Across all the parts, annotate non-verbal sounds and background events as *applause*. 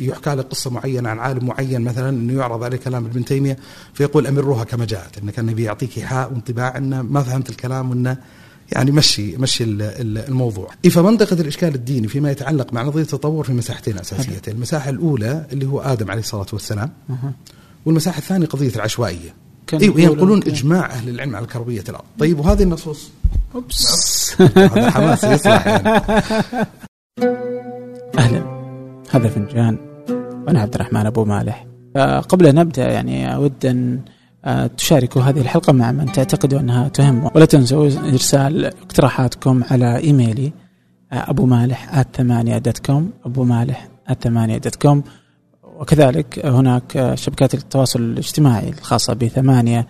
يحكى له قصة معينة عن عالم معين مثلا إنه يعرض عليه كلام ابن تيمية فيقول امروها كما جاءت انه كان بيعطيك إيحاء وانطباع انه ما فهمت الكلام وانه يعني مشي مشي الموضوع. فمنطقة الإشكال الديني فيما يتعلق مع نظرية التطور في مساحتين أساسيتين. المساحة الأولى اللي هو آدم عليه الصلاة والسلام. والمساحة الثانية قضية العشوائية. أيوه ينقلون إجماع أهل العلم على كروية الأرض، طيب وهذه النصوص؟ أوبس. *laughs* هذا حماس يصلح يعني. *laughs* أهلا. هذا فنجان. وأنا عبد الرحمن أبو مالح. قبل أن نبدا يعني أود أن آه، تشاركوا هذه الحلقة مع من تعتقدوا أنها تهم. ولا تنسوا إرسال اقتراحاتكم على إيميلي آه، أبو مالح ثمانية dot com أبو مالح ثمانية dot com وكذلك هناك شبكات التواصل الاجتماعي الخاصة بثمانية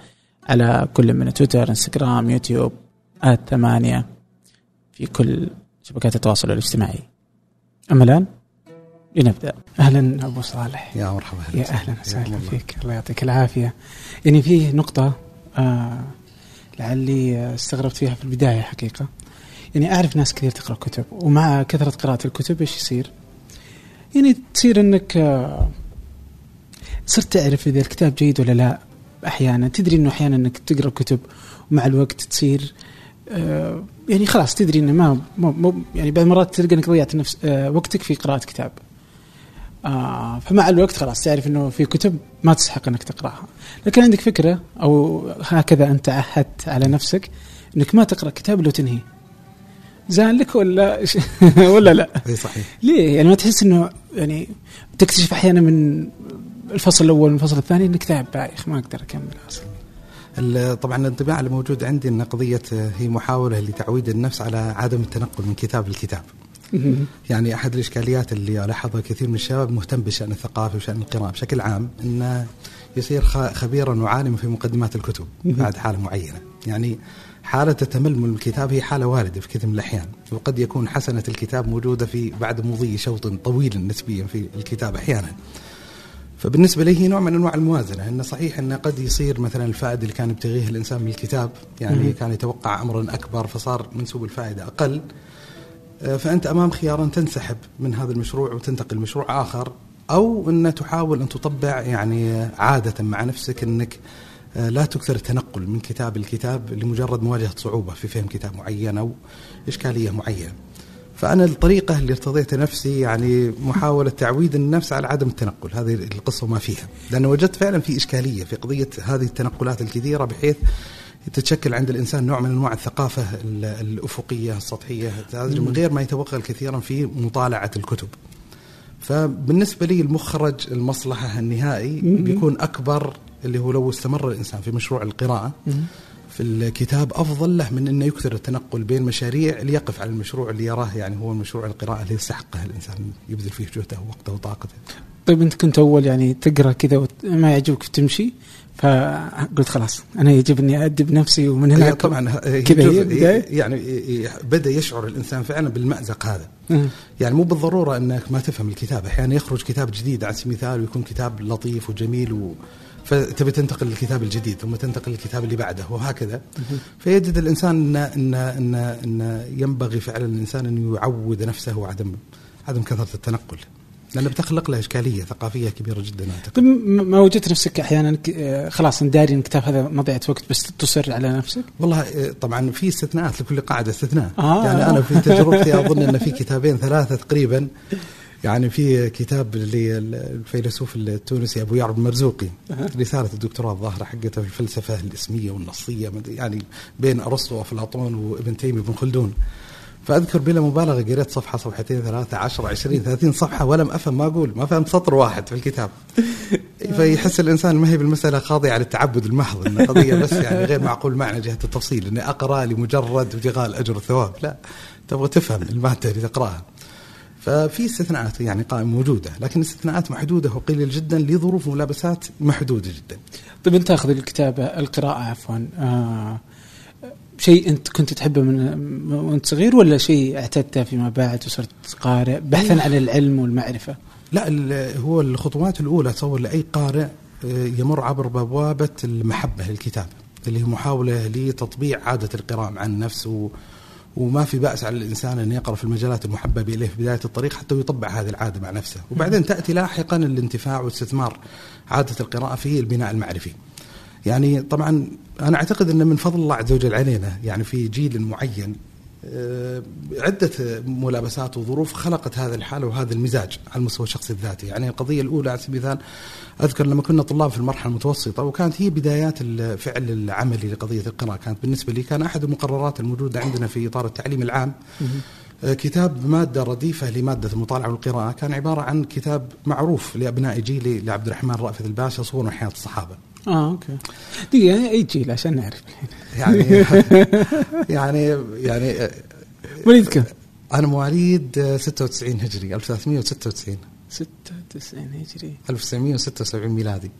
على كل من تويتر إنستغرام يوتيوب at ثمانية في كل شبكات التواصل الاجتماعي. أما الآن لنبدأ. أهلا أبو صالح. يا مرحبا. يا أهلا وسهلا فيك. الله يعطيك العافية. يعني في نقطة آه لعلي استغربت فيها في البداية حقيقة. يعني أعرف ناس كثير تقرأ كتب ومع كثرة قراءة الكتب إيش يصير؟ يعني تصير إنك آه، صرت تعرف إذا الكتاب جيد ولا لا. أحيانا تدري إنه أحيانا إنك تقرأ كتب ومع الوقت تصير آه، يعني خلاص تدري إنه ما مو يعني بعض المرات تلقى إنك ضيعت نفس آه، وقتك في قراءة كتاب. فمع الوقت خلاص تعرف إنه في كتب ما تستحق إنك تقرأها لكن عندك فكرة أو هكذا أنت عهدت على نفسك إنك ما تقرأ كتاب لو تنهي زان لك ولا *laughs* ولا لا؟ إي صحيح ليه؟ يعني ما تحس إنه يعني تكتشف أحيانا من الفصل الأول من الفصل الثاني إنك تعب بايخ ما أقدر أكمل أصلا. طبعا الانطباع الموجود عندي إن قضية هي محاولة لتعويد النفس على عدم التنقل من كتاب لكتاب. يعني أحد الإشكاليات اللي ألاحظها كثير من الشباب مهتم بشأن الثقافة وشأن القراءة بشكل عام انه يصير خبيرا وعالما في مقدمات الكتب بعد حالة معينة. يعني حالة التمل من الكتاب هي حالة واردة في كثير من الأحيان وقد يكون حسنة الكتاب موجودة في بعد مضي شوط طويل نسبيا في الكتاب أحيانا. فبالنسبة لي هي نوع من أنواع الموازنة أنه صحيح أنه قد يصير مثلا الفائدة اللي كان يبتغيه الإنسان من الكتاب يعني كان يتوقع أمرا أكبر فصار منسوب الفائدة أقل آه، فأنت أمام خيار أن تنسحب من هذا المشروع وتنتقل لمشروع آخر أو أن تحاول أن تطبع يعني عادة مع نفسك أنك آه، لا تكثر التنقل من كتاب لكتاب لمجرد مواجهة صعوبة في فهم كتاب معين أو إشكالية معينة. فأنا الطريقة اللي ارتضيت نفسي يعني محاولة تعويد النفس على عدم التنقل هذه القصة ما فيها. لأن وجدت فعلا في إشكالية في قضية هذه التنقلات الكثيرة بحيث تتشكل عند الإنسان نوع من أنواع الثقافة الأفقية السطحية. من غير ما يتوغل كثيرا في مطالعة الكتب. فبالنسبة لي المخرج المصلحة النهائي بيكون أكبر اللي هو لو استمر الإنسان في مشروع القراءة. في الكتاب أفضل له من أنه يكثر التنقل بين مشاريع ليقف على المشروع اللي يراه يعني هو المشروع القراءة اللي يستحقه الإنسان يبذل فيه جهده ووقته وطاقته. طيب أنت كنت أول يعني تقرأ كذا وما يعجبك تمشي فقلت خلاص أنا يجب أني ادب نفسي ومن هنا طبعا كذا يعني بدأ يشعر الإنسان فعلا بالمأزق هذا. يعني مو بالضرورة أنك ما تفهم الكتاب أحيانا يخرج كتاب جديد على سبيل المثال ويكون كتاب لطيف وجميل و فتبي تنتقل للكتاب الجديد ثم تنتقل للكتاب اللي بعده وهكذا. فيجد الإنسان إن إن إن, إن ينبغي فعلا الإنسان أن يعود نفسه عدم عدم كثرة التنقل. لأنه بتخلق له إشكالية ثقافية كبيرة جدا أعتقد. ما وجدت نفسك أحيانا آه، خلاص داري إن الكتاب هذا مضيعة وقت بس تصر على نفسك؟ والله آه، طبعا في استثناءات لكل قاعدة استثناء. آه. يعني أنا في تجربتي أظن أن في كتابين ثلاثة تقريبا. يعني في كتاب للفيلسوف التونسي أبو يعرب المرزوقي رسالة الدكتوراه الظاهرة حقته في الفلسفة الإسمية والنصية يعني بين أرسطو وأفلاطون وابن تيمية وابن خلدون. فأذكر بلا مبالغة قريت صفحة صفحتين ثلاثة عشر عشرين ثلاثين صفحة ولم أفهم ما أقول ما فهمت سطر واحد في الكتاب. *laughs* فيحس الإنسان ما هي بالمسألة خاضعه للتعبد المحض إن قضية بس يعني غير معقول معنى جهة التفصيل إني أقرأ لمجرد ابتغاء الأجر والثواب. لا تبغى تفهم المادة اللي تقرأها. ففي استثناءات يعني قائمة موجودة لكن استثناءات محدودة وقليل جدا لظروف ملابسات محدودة جدا. طيب أنت تأخذ الكتابة القراءة عفوا آه شيء أنت كنت تحبه من وأنت صغير ولا شيء اعتدته فيما بعد وصرت قارئ بحثا عن العلم والمعرفة؟ لا هو الخطوات الأولى تصور لأي قارئ آه، يمر عبر بوابة المحبة للكتاب اللي هي محاولة لتطبيع عادة القراءة مع النفس و وما في بأس على الإنسان أن يقرأ في المجالات المحببة إليه في بداية الطريق حتى يطبع هذه العادة مع نفسه. وبعدين تأتي لاحقا الانتفاع واستثمار عادة القراءة في البناء المعرفي. يعني طبعا أنا أعتقد أن من فضل الله عز وجل علينا يعني في جيل معين عدة ملابسات وظروف خلقت هذه الحالة وهذا المزاج على المستوى الشخصي الذاتي. يعني القضية الأولى على سبيل المثال أذكر لما كنا طلاب في المرحلة المتوسطة وكانت هي بدايات الفعل العملي لقضية القراءة. كانت بالنسبة لي كان أحد المقررات الموجودة عندنا في إطار التعليم العام. آه، كتاب مادة رديفة لمادة المطالعة والقراءة. كان عبارة عن كتاب معروف لأبناء جيلي لعبد الرحمن رأفت الباشا صور حياة الصحابة. آه okay. دقيقة أي جيل عشان نعرف. *laughs* يعني يعني يعني وليد كم؟ أنا مواليد 96 هجري 1396 96 هجري. 1976 ميلادي.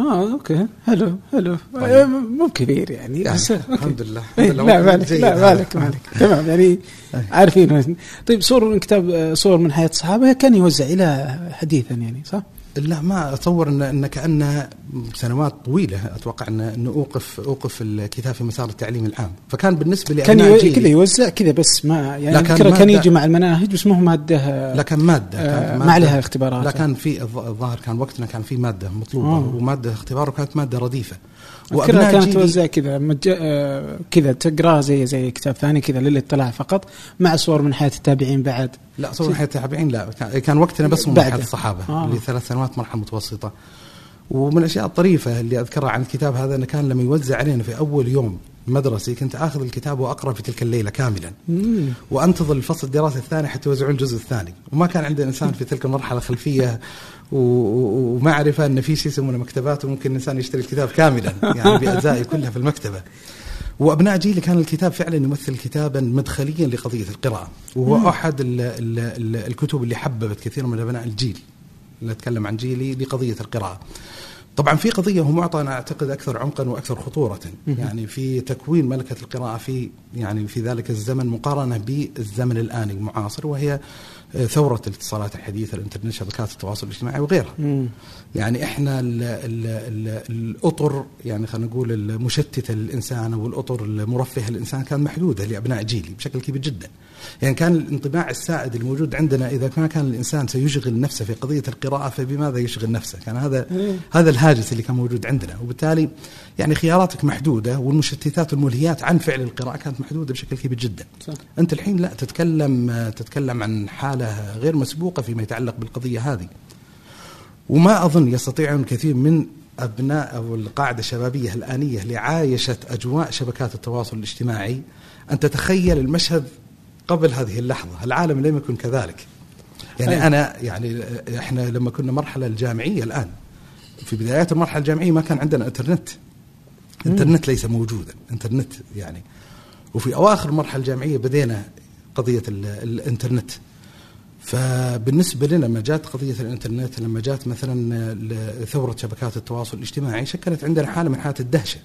آه okay. حلو حلو. آه، مو كبير يعني, يعني بس الحمد لله إيه، لا مالك لا مالك مالك. *laughs* تمام يعني. عارفين. طيب صور من كتاب آه، صور من حياة الصحابة كان يوزع إلى حديثا يعني صح؟ لا ما أتصور ان إن كأن سنوات طويلة أتوقع ان انه اوقف أوقف الكتاب في مسار التعليم العام فكان بالنسبة لي كان. كذا يوزع كذا بس ما يعني لا كان كان, كان يجي مع المناهج بس ما هو مادة لا كان مادة آه، كانت ما عليها اختبارات. لا كان في الظ- الظاهر كان وقتنا كان في مادة مطلوبة آه. ومادة اختبار وكانت مادة رديفة اذكرها كانت توزع كذا مج... آه، كذا تقراه زي زي كتاب ثاني كذا للاطلاع فقط مع صور من حياة التابعين بعد لا صور حياة التابعين لا كان- كان وقتنا بس من. مرحله الصحابة آه. اللي ثلاث سنوات مرحلة متوسطة. ومن الأشياء الطريفة اللي أذكرها عن الكتاب هذا إنه كان لما يوزع علينا في أول يوم مدرسي كنت آخذ الكتاب وأقرأ في تلك الليلة كاملا. مم. وأنتظر الفصل الدراسي الثاني حتى يوزعون الجزء الثاني. وما كان عندنا إنسان في تلك المرحلة خلفية ومعرفة إن في شيء يسمونه مكتبات وممكن الانسان يشتري الكتاب كاملا يعني بأجزائه كلها في المكتبة. وأبناء جيلي كان الكتاب فعلا يمثل كتابا مدخليا لقضية القراءة. وهو أحد ال ال ال الكتب اللي حببت كثير من أبناء الجيل. اللي اتكلم عن جيلي لقضية القراءة طبعا في قضية هو معطى أنا أعتقد أكثر عمقا وأكثر خطورة يعني في تكوين ملكة القراءة في يعني في ذلك الزمن مقارنة بالزمن الآن المعاصر وهي ثورة الاتصالات الحديثة الانترنت شبكات التواصل الاجتماعي وغيرها. يعني إحنا ال ال ال الأطر يعني خلينا نقول المشتته للانسان أو الأطر المرفهه للانسان كان محدودة لأبناء جيلي بشكل كبير جدا. يعني كان الانطباع السائد الموجود عندنا إذا ما كان الإنسان سيشغل نفسه في قضية القراءة فبماذا يشغل نفسه؟ كان هذا. هذا الهاجس اللي كان موجود عندنا وبالتالي يعني خياراتك محدودة والمشتتات والملهيات عن فعل القراءة كانت محدودة بشكل كبير جدا. صح. أنت الحين لا تتكلم تتكلم عن حالة غير مسبوقة فيما يتعلق بالقضية هذه. وما أظن يستطيع كثير من أبناء أو القاعدة الشبابية الآنية اللي عايشت أجواء شبكات التواصل الاجتماعي أن تتخيل المشهد قبل هذه اللحظة، العالم لم يكن كذلك. يعني. أنا يعني إحنا لما كنا مرحلة الجامعية الآن في بدايات المرحلة الجامعية ما كان عندنا إنترنت. إنترنت ليس موجودا، إنترنت يعني وفي أواخر المرحلة الجامعية بدينا قضية ال- الإنترنت. فبالنسبة لنا لما جات قضية الإنترنت لما جات مثلا ثورة شبكات التواصل الاجتماعي شكلت عندنا حالة من حالات الدهشة.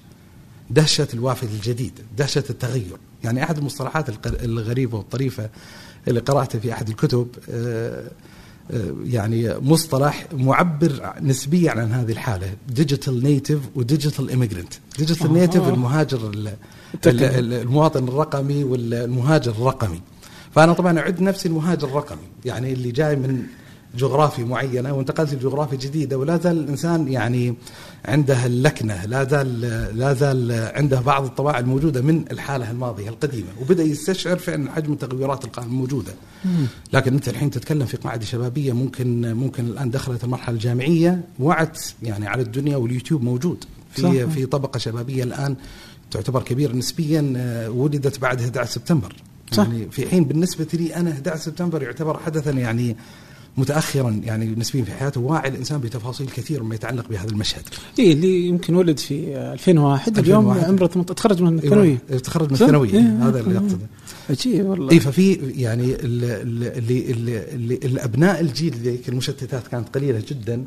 دهشة الوافد الجديد، دهشة التغير، يعني أحد المصطلحات الغريبة والطريفة اللي قرأتها في أحد الكتب آه، آه، يعني مصطلح معبر نسبيا عن هذه الحالة digital native و digital immigrant digital. native المهاجر ال- ال- ال- المواطن الرقمي والمهاجر الرقمي. فأنا طبعا أعد نفسي المهاجر الرقمي يعني اللي جاي من جغرافي معينة وانتقلت لجغرافيا جديدة ولا زال الإنسان يعني عنده اللكنة لا زال لا زال عنده بعض الطباع الموجودة من الحالة الماضية القديمة وبدأ يستشعر فعلا حجم التغيرات الموجودة لكن أنت الحين تتكلم في قاعدة شبابية ممكن ممكن الآن دخلت المرحلة الجامعية وعت يعني على الدنيا واليوتيوب موجود في صح. في طبقة شبابية الآن تعتبر كبيرة نسبيا آه، ولدت بعد 11 سبتمبر صح. يعني في حين بالنسبة لي أنا 11 سبتمبر يعتبر حدثا يعني متاخرا يعني نسبيا في حياته واعي الإنسان بتفاصيل كثير ما يتعلق بهذا المشهد اي إيه، اللي يمكن ولد في 2001 اليوم 2001. عمره 18 تخرج من الثانوية أيوة، تخرج من؟ الثانوية إيه، هذا اللي آه. أقصده عجيب والله اي ففي يعني ال- ال- اللي اللي اللي الأبناء الجيل ذيك المشتتات كانت قليلة جدا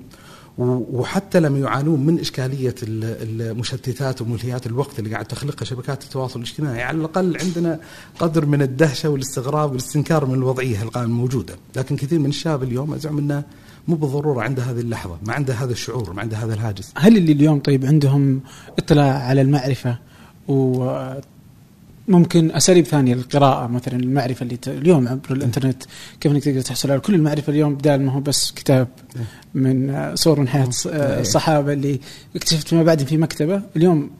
وحتى لم يعانون من إشكالية ال- المشتتات وملهيات الوقت اللي قاعد تخلقها شبكات التواصل الاجتماعي. على الأقل عندنا قدر من الدهشة والاستغراب والاستنكار من الوضعية القائمة الموجوده لكن كثير من الشباب اليوم أزعم إنه مو بالضرورة عنده هذه اللحظة ما عنده هذا الشعور ما عنده هذا الهاجس. هل اللي اليوم طيب عندهم اطلاع على المعرفة و ممكن أساليب ثانية للقراءة مثلا المعرفة اللي ت... اليوم عبر الإنترنت كيف إنك تقدر تحصل على كل المعرفة اليوم بدال ما هو بس كتاب من آه، صور من حياة آه، الصحابة اللي اكتشفت فيما بعد في مكتبة. اليوم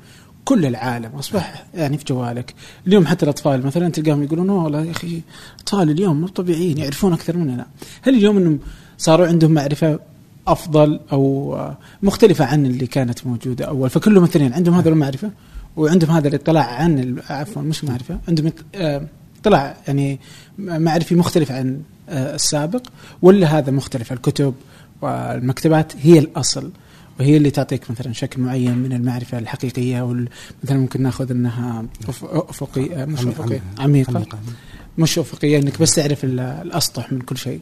كل العالم أصبح يعني في جوالك. اليوم حتى الأطفال مثلا تلقاهم يقولون والله يا أخي أطفال اليوم مو طبيعيين يعرفون أكثر مننا. هل اليوم إنهم صاروا عندهم معرفة أفضل أو آه، مختلفة عن اللي كانت موجودة أول؟ فكلهم مثلين عندهم هذا المعرفة؟ وعندهم هذا الاطلاع عن عفوا مش معرفة. عندهم آه، اطلاع يعني معرفي مختلف عن آه، السابق ولا هذا مختلف؟ الكتب والمكتبات هي الأصل وهي اللي تعطيك مثلا شكل معين من المعرفة الحقيقية مثلا ممكن نأخذ إنها أفقية مش أفقية عميقة. مش أفقية إنك بس تعرف الأسطح من كل شيء.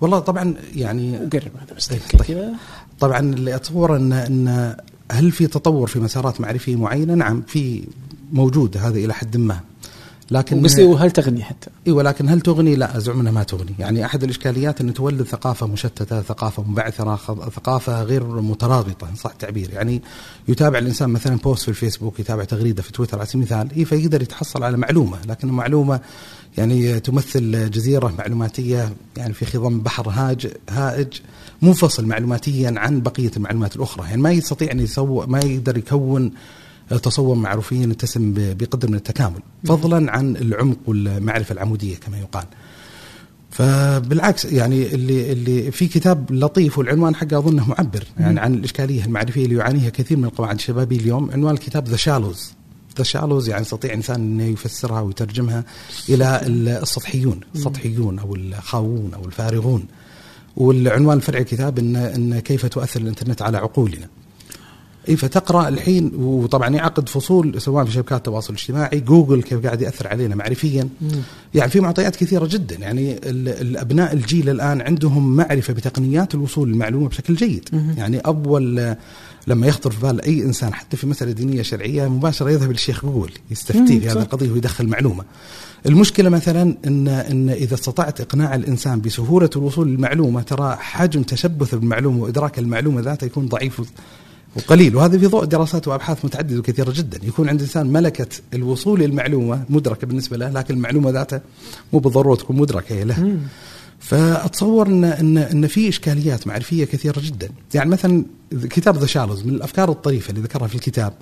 والله طبعا يعني قرب هذا بس طيب. طبعا اللي أتصور ان إن هل في تطور في مسارات معرفية معينة؟ نعم في موجود هذا إلى حد ما لكن بس وهل تغني حتى؟ اي ولكن هل تغني؟ لا أزعم أنها ما تغني، يعني أحد الإشكاليات أن تولد ثقافة مشتتة، ثقافة مبعثرة، ثقافة غير مترابطة صح التعبير، يعني يتابع الإنسان مثلا بوست في الفيسبوك، يتابع تغريدة في تويتر على سبيل المثال، اي فيقدر يتحصل على معلومة، لكن المعلومه يعني تمثل جزيرة معلوماتية يعني في خضم بحر هاج هائج منفصل معلوماتيا عن بقية المعلومات الأخرى، يعني ما يستطيع أن يسوي ما يقدر يكون تصور معروفين يتسم بقدر من التكامل فضلا عن العمق والمعرفة العمودية كما يقال. فبالعكس يعني اللي اللي في كتاب لطيف والعنوان حقه أظنه معبر يعني عن الإشكالية المعرفية اللي يعانيها كثير من القواعد الشبابية اليوم. عنوان الكتاب The Shallows The Shallows يعني يستطيع إنسان إنه يفسرها ويترجمها إلى السطحيون السطحيون أو الخاوون أو الفارغون. والعنوان الفرعي الكتاب ان إن كيف تؤثر الإنترنت على عقولنا. اي فتقرأ الحين وطبعا يعقد فصول سواء في شبكات التواصل الاجتماعي جوجل كيف قاعد يأثر علينا معرفيا. مم. يعني في معطيات كثيرة جدا. يعني الأبناء الجيل الآن عندهم معرفة بتقنيات الوصول للمعلومة بشكل جيد. مم. يعني أول لما يخطر في بال أي إنسان حتى في مسألة دينية شرعية مباشرة يذهب للشيخ جوجل يستفتيه في هذه القضية ويدخل معلومة. المشكلة مثلا ان إن إذا استطعت إقناع الإنسان بسهولة الوصول للمعلومة ترى حجم تشبث بالمعلومة وإدراك المعلومة ذاتها يكون ضعيف وقليل. وهذا في ضوء دراسات وأبحاث متعددة وكثيرة جدا. يكون عند الإنسان ملكة الوصول للمعلومة مدركة بالنسبة له لكن المعلومة ذاتها مو بالضرورة تكون مدركة له. فأتصور ان ان إن في إشكاليات معرفية كثيرة جدا. يعني مثلا كتاب ذا شارلز من الأفكار الطريفة اللي ذكرها في الكتاب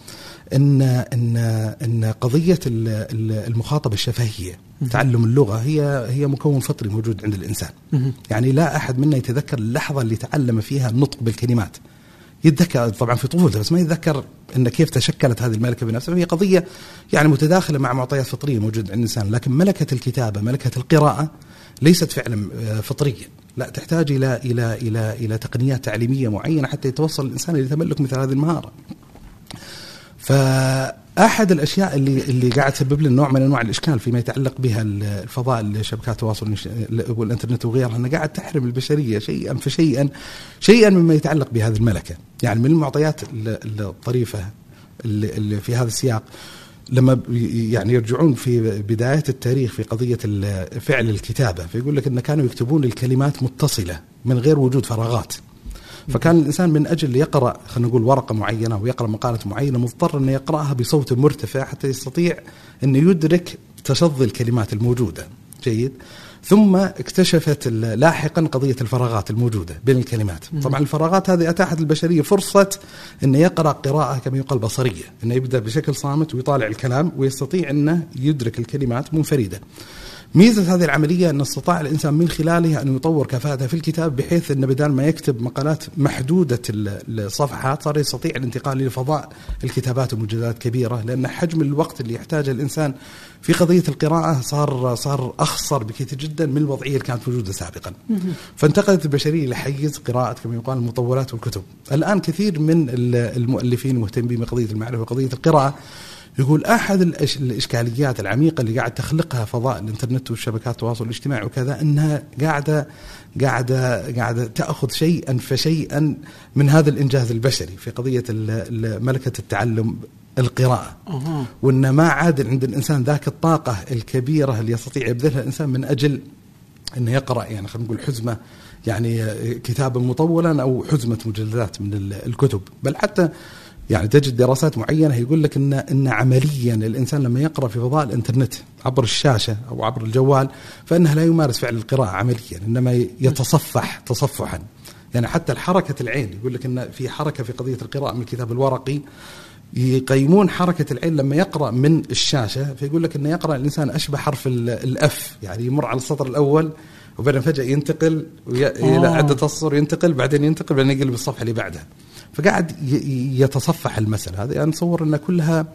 ان ان إن قضية المخاطبة الشفهية تعلم اللغة هي هي مكون فطري موجود عند الإنسان. يعني لا أحد منا يتذكر اللحظة اللي تعلم فيها النطق بالكلمات. يتذكر طبعا في طفولته بس ما يتذكر إن كيف تشكلت هذه الملكة بنفسها. وهي قضية يعني متداخلة مع معطيات فطرية موجودة عند الإنسان لكن ملكة الكتابة ملكة القراءة ليست فعلا آه، فطريه لا تحتاج إلى إلى إلى إلى تقنيات تعليمية معينة حتى يتوصل الإنسان إلى تملك مثل هذه المهارة. ف احد الأشياء اللي اللي قاعد تسبب لنا نوع من أنواع الإشكال فيما يتعلق بها الفضاء شبكات التواصل والإنترنت وغيرها انها قاعد تحرم البشرية شيئا فشيئا شيئا مما يتعلق بهذه الملكة، يعني من المعطيات الطريفة اللي في هذا السياق. لما يعني يرجعون في بداية التاريخ في قضية فعل الكتابة فيقول لك أن كانوا يكتبون الكلمات متصلة من غير وجود فراغات. فكان الإنسان من أجل يقرأ خلينا نقول ورقة معينة أو يقرأ مقالة معينة مضطر إنه يقرأها بصوت مرتفع حتى يستطيع إنه يدرك تصدي الكلمات الموجودة. جيد. ثم اكتشفت لاحقا قضية الفراغات الموجودة بين الكلمات. طبعا الفراغات هذه أتاحت للبشرية فرصة أنه يقرأ قراءة كما يقال بصرية أنه يبدأ بشكل صامت ويطالع الكلام ويستطيع أنه يدرك الكلمات منفردة. ميزة هذه العملية أن استطاع الإنسان من خلالها أن يطور كفاءته في الكتاب بحيث أن بدل ما يكتب مقالات محدودة الصفحات صار يستطيع الانتقال لفضاء الكتابات ومجلدات كبيرة لأن حجم الوقت اللي يحتاجه الإنسان في قضية القراءة صار صار أخصر بكثير جدا من الوضعية اللي كانت موجودة سابقا. فانتقلت البشرية لحيز قراءة كما يقال المطولات والكتب. الآن كثير من المؤلفين مهتمين بقضية المعرفة وقضية القراءة. يقول أحد الإشكاليات العميقة اللي قاعد تخلقها فضاء الإنترنت والشبكات التواصل الاجتماعي وكذا إنها قاعدة قاعدة قاعدة تأخذ شيئا فشيئا من هذا الإنجاز البشري في قضية ملكة التعلم القراءة. وأن ما عاد عند الإنسان ذاك الطاقة الكبيرة اللي يستطيع يبذلها الإنسان من أجل أنه يقرأ يعني خلينا نقول حزمة يعني كتابا مطولا أو حزمة مجلدات من الكتب. بل حتى يعني تجد دراسات معينة يقول لك ان إن عمليا الإنسان لما يقرأ في فضاء الإنترنت عبر الشاشة أو عبر الجوال فإنه لا يمارس فعل القراءة عمليا إنما يتصفح تصفحا. يعني حتى حركة العين يقول لك إن في حركة في قضية القراءة من الكتاب الورقي يقيمون حركة العين لما يقرأ من الشاشة فيقول لك أنه يقرأ الإنسان أشبه حرف الأف يعني يمر على السطر الأول وبعدين فجأة ينتقل إلى عدة أسطر ينتقل بعدين ينتقل بعدين يقلب الصفحة اللي بعدها. فقاعد يتصفح المسألة هذه. يعني نصور أن كلها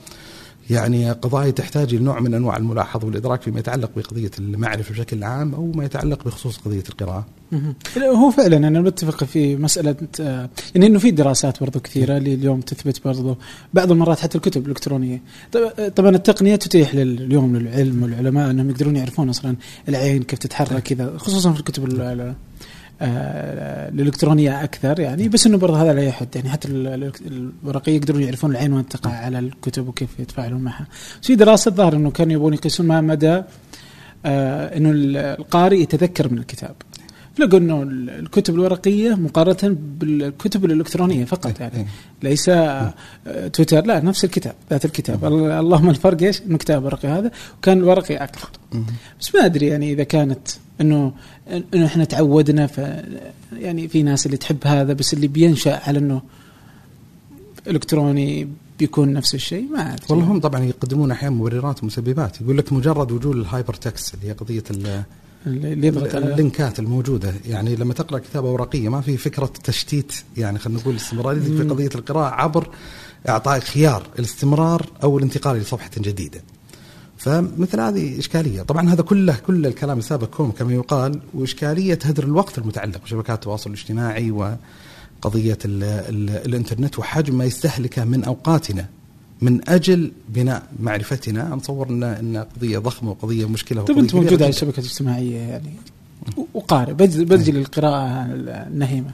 يعني قضايا تحتاج لنوع من أنواع الملاحظة والإدراك فيما يتعلق بقضية المعرفة بشكل عام أو ما يتعلق بخصوص قضية القراءة. هو فعلا أنا متفق في مسألة آه، يعني إنه في دراسات برضو كثيرة اللي اليوم تثبت برضو بعض المرات حتى الكتب الإلكترونية. طبعا التقنية تتيح اليوم للعلم والعلماء أنهم يقدرون يعرفون أصلا العين كيف تتحرك كذا خصوصا في الكتب الإلكترونية أكثر يعني بس إنه برضه هذا لا يحد يعني حتى الورقية يقدرون يعرفون العين وين تقع على الكتب وكيف يتفاعلون معها. في دراسة ظهر إنه كانوا يبون يقيسون ما مدى آه إنه القارئ يتذكر من الكتاب. لقوا إنه الكتب الورقية مقارنة بالكتب الإلكترونية فقط يعني إيه. ليس آه، تويتر لا نفس الكتاب ذات الكتاب اللهم الفرق إيش؟ انه كتاب ورقي هذا وكان الورقي أكثر بس ما أدري يعني إذا كانت إنه إنه إحنا تعودنا ف يعني في ناس اللي تحب هذا بس اللي بينشأ على إنه إلكتروني بيكون نفس الشيء ما أدري. والله هم طبعا يقدمون أحيانا مبررات ومسببات. يقول لك مجرد وجود ال hypertext اللي هي قضية اللي يضغط اللينكات الموجودة. يعني لما تقرأ كتابه ورقيه ما في فكرة تشتيت يعني خلينا نقول استمراريه في قضية القراءة عبر إعطاء خيار الاستمرار أو الانتقال لصفحه جديدة. فمثل هذه إشكالية، طبعا هذا كله كل الكلام السابق كوم كما يقال وإشكالية هدر الوقت المتعلق بشبكات التواصل الاجتماعي وقضية ال ال الإنترنت وحجم ما يستهلكه من أوقاتنا من أجل بناء معرفتنا. نصور ان إن قضية ضخمة وقضية مشكلة طيب أنت موجود على الشبكة الاجتماعية يعني. وقارئ بذل القراءه النهيمة.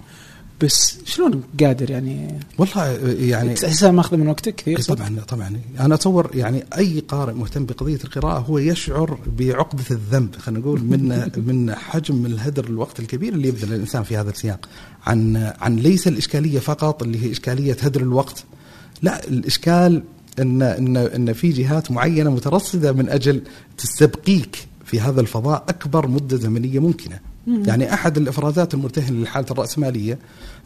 بس شلون قادر يعني؟ والله يعني تحسها ماخذه من وقتك؟ كثير طبعا طبعا. أنا أتصور يعني أي قارئ مهتم بقضية القراءة هو يشعر بعقدة الذنب خلينا نقول من *laughs* من حجم الهدر الوقت الكبير اللي يبذل الإنسان في هذا السياق. عن عن ليس الإشكالية فقط اللي هي إشكالية هدر الوقت. لا الإشكال إن إن إن في جهات معينة مترصدة من أجل تستبقيك في هذا الفضاء أكبر مدة زمنية ممكنة. يعني أحد الإفرازات المرتهنة للحاله الرأسمالية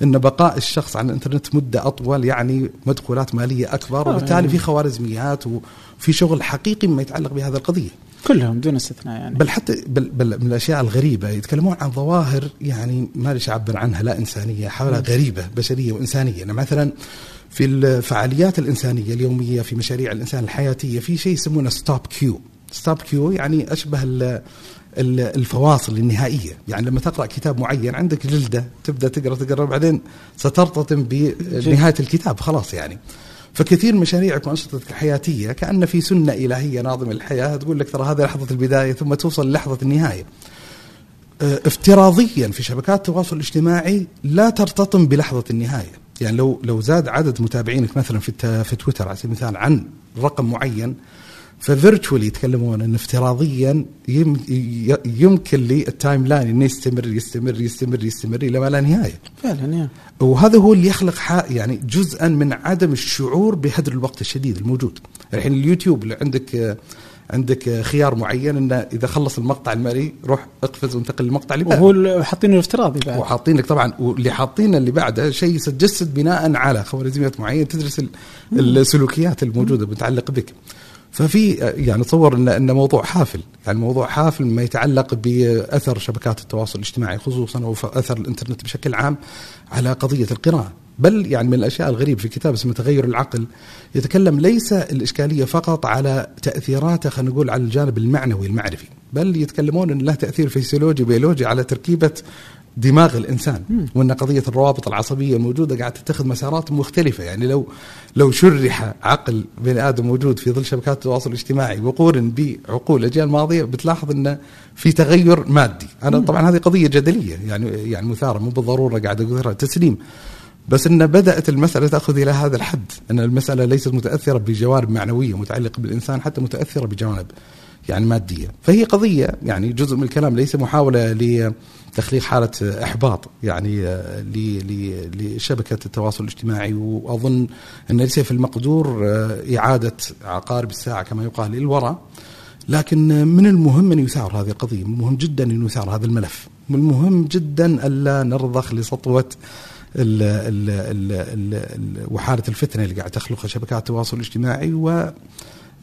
إن بقاء الشخص على الإنترنت مدة أطول يعني مدخولات مالية أكبر آه، وبالتالي في خوارزميات وفي شغل حقيقي مما يتعلق بهذه القضية. كلهم دون استثناء يعني. بل حتى بل, بل من الأشياء الغريبة يتكلمون عن ظواهر يعني ما ليش اعبر عنها لا إنسانية حولها غريبة بشرية وإنسانية. يعني مثلا في الفعاليات الإنسانية اليومية في مشاريع الإنسان الحياتية في شيء يسمونه stop cue stop cue يعني أشبه الفواصل النهائية يعني لما تقرأ كتاب معين عندك جلدة تبدأ تقرأ تقرأ بعدين سترتطم بنهاية الكتاب خلاص يعني فكثير من مشاريعك وأنشطتك الحياتية كأن في سنة إلهية ناظمة للحياة تقول لك ترى هذه لحظة البداية ثم توصل للحظه النهاية. أه، افتراضيا في شبكات التواصل الاجتماعي لا ترتطم بلحظة النهاية. يعني لو لو زاد عدد متابعينك مثلا في في تويتر على سبيل المثال عن رقم معين ف virtually يتكلمون إن افتراضيا يمكن لل timeline إنه يستمر يستمر يستمر يستمر إلى ما لا نهاية. فعلا يا. وهذا هو اللي يخلق يعني جزءا من عدم الشعور بهدر الوقت الشديد الموجود. الحين اليوتيوب اللي عندك عندك خيار معين إنه إذا خلص المقطع الحالي روح اقفز وانتقل للمقطع اللي بعده وهو حاطينه الافتراضي بعد وحاطين لك طبعا واللي حاطينه اللي بعده شيء يتجسد بناء على خوارزميات معينة تدرس السلوكيات الموجودة متعلقة بك ففي يعني تصور إن إن موضوع حافل، يعني موضوع حافل مما يتعلق بأثر شبكات التواصل الاجتماعي خصوصا واثر الإنترنت بشكل عام على قضية القراءة، بل يعني من الأشياء الغريبة في كتاب اسمه تغير العقل يتكلم ليس الإشكالية فقط على تأثيراته خلينا نقول على الجانب المعنوي المعرفي، بل يتكلمون إن له تأثير فيسيولوجي بيولوجي على تركيبة دماغ الإنسان وأن قضية الروابط العصبية الموجودة قاعدة تتخذ مسارات مختلفة. يعني لو لو شرح عقل بني آدم موجود في ظل شبكات التواصل الاجتماعي وقورن بعقول الاجيال الماضيه بتلاحظ انه في تغير مادي. أنا طبعا هذه قضية جدلية يعني يعني مثارة مو بالضرورة قاعد أقولها تسليم. بس أن بدأت المسألة تأخذ إلى هذا الحد أن المسألة ليست متأثرة بجوانب معنوية متعلقة بالإنسان حتى متأثرة بجوانب يعني مادية. فهي قضية يعني جزء من الكلام ليس محاولة لتخليق حالة إحباط يعني آه، لشبكة التواصل الاجتماعي. وأظن أن ليس في المقدور آه، إعادة عقارب الساعة كما يقال الوراء لكن من المهم أن يثار هذه القضية، من المهم جدا أن يثار هذا الملف، من المهم جدا ألا نرضخ لسطوة ال ال ال ال وحالة الفتنة اللي قاعد تخلقها شبكات التواصل الاجتماعي. و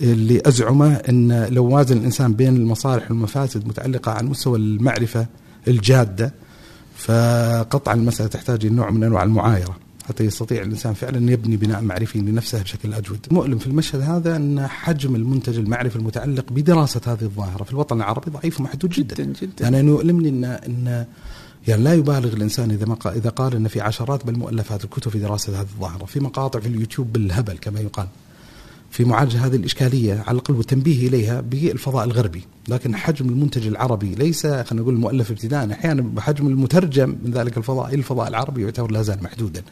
اللي أزعمه أن لو وازن الإنسان بين المصالح والمفاسد متعلقة عن مستوى المعرفة الجادة فقطعا المسألة تحتاج إلى نوع من أنواع المعايرة حتى يستطيع الإنسان فعلا أن يبني بناء معرفي لنفسه بشكل أجود. مؤلم في المشهد هذا أن حجم المنتج المعرفي المتعلق بدراسة هذه الظاهرة في الوطن العربي ضعيف ومحدود جدا. جدا جدا. يعني يؤلمني إن إن يعني لا يبالغ الإنسان إذا ما قال إذا قال إن في عشرات بل مؤلفات الكتب في دراسة هذه الظاهرة، في مقاطع في اليوتيوب بالهبل كما يقال. في معالجة هذه الإشكالية على الاقل والتنبيه إليها بالفضاء الغربي، لكن حجم المنتج العربي ليس خلينا نقول المؤلف ابتداء. أحيانا بحجم المترجم من ذلك الفضاء إلى الفضاء العربي يعتبر لا زال محدودا.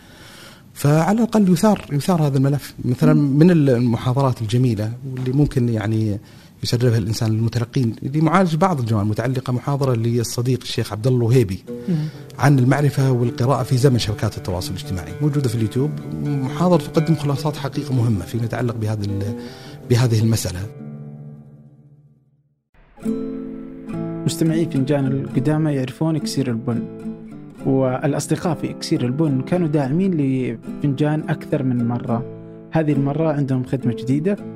فعلى الأقل يثار يثار هذا الملف. مثلا من المحاضرات الجميلة واللي ممكن يعني يسربها الإنسان للمتلقين لمعالج بعض الجوانب المتعلقه محاضرة للصديق الشيخ عبد الله الوهيبي عن المعرفة والقراءة في زمن شبكات التواصل الاجتماعي. موجودة في اليوتيوب. محاضرة تقدم خلاصات حقيقة مهمة فيما يتعلق بهذا بهذه المسألة. مستمعي فنجان القدامى يعرفون إكسير البن والأصدقاء في إكسير البن كانوا داعمين لفنجان أكثر من مرة. هذه المرة عندهم خدمة جديدة.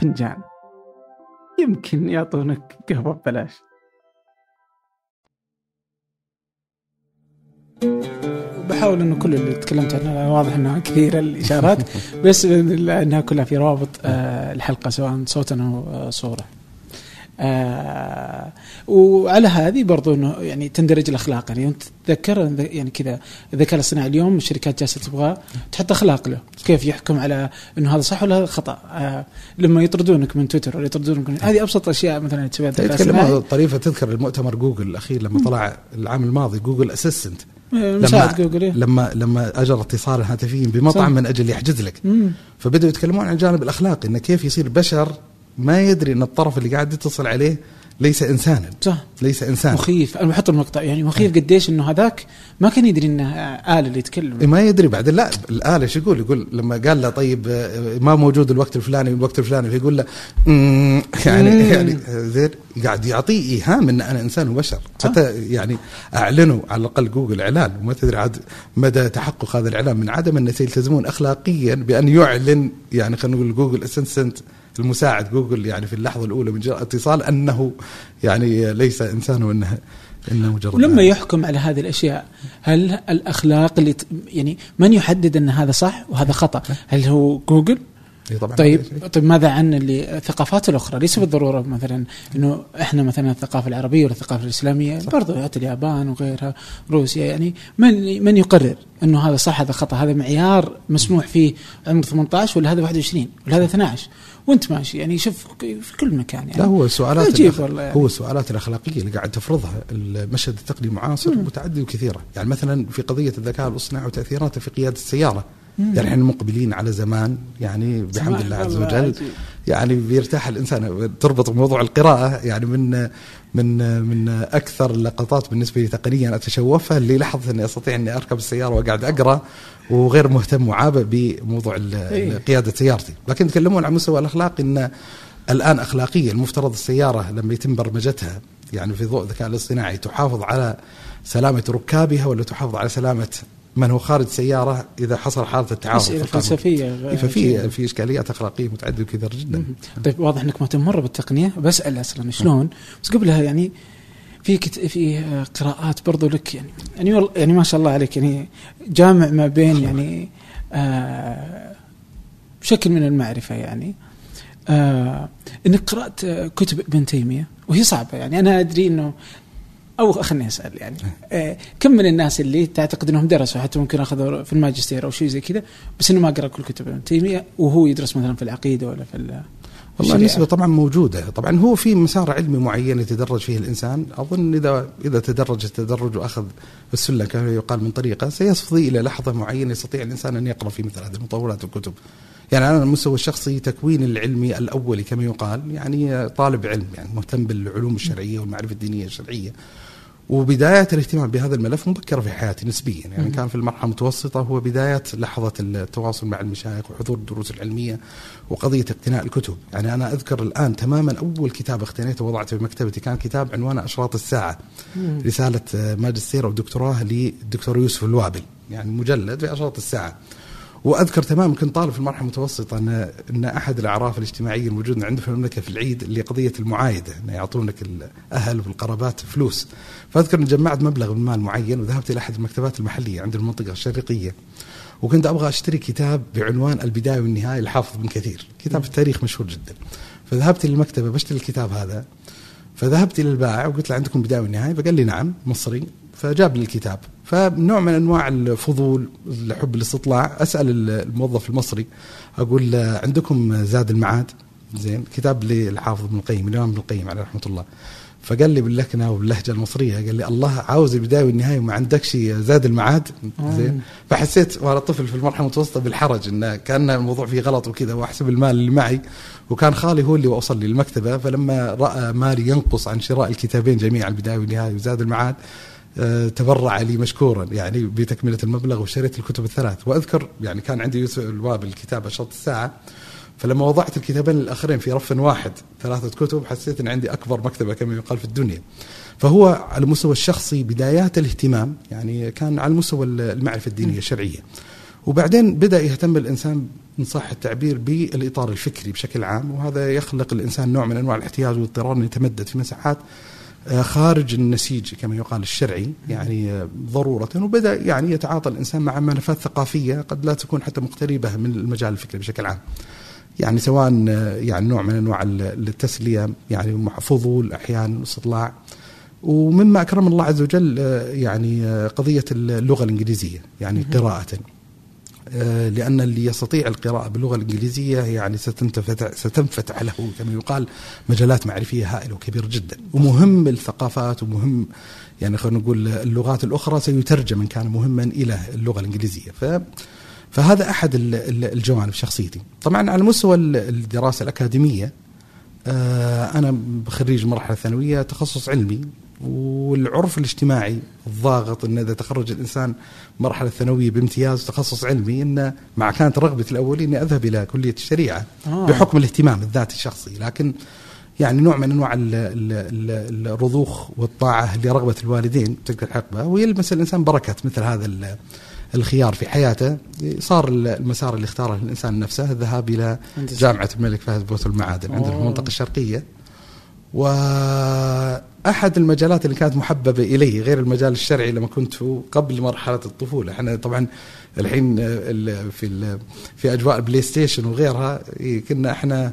فنجان يمكن يعطونك قهوة ببلاش بحاول إنه كل اللي تكلمت عنه واضح انها كثيره الإشارات بس انها كلها في روابط آه، الحلقة سواء صوتا أو صورة. آه وعلى هذه برضو إنه يعني تندرج الأخلاق. يعني أنت تتذكر يعني كذا الذكاء الاصطناعي اليوم الشركات جالسة تبغى تحط أخلاق له. كيف يحكم على إنه هذا صح ولا هذا خطأ؟ آه لما يطردونك من تويتر ولا يطردونك من هذه أبسط أشياء مثلا تسويها الذكاء الاصطناعي طريفه تذكر المؤتمر جوجل الأخير لما طلع العام الماضي جوجل assistant إيه، لما جوجل إيه؟ لما لما أجر اتصالا هاتفيا بمطعم من أجل يحجز لك. فبدأوا يتكلمون عن الجانب الأخلاقي انه كيف يصير بشر ما يدري إن الطرف اللي قاعد يتصل عليه ليس إنسانا. صح. ليس انسان مخيف. أنا بحط المقطع يعني مخيف قديش إنه هذاك ما كان يدري إنه آلة اللي يتكلم. إيه، ما يدري بعد. لا الآلة شو يقول؟ يقول لما قال له طيب آه، ما موجود الوقت الفلاني والوقت الفلاني فيقول له يعني يعني زين قاعد يعطيه إيهام إن أنا إنسان وبشر. حتى يعني أعلنوا على الأقل جوجل إعلان. وما تدري عاد مدى تحقق هذا الإعلان. من عدم أن سيلتزمون اخلاقيا بأن يعلن يعني خلينا نقول جوجل assistant المساعد جوجل يعني في اللحظة الأولى من جراء اتصال أنه يعني ليس إنسان وإنه إنه مجرد ولما يحكم على هذه الأشياء هل الأخلاق اللي يعني من يحدد أن هذا صح وهذا خطأ؟ هل هو جوجل؟ طبعا. طيب طيب ماذا عن اللي الثقافات الأخرى؟ ليس بالضرورة مثلا إنه إحنا مثلا الثقافة العربية ولا الثقافة الإسلامية برضو حتى اليابان وغيرها روسيا يعني من من يقرر إنه هذا صح هذا خطأ؟ هذا معيار مسموح فيه عمر 18 ولا هذا 21 ولا هذا 12 وانت ماشي يعني شوف في كل مكان يعني. لا هو السؤالات الأخ... يعني. هو السؤالات الأخلاقية اللي قاعد تفرضها المشهد التقني المعاصر متعدد وكثيرة. يعني مثلا في قضية الذكاء الاصطناعي وتأثيراته في قيادة السيارة. يعني إحنا مقبلين على زمان يعني بحمد الله عز وجل. يعني بيرتاح الإنسان تربط بموضوع القراءة. يعني من من من أكثر اللقطات بالنسبة لي تقنيا أتشوفها اللي لحظه إني أستطيع إني أركب السيارة وأقعد أقرأ وغير مهتم وعابئ بموضوع إيه. قيادة سيارتي، لكن يتكلمون عن مستوى الأخلاق إن الآن اخلاقيا المفترض السيارة لما يتم برمجتها يعني في ضوء الذكاء الاصطناعي تحافظ على سلامة ركابها ولا تحافظ على سلامة من هو خارج سيارة إذا حصل حالة التعارض اسئله فلسفية إيه، ففي في اشكاليات أخلاقية متعددة كثير جدا. طيب واضح إنك مهتم مره بالتقنية. بسأل أصلا شلون؟ بس قبلها يعني في كت... في قراءات برضو لك يعني. يعني والله يعني ما شاء الله عليك يعني جامع ما بين يعني آه شكل من المعرفة يعني. آه إنك قرأت كتب ابن تيمية وهي صعبة يعني. أنا أدري إنه أو خليني أسأل يعني. آه كم من الناس اللي تعتقد إنهم درسوا؟ حتى ممكن أخذوا في الماجستير أو شيء زي كذا بس إنه ما قرأ كل كتب ابن تيمية وهو يدرس مثلا في العقيدة ولا في والله النسبة طبعا موجودة. طبعا هو في مسار علمي معين يتدرج فيه الإنسان. أظن إذا إذا تدرج التدرج وأخذ السلم كما يقال من طريقة سيصفي إلى لحظة معينة يستطيع الإنسان أن يقرأ في مثل هذه المطولات والكتب. يعني أنا على المستوى الشخصي تكوين العلمي الأولي كما يقال يعني طالب علم يعني مهتم بالعلوم الشرعية والمعرفة الدينية الشرعية. وبداية الاهتمام بهذا الملف مبكرة في حياتي نسبيا. يعني كان في المرحلة المتوسطة هو بداية لحظة التواصل مع المشايخ وحضور الدروس العلمية وقضية اقتناء الكتب. يعني أنا أذكر الآن تماما أول كتاب اقتنيته ووضعته في مكتبتي كان كتاب عنوانه أشراط الساعة. مم. رسالة ماجستير أو دكتوراه للدكتور يوسف الوابل. يعني مجلد في أشراط الساعة. وأذكر تماما كنت طالب في المرحلة المتوسطة ان أن أحد الأعراف الاجتماعية الموجودة عندنا في المملكة في العيد اللي قضية المعايدة إنه يعطونك الأهل والقرابات فلوس. فأذكر اني جمعت مبلغ من مال معين وذهبت إلى أحد المكتبات المحلية عند المنطقة الشرقية. وكنت أبغى أشتري كتاب بعنوان البداية والنهاية لحافظ بن كثير. كتاب في التاريخ مشهور جدا. فذهبت للمكتبه بشتري الكتاب هذا. فذهبت إلى البائع وقلت له عندكم بداية والنهاية؟ فقال لي نعم مصري. فجاب لي الكتاب. فنوع من أنواع الفضول لحب الاستطلاع. أسأل الموظف المصري أقول عندكم زاد المعاد؟ زين كتاب للحافظ ابن القيم الإمام ابن القيم عليه رحمة الله. فقال لي باللكنه وباللهجه المصرية. قال لي الله عاوز البداية والنهاية وما عندكش زاد المعاد؟ زين. فحسيت وأنا طفل في المرحلة المتوسطة بالحرج انه كأن الموضوع فيه غلط وكذا وأحسب المال اللي معي. وكان خالي هو اللي وصل لي المكتبة. فلما رأى مالي ينقص عن شراء الكتابين جميعا البداية والنهاية وزاد المعاد آه، تبرع لي مشكورا يعني بتكملة المبلغ وشريت الكتب الثلاث وأذكر يعني كان عندي يوسف الواب الكتاب اشرط الساعة فلما وضعت الكتابين الآخرين في رف واحد ثلاثة كتب حسيت إن عندي أكبر مكتبة كما يقال في الدنيا. فهو على المستوى الشخصي بدايات الاهتمام يعني كان على المستوى المعرفة الدينية الشرعية. وبعدين بدأ يهتم الإنسان ان صح التعبير بالإطار الفكري بشكل عام وهذا يخلق الإنسان نوع من أنواع الاحتياج والاضطرار ان يتمدد في مساحات آه، خارج النسيج كما يقال الشرعي يعني آه، ضرورة. وبدأ يعني يتعاطى الإنسان مع ملفات ثقافية قد لا تكون حتى مقتربة من المجال الفكري بشكل عام. يعني سواء آه، يعني نوع من أنواع التسلية يعني فضول أحيانا استطلاع. ومما أكرم الله عز وجل يعني قضية اللغة الإنجليزية يعني قراءة. آه، لأن اللي يستطيع القراءة باللغة الإنجليزية يعني ستنفتح, ستنفتح له كما يقال مجالات معرفية هائلة وكبيرة جدا. ومهم الثقافات ومهم يعني خلينا نقول اللغات الأخرى سيترجم إن كان مهما إلى اللغة الإنجليزية. ف فهذا أحد الجوانب شخصيتي. طبعا على مستوى الدراسة الأكاديمية آه، أنا خريج المرحلة الثانوية تخصص علمي. والعرف الاجتماعي الضاغط إن إذا تخرج الإنسان مرحلة ثانوية بامتياز تخصص علمي انه مع كانت رغبتي الاوليه إني أذهب إلى كلية الشريعة آه. بحكم الاهتمام الذاتي الشخصي. لكن يعني نوع من أنواع الرضوخ والطاعة لرغبة الوالدين تلك الحقبة ويلمس الإنسان بركه مثل هذا الخيار في حياته. صار المسار اللي اختاره الإنسان نفسه الذهاب إلى جامعة الملك فهد بوت المعادن عندنا في المنطقة الشرقية. واحد المجالات اللي كانت محببة إلي غير المجال الشرعي لما كنت قبل مرحلة الطفولة. إحنا طبعا الحين في في أجواء ال PlayStation وغيرها كنا إحنا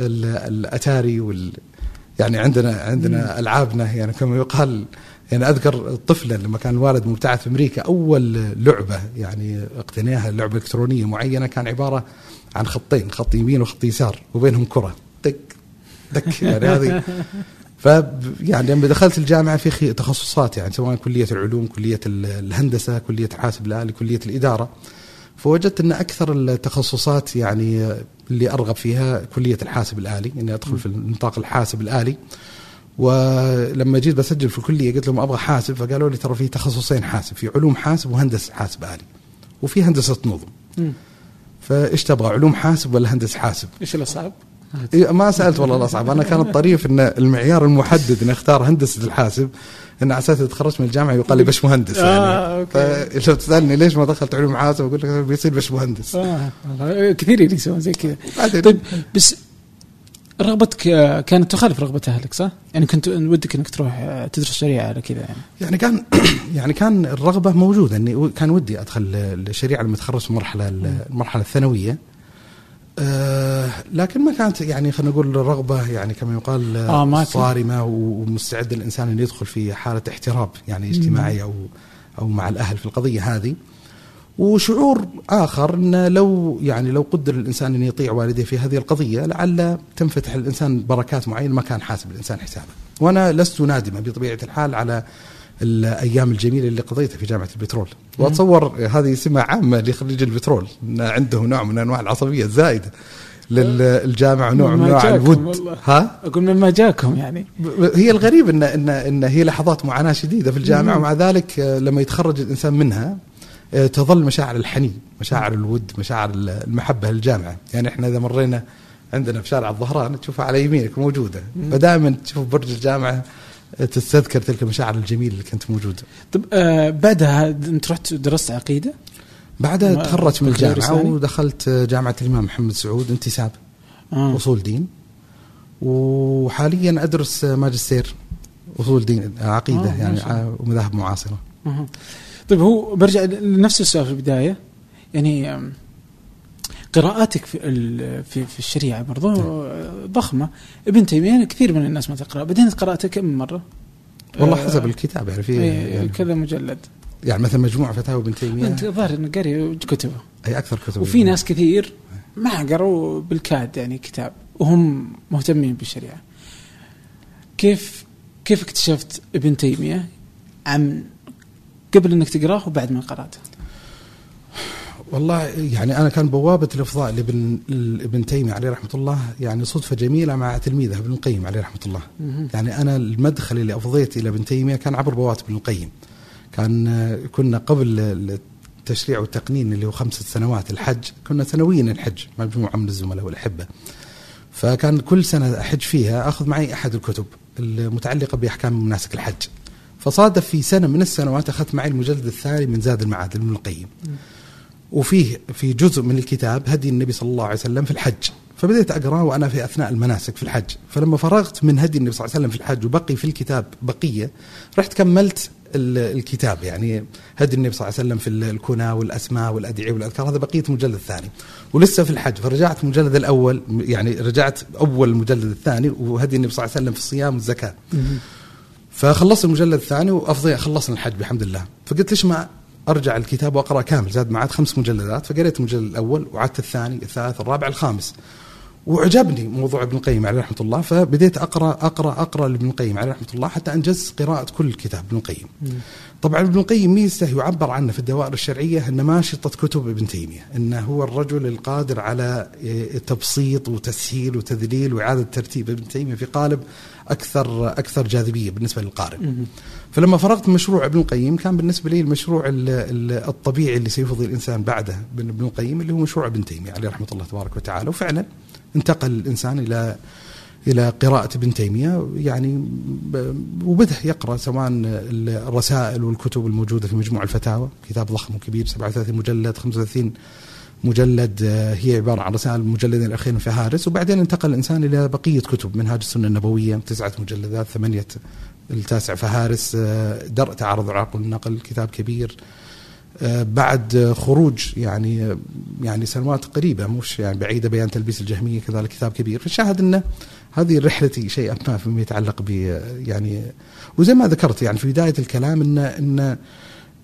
الأتاري وال يعني عندنا عندنا ألعابنا يعني كما يقال يعني أذكر طفلا لما كان الوالد مبتعث في أمريكا أول لعبة يعني اقتنيها لعبة إلكترونية معينة كان عبارة عن خطين خط يمين وخط يسار وبينهم كرة. طق دك يعني هذه *laughs* ف يعني لما دخلت الجامعة في تخصصات يعني سواء كلية العلوم، كلية الهندسة، كلية الحاسب الآلي، كلية الإدارة. فوجدت أن أكثر التخصصات يعني اللي أرغب فيها كلية الحاسب الآلي إني أدخل في نطاق الحاسب الآلي. ولما جيت بسجل في الكلية قلت لهم أبغى حاسب فقالوا لي ترى في تخصصين حاسب في علوم حاسب وهندسة حاسب آلي. وفي هندسة نظم. فإيش تبغى علوم حاسب ولا هندسة حاسب؟ إيش الأصعب؟ إيه، ما سألت والله الاصعب أنا كان الطريف إن المعيار المحدد إن أختار هندسة الحاسب إن على أساس تخرجت من الجامعة يقال لي بش مهندس يعني. آه، أوكي. فلو تسألني ليش ما دخلت علوم حاسب أقول لك بيصير بش مهندس آه والله كثير يسوون زي كذا. طيب بس رغبتك آه، كانت تخالف رغبة أهلك صح؟ يعني كنت ودك إنك تروح آه، تدرس شريعة على كذا يعني. يعني كان *clears throat* يعني كان الرغبة موجودة إني كان ودي أدخل الشريعه لما اتخرج في المرحله المرحله الثانوية. آه لكن ما كانت يعني خلينا نقول رغبة يعني كما يقال آه، ما كان. صارمة ومستعد الإنسان أن يدخل في حالة احتراب يعني اجتماعي أو أو مع الأهل في القضية هذه وشعور آخر إن لو يعني لو قدر الإنسان أن يطيع والديه في هذه القضية لعل تنفتح الإنسان بركات معينة ما كان حاسب الإنسان حسابه. وأنا لست نادما بطبيعة الحال على الأيام الجميلة اللي قضيتها في جامعة البترول. وأتصور هذه سمة عامة لخريج البترول. إن عنده نوع من أنواع العصبية الزائده للجامعه ونوع من أنواع الود. والله. ها؟ أقول مما جاكم يعني. هي الغريب ان ان إن هي لحظات معاناة شديدة في الجامعة ومع ذلك آه، لما يتخرج الإنسان منها آه، تظل مشاعر الحنين، مشاعر الود، مشاعر المحبة للجامعة، يعني إحنا إذا مرينا عندنا في شارع الظهران تشوفها على يمينك موجودة، فدائما تشوف برج الجامعة تستذكر تلك المشاعر الجميلة اللي كانت موجودة. طب آه بعدها انت رحت درست عقيدة؟ بعدها تخرجت من الجامعة؟ ودخلت آه، جامعة الإمام محمد سعود انتساب آه. أصول دين وحاليا أدرس آه، ماجستير أصول دين آه، عقيدة آه، يعني الله. آه، ومذاهب معاصرة. أها. طيب هو برجع لنفس السؤال في البداية يعني قراءاتك في في, في الشريعة برضو آه، ضخمة. ابن تيمية كثير من الناس ما تقرأ. بعدين انت قراته كم مرة؟ والله آه، حسب الكتاب يعني في إيه، يعني, كذا مجلد. يعني مثلا مجموع فتاوى ابن تيمية. أنت ظاهر انك قاري كتبه أي أكثر كتب. وفي ناس كثير ما قروا بالكاد يعني كتاب وهم مهتمين بالشريعة. كيف كيف اكتشفت ابن تيمية عن قبل إنك تقرأه وبعد ما قرأته؟ والله يعني أنا كان بوابة الإفضاء لابن ابن تيمية عليه رحمة الله يعني صدفة جميلة مع تلميذه ابن القيم عليه رحمة الله. يعني أنا المدخل اللي أفضيت إلى ابن تيمية كان عبر بوابة ابن القيم. كان كنا قبل التشريع والتقنين اللي هو خمسة سنوات الحج كنا سنويا نحج مجموعة من الزملاء والأحبة. فكان كل سنة أحج فيها أخذ معي أحد الكتب المتعلقة بأحكام مناسك الحج. فصادف في سنة من السنوات أخذت معي المجلد الثاني من زاد المعاد لابن القيم. وفيه في جزء من الكتاب هدي النبي صلى الله عليه وسلم في الحج. فبدأت أقرأ وأنا في أثناء المناسك في الحج. فلما فرغت من هدي النبي صلى الله عليه وسلم في الحج وبقي في الكتاب بقية رحت كملت ال- الكتاب. يعني هدي النبي صلى الله عليه وسلم في ال- الكنى والأسماء والأدعية والأذكار. هذا بقية المجلد الثاني. ولسه في الحج. فرجعت المجلد الأول يعني رجعت أول المجلد الثاني وهدي النبي صلى الله عليه وسلم في الصيام والزكاة فخلصت المجلد الثاني وافضل خلصنا الحج بحمد الله. فقلت ليش ما أرجع الكتاب وأقرأ كامل زاد معاد خمس مجلدات فقريت المجلد الأول وعدت الثاني الثالث الرابع الخامس وعجبني موضوع ابن القيم عليه رحمة الله فبديت أقرأ أقرأ أقرأ لابن القيم عليه رحمة الله حتى انجزت قراءة كل كتاب ابن القيم. طبعا ابن القيم ميزته يعبر عنه في الدوائر الشرعية إنه ماشطه كتب ابن تيمية، إنه هو الرجل القادر على إيه، تبسيط وتسهيل وتذليل وإعادة ترتيب ابن تيمية في قالب أكثر أكثر جاذبية بالنسبة للقارئ. فلما فرغت مشروع ابن القيم كان بالنسبة لي المشروع ال- ال- الطبيعي اللي سيفضي الإنسان بعده من ابن القيم اللي هو مشروع ابن تيمية عليه رحمة الله تبارك وتعالى. وفعلا انتقل الإنسان إلى إلى قراءة ابن تيمية يعني وبدأ يقرأ سواء الرسائل والكتب الموجودة في مجموع الفتاوى كتاب ضخم وكبير 37 مجلد 35 مجلد آه، هي عبارة عن رسائل المجلدين الاخير من فهارس وبعدين انتقل الإنسان إلى بقية كتب منهاج السنة النبوية تسعة مجلدات ثمانية التاسع فهارس آه، درء تعارض العقل والنقل كتاب كبير آه، بعد خروج يعني يعني سنوات قريبة مش يعني بعيدة بيان تلبيس الجهمية كذلك كتاب كبير. فالشاهد انه هذه رحلتي شيئا ما فيما يتعلق ب يعني وزي ما ذكرت يعني في بداية الكلام إن إن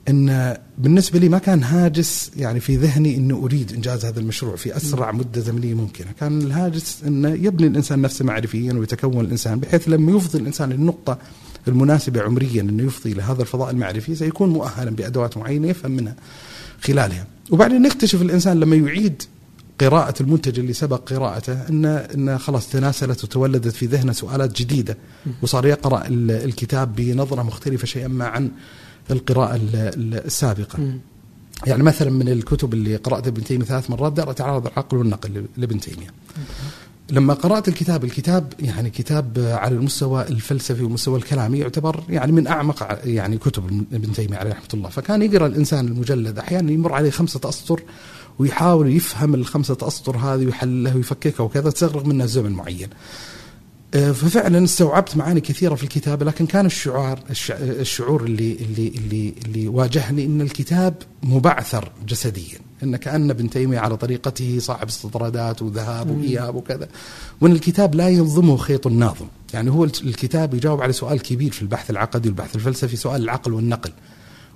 إن بالنسبة لي ما كان هاجس يعني في ذهني انه أريد إنجاز هذا المشروع في أسرع مدة زمنية ممكنة، كان الهاجس انه يبني الإنسان نفسه معرفيا ويتكون الإنسان بحيث لما يفضي الإنسان للنقطة المناسبة عمريا إنه يفضي لهذا الفضاء المعرفي سيكون مؤهلا بأدوات معينة يفهم منها خلالها، وبعدين نكتشف الإنسان لما يعيد قراءة المنتج اللي سبق قراءته إن إن خلاص تناسلت وتولدت في ذهنه سؤالات جديدة وصار يقرأ ال- الكتاب بنظرة مختلفة شيئا ما عن القراءة ال- ال- السابقة. مم. يعني مثلا من الكتب اللي قرأتها ابن تيمية ثلاث مرات دار تعارض العقل والنقل لابن تيمية. لما قرأت الكتاب الكتاب يعني كتاب على المستوى الفلسفي والمستوى الكلامي يعتبر يعني من أعمق يعني كتب ابن تيمية عليه رحمة الله. فكان يقرأ الإنسان المجلد أحيانا يمر عليه خمسة أسطر ويحاول يفهم الخمسة أسطر هذه ويحلها ويفككها وكذا تستغرق منه زمن معين. ففعلا استوعبت معاني كثيرة في الكتاب لكن كان الشعار الشعور اللي اللي اللي اللي واجهني إن الكتاب مبعثر جسديا إن كأن ابن تيمية على طريقته صاحب استطرادات وذهاب وإياب وكذا وإن الكتاب لا ينظمه خيط الناظم يعني هو الكتاب يجاوب على سؤال كبير في البحث العقدي والبحث الفلسفي سؤال العقل والنقل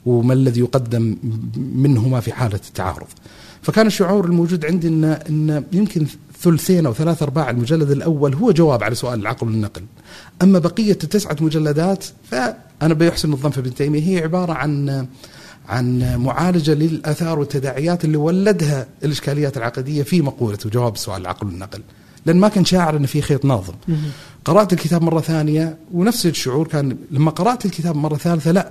وما الذي يقدم منهما في حالة التعارض. فكان الشعور الموجود عندي إن إن يمكن ثلثين أو ثلاث أرباع المجلد الأول هو جواب على سؤال العقل والنقل. أما بقية التسعه مجلدات فأنا بيحسن الظن في ابن تيمية هي عبارة عن عن معالجة للآثار والتداعيات اللي ولدها الإشكاليات العقدية في مقولة وجواب سؤال العقل والنقل. لأن ما كان شاعر ان في خيط ناظم. قرأت الكتاب مرة ثانية ونفس الشعور كان لما قرأت الكتاب مرة ثالثة لا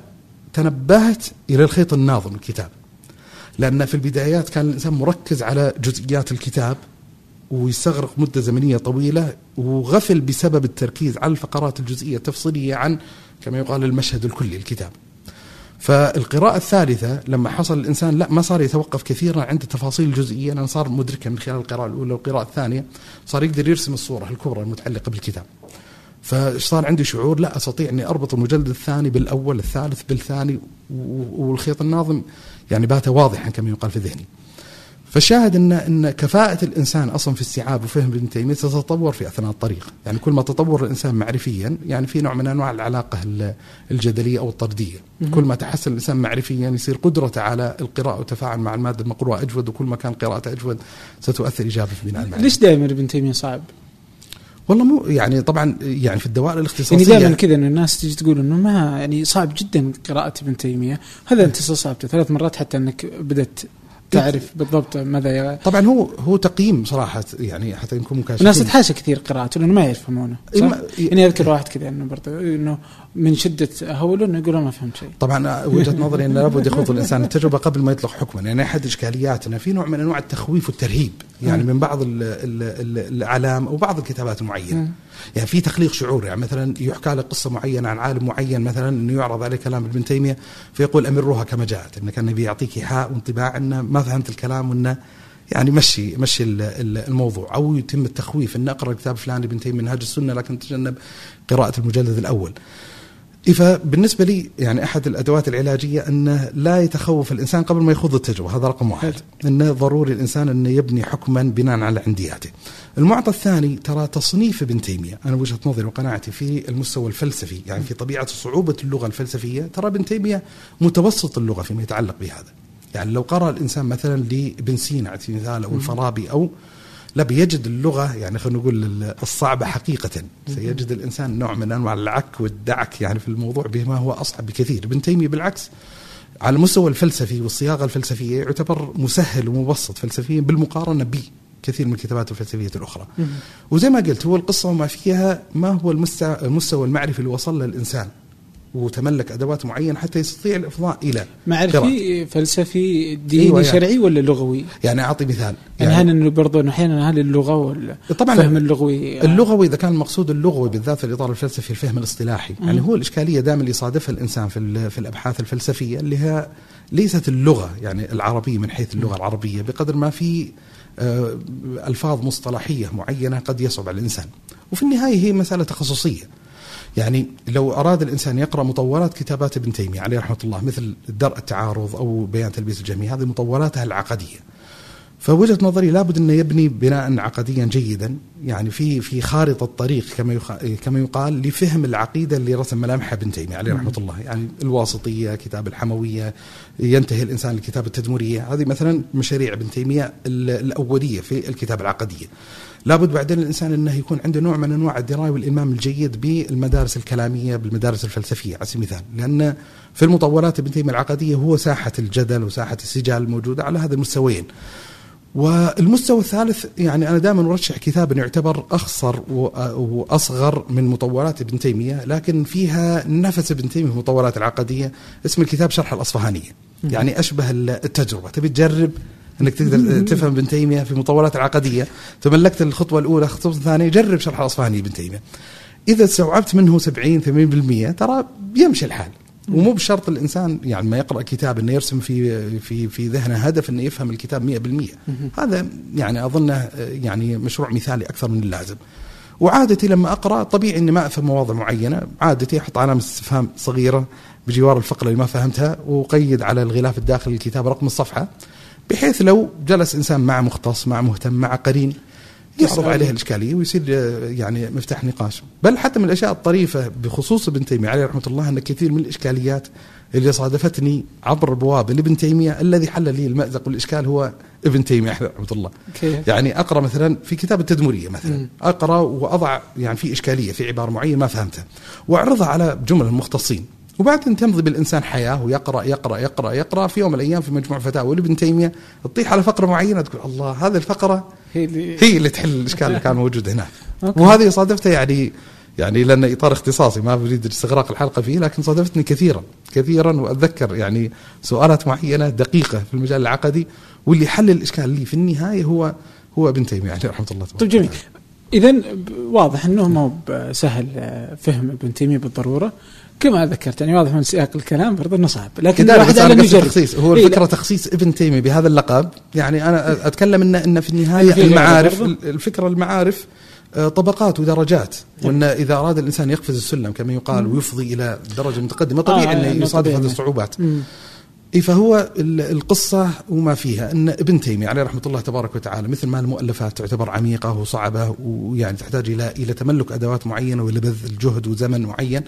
تنبهت إلى الخيط الناظم الكتاب. لأن في البدايات كان الإنسان مركز على جزئيات الكتاب ويستغرق مدة زمنية طويلة وغفل بسبب التركيز على الفقرات الجزئية التفصيلية عن كما يقال المشهد الكلي الكتاب. فالقراءة الثالثة لما حصل الإنسان لا ما صار يتوقف كثيرا عند التفاصيل الجزئية لأنه صار مدركا من خلال القراءة الأولى والقراءة الثانية صار يقدر يرسم الصورة الكبرى المتعلقة بالكتاب. فصار عندي شعور لا أستطيع إني أربط المجلد الثاني بالأول الثالث بالثاني والخيط الناظم يعني بات واضحا كما يقال في ذهني. فالشاهد ان إن كفاءة الإنسان أصلا في استيعاب وفهم ابن تيمية تتطور في أثناء الطريق، يعني كل ما تطور الإنسان معرفيا يعني في نوع من أنواع العلاقة الجدلية أو الطردية، كل ما تحسن الإنسان معرفيا يصير قدرته على القراءة والتفاعل مع المادة المقروءة أجود وكل ما كان قراءته أجود ستؤثر ايجابا في بناء المعرفة. ليش دائما ابن تيمية صعب؟ والله مو يعني طبعا يعني في الدوائر الاختصاصيه يعني دائما كذا انه الناس تجي تقول إنه ما يعني صعب جدا قراءة ابن تيمية. هذا انت صعبته. ثلاث مرات حتى إنك بدأت تعرف بالضبط ماذا طبعا هو هو تقييم صراحة يعني حتى نكون مكاشفين الناس تحاشى كثير قراءته لأنه ما يفهمونه. صح؟ يعني أذكر واحد كذا إنه برضه إنه من شدة هوله إنه يقول ما فهمت شيء. طبعا وجهة نظري انه لابد يخوض الإنسان التجربة قبل ما يطلق حكما. يعني أحد إشكالياتنا في نوع من أنواع التخويف والترهيب يعني من بعض الأعلام أو بعض الكتابات المعينه يعني في تخليق شعور يعني مثلا يحكى لك قصة معينة عن عالم معين مثلا إنه يعرض عليه كلام ابن تيمية فيقول امروها كما جاءت انه كان يعطيك إيحاء وانطباع إنه ما فهمت الكلام وإنه يعني مشي مشي الموضوع. أو يتم التخويف إن أقرأ كتاب فلان ابن تيمية منهاج السنة لكن تجنب قراءة المجلد الأول. فبالنسبه لي يعني أحد الأدوات العلاجية أنه لا يتخوف الإنسان قبل ما يخوض التجربة هذا رقم واحد. أنه ضروري الإنسان أنه يبني حكما بناء على عندياته. المعطى الثاني ترى تصنيف ابن تيمية. أنا وجهة نظري وقناعتي في المستوى الفلسفي يعني في طبيعة صعوبة اللغة الفلسفية ترى ابن تيمية متوسط اللغة فيما يتعلق بهذا. يعني لو قرأ الإنسان مثلا لابن سينا على سبيل المثال أو الفارابي أو لا بيجد اللغة يعني خلينا نقول الصعبة حقيقة. سيجد الإنسان نوع من أنواع العك والدعك يعني في الموضوع بما هو أصعب بكثير. ابن تيمية بالعكس على المستوى الفلسفي والصياغة الفلسفية يعتبر مسهل ومبسط فلسفيا بالمقارنة ب كثير من الكتابات الفلسفية الأخرى. وزي ما قلت هو القصة وما فيها ما هو المستوى المعرفي اللي وصل له الإنسان. وتملك أدوات معينة حتى يستطيع الإفضاء إلى معرفي فلسفي ديني أيوة يعني شرعي ولا لغوي؟ يعني أعطي مثال. يعني, يعني هل برضه أحيانا هل اللغة ولا طبعا الفهم اللغوي اللغوي إذا كان المقصود اللغوي بالذات في الإطار الفلسفي الفهم الاصطلاحي مم. يعني هو الإشكالية دائما اللي يصادفها الإنسان في في الأبحاث الفلسفية اللي هي ليست اللغة يعني العربية من حيث اللغة العربية بقدر ما في آه، ألفاظ مصطلحية معينة قد يصعب على الإنسان. وفي النهاية هي مسألة تخصصية. يعني لو أراد الإنسان يقرأ مطولات كتابات ابن تيمية عليه رحمة الله مثل درء التعارض أو بيان تلبيس الجميع هذه مطولاتها العقدية. فوجهة نظري لابد انه يبني بناء عقديا جيدا يعني في في خارطة طريق كما كما يقال لفهم العقيدة اللي رسم ملامحها ابن تيمية عليه رحمة الله. يعني الواسطية كتاب الحموية ينتهي الإنسان لكتاب التدمرية هذه مثلا مشاريع ابن تيمية الأولية في الكتاب العقدية. لابد بعدين الإنسان إنه يكون عنده نوع من أنواع الدراية والالمام الجيد بالمدارس الكلامية بالمدارس الفلسفية على سبيل المثال. لأن في المطولات ابن تيمية العقديه هو ساحة الجدل وساحة السجال الموجودة على هذا المستويين. والمستوى الثالث يعني أنا دائما أرشح كتابا يعتبر أخصر وأصغر من مطولات ابن تيمية لكن فيها نفس ابن تيمية في المطولات العقديه اسم الكتاب شرح الأصفهانية. يعني أشبه التجربة. تبي تجرب إنك تقدر تفهم ابن تيمية في مطولات العقدية. تملكت الخطوة الأولى الخطوه الثانية جرب شرح الأصفهاني ابن تيمية. إذا استوعبت منه 70 80% ترى بيمشي الحال. ومو بشرط الإنسان يعني ما يقرأ كتاب إنه يرسم في في في ذهنه هدف إنه يفهم الكتاب 100% هذا يعني أظنه يعني مشروع مثالي أكثر من اللازم. وعادتي لما أقرأ طبيعي إني ما أفهم مواضيع معينة. عادتي أحط علامة استفهام صغيرة بجوار الفقرة اللي ما فهمتها وقيد على الغلاف الداخلي الكتاب رقم الصفحة. بحيث لو جلس إنسان مع مختص مع مهتم مع قرين يعرض عليه الإشكالية ويصير يعني مفتاح نقاش بل حتى من الأشياء الطريفة بخصوص ابن تيمية عليه رحمة الله أن كثير من الإشكاليات اللي صادفتني عبر بوابه لابن تيمية الذي حل لي المأزق والإشكال هو ابن تيمية عليه رحمة الله. كيف. يعني أقرأ مثلا في كتاب التدمرية مثلا م. أقرأ وأضع يعني في إشكالية في عبارة معينة ما فهمتها وأعرضها على جمل المختصين وبعدين تمضي بالإنسان حياة ويقرأ يقرأ يقرأ يقرأ في يوم من الأيام في مجموع فتاوى لابن تيمية تطيح على فقرة معينة تقول الله هذه الفقرة هي اللي هي اللي تحل الإشكال اللي كان موجود هناك وهذه صادفتها يعني يعني لأن إطار اختصاصي ما أريد استغراق الحلقة فيه لكن صادفتني كثيرا كثيرا وأتذكر يعني سؤالات معينة دقيقة في المجال العقدي واللي حل الإشكال لي في النهاية هو هو ابن تيمية عليه رحمة الله طيب جميل. اذا واضح إنه مو سهل فهم ابن تيمية بالضرورة. كما ذكرت يعني واضح من سياق الكلام برضه إنه صعب لكن الواحد على تخصيص. هو إيه الفكرة تخصيص ابن تيمية بهذا اللقب. يعني أنا أتكلم ان إن في النهاية المعارف الفكرة المعارف آه، طبقات ودرجات. وإن إذا أراد الإنسان يقفز السلم كما يقال ويفضي إلى درجة متقدمة طبيعي آه إنه يصادف هذه الصعوبات. اي فهو القصة وما فيها. إن ابن تيمية عليه رحمة الله تبارك وتعالى مثل ما المؤلفات تعتبر عميقة وصعبة ويعني تحتاج إلى إلى تملك أدوات معينة والى بذل جهد وزمن معين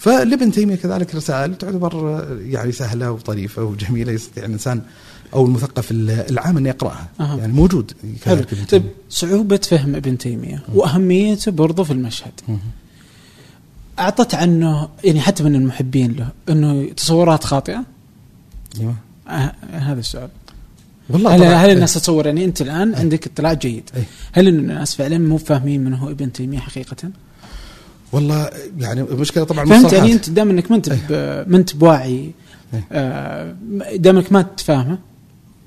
فلابن تيمية كذلك رسائل تعتبر يعني سهلة وطريفة وجميلة يستطيع الإنسان أو المثقف العام أن يقرأها. أه. يعني موجود طيب صعوبة فهم ابن تيمية وأهميته برضه في المشهد. مه. أعطت عنه يعني حتى من المحبين له إنه تصورات خاطئة؟ أيوه. آه هذا السؤال. والله هل, هل الناس تتصور يعني أنت الآن أي. عندك اطلاع جيد. أي. هل الناس فعلا مو فاهمين من هو ابن تيمية حقيقه؟ والله يعني المشكلة طبعا فهمت؟ يعني أنت دام إنك ما أنت ما أنت بواعي آه دام إنك ما تفاهمه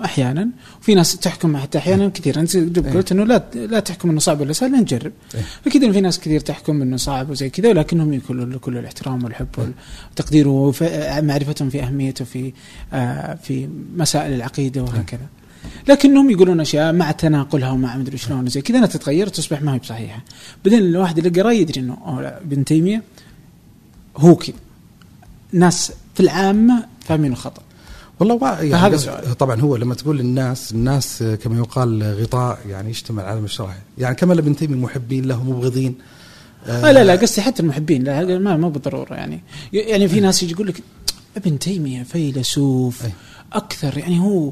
أحيانا وفي ناس تحكم حتى أحيانا كثير أنت قلت إنه لا لا تحكم إنه صعب ولا سهل نجرب. أكيد في ناس كثير تحكم إنه صعب وزي كذا ولكنهم كل كل الاحترام والحب والتقدير ومعرفتهم في أهميته في آه في مسائل العقيدة وهكذا. لكنهم يقولون أشياء مع تناقلها ومع مدري شلون زي كذا انها تتغير تصبح ما هي بصحيحة. بعدين الواحد اللي قرأ يدري إنه ابن تيمية هو كذا. ناس في العامة فاهمينه خطا والله يعني. طبعا هو لما تقول للناس الناس كما يقال غطاء يعني يشتمل على مشروعه يعني كما ابن تيمية محبين له مبغضين. آه لا لا قصدي حتى المحبين لا ما مو بالضرورة يعني. يعني في ناس يجي يقول لك ابن تيمية فيلسوف أكثر يعني هو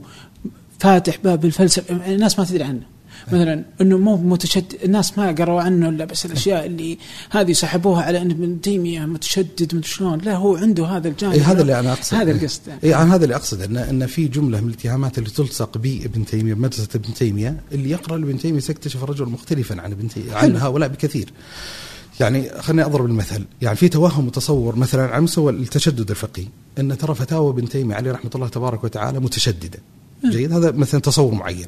فاتح باب الفلسفة. الناس ما تدري عنه. مثلا إنه مو متشدد الناس ما قروا عنه إلا بس الأشياء اللي هذه سحبوها على ان ابن تيمية متشدد مدري شلون لا هو عنده هذا الجانب. إيه هذا اللي أنا اقصد هذا القصد. اي أنا هذا اللي اقصد ان إن في جملة من الاتهامات اللي تلصق بابن تيمية بمدرسه ابن تيمية اللي يقرأ لابن تيمية سيكتشف الرجل مختلفا عن ابن تيمية عن هؤلاء بكثير. يعني خليني أضرب المثل. يعني في توهم وتصور مثلا على مستوى التشدد الفقهي إن ترى فتاوى ابن تيمية عليه رحمة الله تبارك وتعالى متشددة. جيد؟ هذا مثلا تصور معين.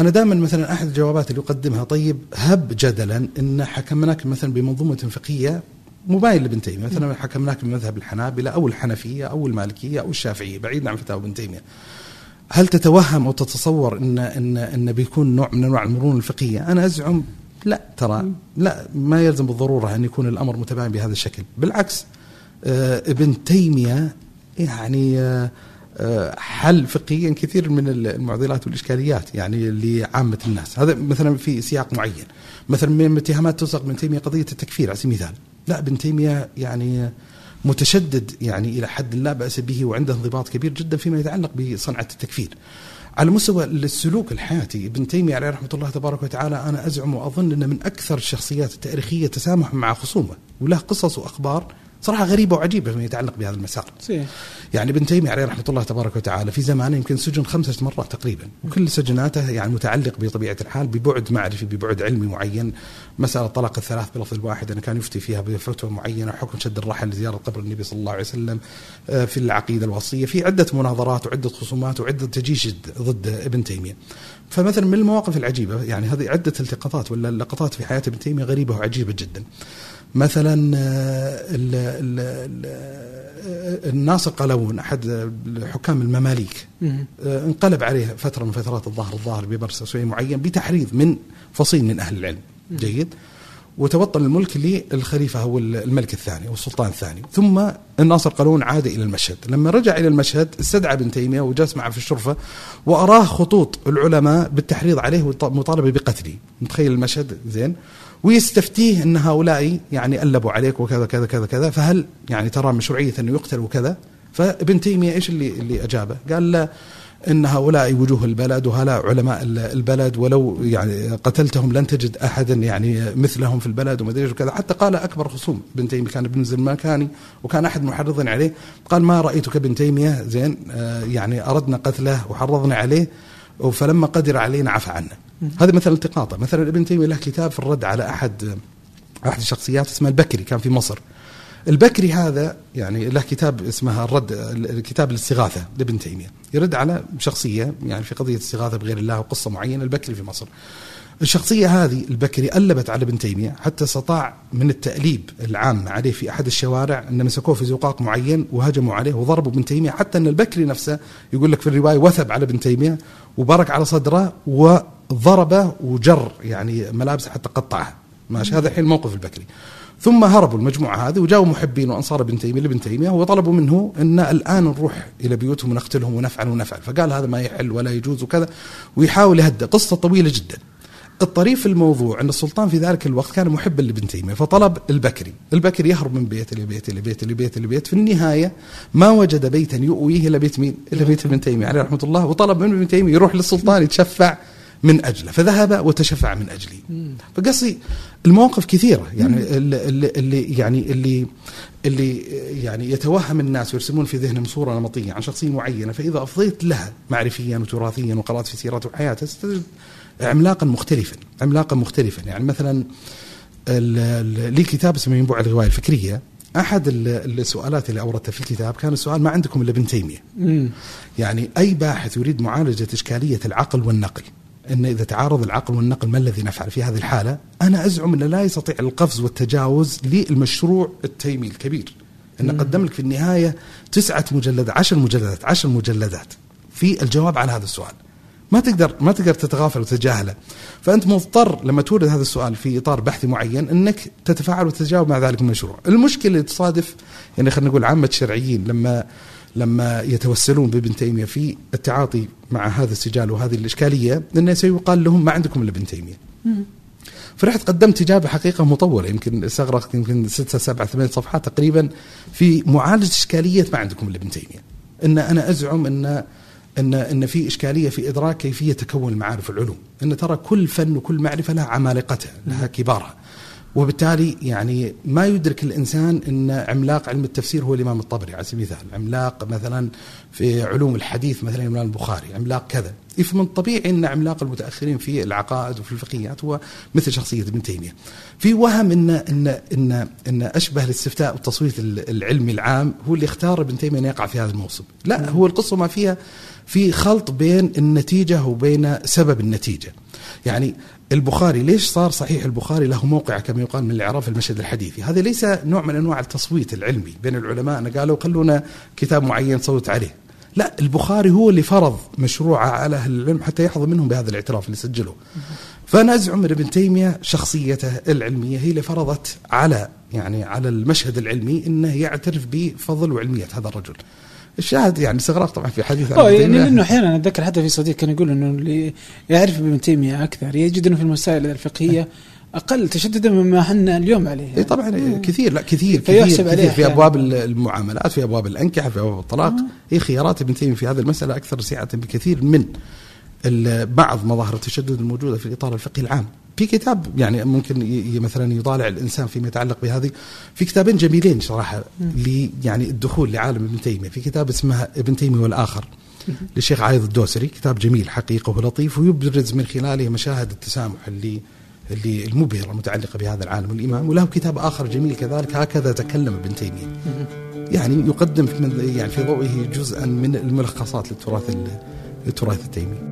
أنا دائما مثلا أحد الجوابات اللي أقدمها طيب هب جدلا إن حكمناك مثلا بمنظومة فقهية مباين لابن تيمية. مثلا حكمناك بمذهب الحنابلة أو الحنفية أو المالكية أو الشافعية بعيدا عن فتاوى ابن تيمية. هل تتوهم أو تتصور إن إن إن بيكون نوع من أنواع المرونة الفقهية؟ أنا أزعم لا ترى لا ما يلزم بالضرورة أن يكون الأمر متباين بهذا الشكل، بالعكس آه ابن تيمية يعني آه حل فقهيا كثير من المعضلات والإشكاليات يعني لعامة الناس، هذا مثلا في سياق معين. مثلا من الاتهامات تلصق ابن تيمية قضية التكفير على سبيل المثال. لا ابن تيمية يعني متشدد يعني إلى حد لا بأس به وعنده انضباط كبير جدا فيما يتعلق بصنعة التكفير. على مستوى السلوك الحياتي ابن تيمية عليه رحمة الله تبارك وتعالى أنا أزعم وأظن انه من أكثر الشخصيات التاريخية تسامح مع خصومه وله قصص وأخبار صراحة غريبة وعجيبة فيما يتعلق بهذا المسار. صحيح. يعني ابن تيمية عليه رحمة الله تبارك وتعالى في زمانه يمكن سجن خمسة مرات تقريبا. وكل سجناته يعني متعلق بطبيعة الحال ببعد معرفي ببعد علمي معين. مسألة طلاق الثلاث بلفظ الواحد انه كان يفتي فيها بفتوى معينة حكم شد الرحل لزيارة قبر النبي صلى الله عليه وسلم آه، في العقيدة الوصية في عدة مناظرات وعدة خصومات وعدة تجيش ضد ابن تيمية. فمثلا من المواقف العجيبة يعني هذه عدة التقاطات ولا لقطات في حياة ابن تيمية غريبة وعجيبة جدا. مثلا آه، ال ال ال آه، الناصر قلاوون أحد حكام المماليك مم. آه، انقلب عليه فترة من فترات الظهر الظاهر ببرسوي معين بتحريض من فصيل من أهل العلم. جيد. وتوطن الملك للخليفه هو الملك الثاني والسلطان الثاني. ثم الناصر قلاوون عاد إلى المشهد. لما رجع إلى المشهد استدعى ابن تيمية وجلس معه في الشرفة وأراه خطوط العلماء بالتحريض عليه والمطالبه بقتله. متخيل المشهد؟ زين. ويستفتيه إن هؤلاء يعني ألبوا عليك وكذا كذا كذا كذا فهل يعني ترى مشروعيه أنه يقتل وكذا؟ فابن تيمية إيش اللي اللي أجابه؟ قال لا إن هؤلاء وجوه البلد وهؤلاء علماء ال- البلد ولو يعني قتلتهم لن تجد أحدا يعني مثلهم في البلد وما أدري وكذا. حتى قال أكبر خصوم ابن تيمية كان ابن زلمكاني وكان أحد محرضين عليه. قال ما رأيتك ابن تيمية؟ زين آه، يعني أردنا قتله وحرضنا عليه فلما قدر علينا عفى عنا هذا مثلا التقاطه مثلا ابن تيمية له كتاب في الرد على أحد أحد الشخصيات اسمه البكري كان في مصر. البكري هذا يعني له كتاب اسمه الرد كتاب الاستغاثة لابن تيمية. يرد على شخصية يعني في قضية استغاثة بغير الله وقصة معينة البكري في مصر. الشخصية هذه البكري ألبت على ابن تيمية حتى استطاع من التأليب العام عليه في أحد الشوارع ان مسكوه في زقاق معين وهجموا عليه وضربوا ابن تيمية حتى أن البكري نفسه يقول لك في الرواية وثب على ابن تيمية وبرك على صدره وضربه وجر يعني ملابسه حتى قطعها. ماشي؟ هذا الحين موقف البكري. ثم هربوا المجموعة هذه وجاءوا محبين وأنصار ابن تيمية لابن تيمية وطلبوا منه أن الآن نروح إلى بيوتهم ونقتلهم ونفعل ونفعل. فقال هذا ما يحل ولا يجوز وكذا. ويحاول يهدى قصة طويلة جدا. الطريف في الموضوع أن السلطان في ذلك الوقت كان محبا لابن تيمية فطلب البكري، البكري يهرب من بيت لبيت لبيت لبيت لبيت، في النهاية ما وجد بيتا يؤويه إلا بيت مين؟ إلا بيت ابن تيمية عليه رحمة الله. وطلب من ابن تيمية يروح للسلطان يتشفع. من أجله، فذهب وتشفع من اجلي. فقصدي المواقف كثيرة يعني اللي, يعني اللي اللي يعني يتوهم الناس ويرسمون في ذهنهم صورة نمطية عن شخصية معينة فإذا أفضيت لها معرفيا وتراثيا وقرأت في سيرته وحياته ستجد عملاقا مختلفا عملاقا مختلفا. يعني مثلا لي كتاب اسمه ينبوع الرواية الفكرية. أحد ال- السؤالات اللي أوردتها في الكتاب كان السؤال ما عندكم إلا ابن تيمية. يعني أي باحث يريد معالجة إشكالية العقل والنقل؟ إن إذا تعارض العقل والنقل ما الذي نفعل في هذه الحالة؟ أنا أزعم انه لا يستطيع القفز والتجاوز للمشروع التيمي الكبير. انه قدم لك في النهاية تسعة مجلدات عشر مجلدات عشر مجلدات في الجواب على هذا السؤال. ما تقدر ما تقدر تتغافل وتتجاهله. فأنت مضطر لما تورد هذا السؤال في إطار بحثي معين إنك تتفاعل وتتجاوب مع ذلك المشروع. المشكلة اللي تصادف يعني خلينا نقول عامة الشرعيين لما لما يتوسلون بابن تيمية في التعاطي مع هذا السجال وهذه الإشكالية انه سيقال لهم ما عندكم إلا ابن تيمية. فرحت قدمت إجابة حقيقة مطولة يمكن استغرقت يمكن ستة سبعة ثمان صفحات تقريبا في معالجة إشكالية ما عندكم إلا ابن تيمية. إن أنا أزعم إن إن إن في إشكالية في إدراك كيفية تكون المعارف والعلوم، إن ترى كل فن وكل معرفة لها عمالقتها، لها كبارها. وبالتالي يعني ما يدرك الإنسان إن عملاق علم التفسير هو الإمام الطبري على سبيل المثال، عملاق مثلا في علوم الحديث مثلا الإمام البخاري، عملاق كذا، فمن الطبيعي إن عملاق المتأخرين في العقائد وفي الفقهيات هو مثل شخصية ابن تيمية. في وهم إن إن إن إن أشبه الاستفتاء والتصويت العلمي العام هو اللي اختار ابن تيمية إن يقع في هذا الموسم، لا هو القصة ما فيها في خلط بين النتيجة وبين سبب النتيجة. يعني البخاري ليش صار صحيح البخاري له موقع كما يقال من الاعراف المشهد الحديثي؟ هذا ليس نوع من أنواع التصويت العلمي بين العلماء أنا قالوا خلونا كتاب معين نصوت عليه. لا البخاري هو اللي فرض مشروعه على أهل العلم حتى يحظى منهم بهذا الاعتراف اللي سجله. فأنا أزعم أن ابن تيمية شخصيته العلمية هي اللي فرضت على يعني على المشهد العلمي إنه يعترف بفضل وعلمية هذا الرجل. الشاهد يعني استغراق طبعا في حديث آه يعني لأنه أحيانا أتذكر حتى في صديق كان يقول إنه اللي يعرف ابن تيمية أكثر يجد إنه في المسائل الفقهية أقل تشددا مما إحنا اليوم عليه. اي طبعا مم. كثير لا كثير كثير, كثير في أبواب المعاملات في أبواب الأنكحة في أبواب الطلاق. هي خيارات ابن تيمية في هذه المسألة أكثر سعه بكثير من بعض مظاهر التشدد الموجودة في الإطار الفقهي العام. في كتاب يعني ممكن مثلا يطالع الإنسان فيما يتعلق بهذه في كتابين جميلين صراحة لي يعني الدخول لعالم ابن تيمية. في كتاب اسمه ابن تيمية والآخر للشيخ عايض الدوسري. كتاب جميل حقيقة ولطيف ويبرز من خلاله مشاهد التسامح اللي اللي المبهرة المتعلقة بهذا العالم الامام وله كتاب آخر جميل كذلك هكذا تكلم ابن تيمية. يعني يقدم من يعني في ضوئه جزءا من الملخصات للتراث التراث التيمي.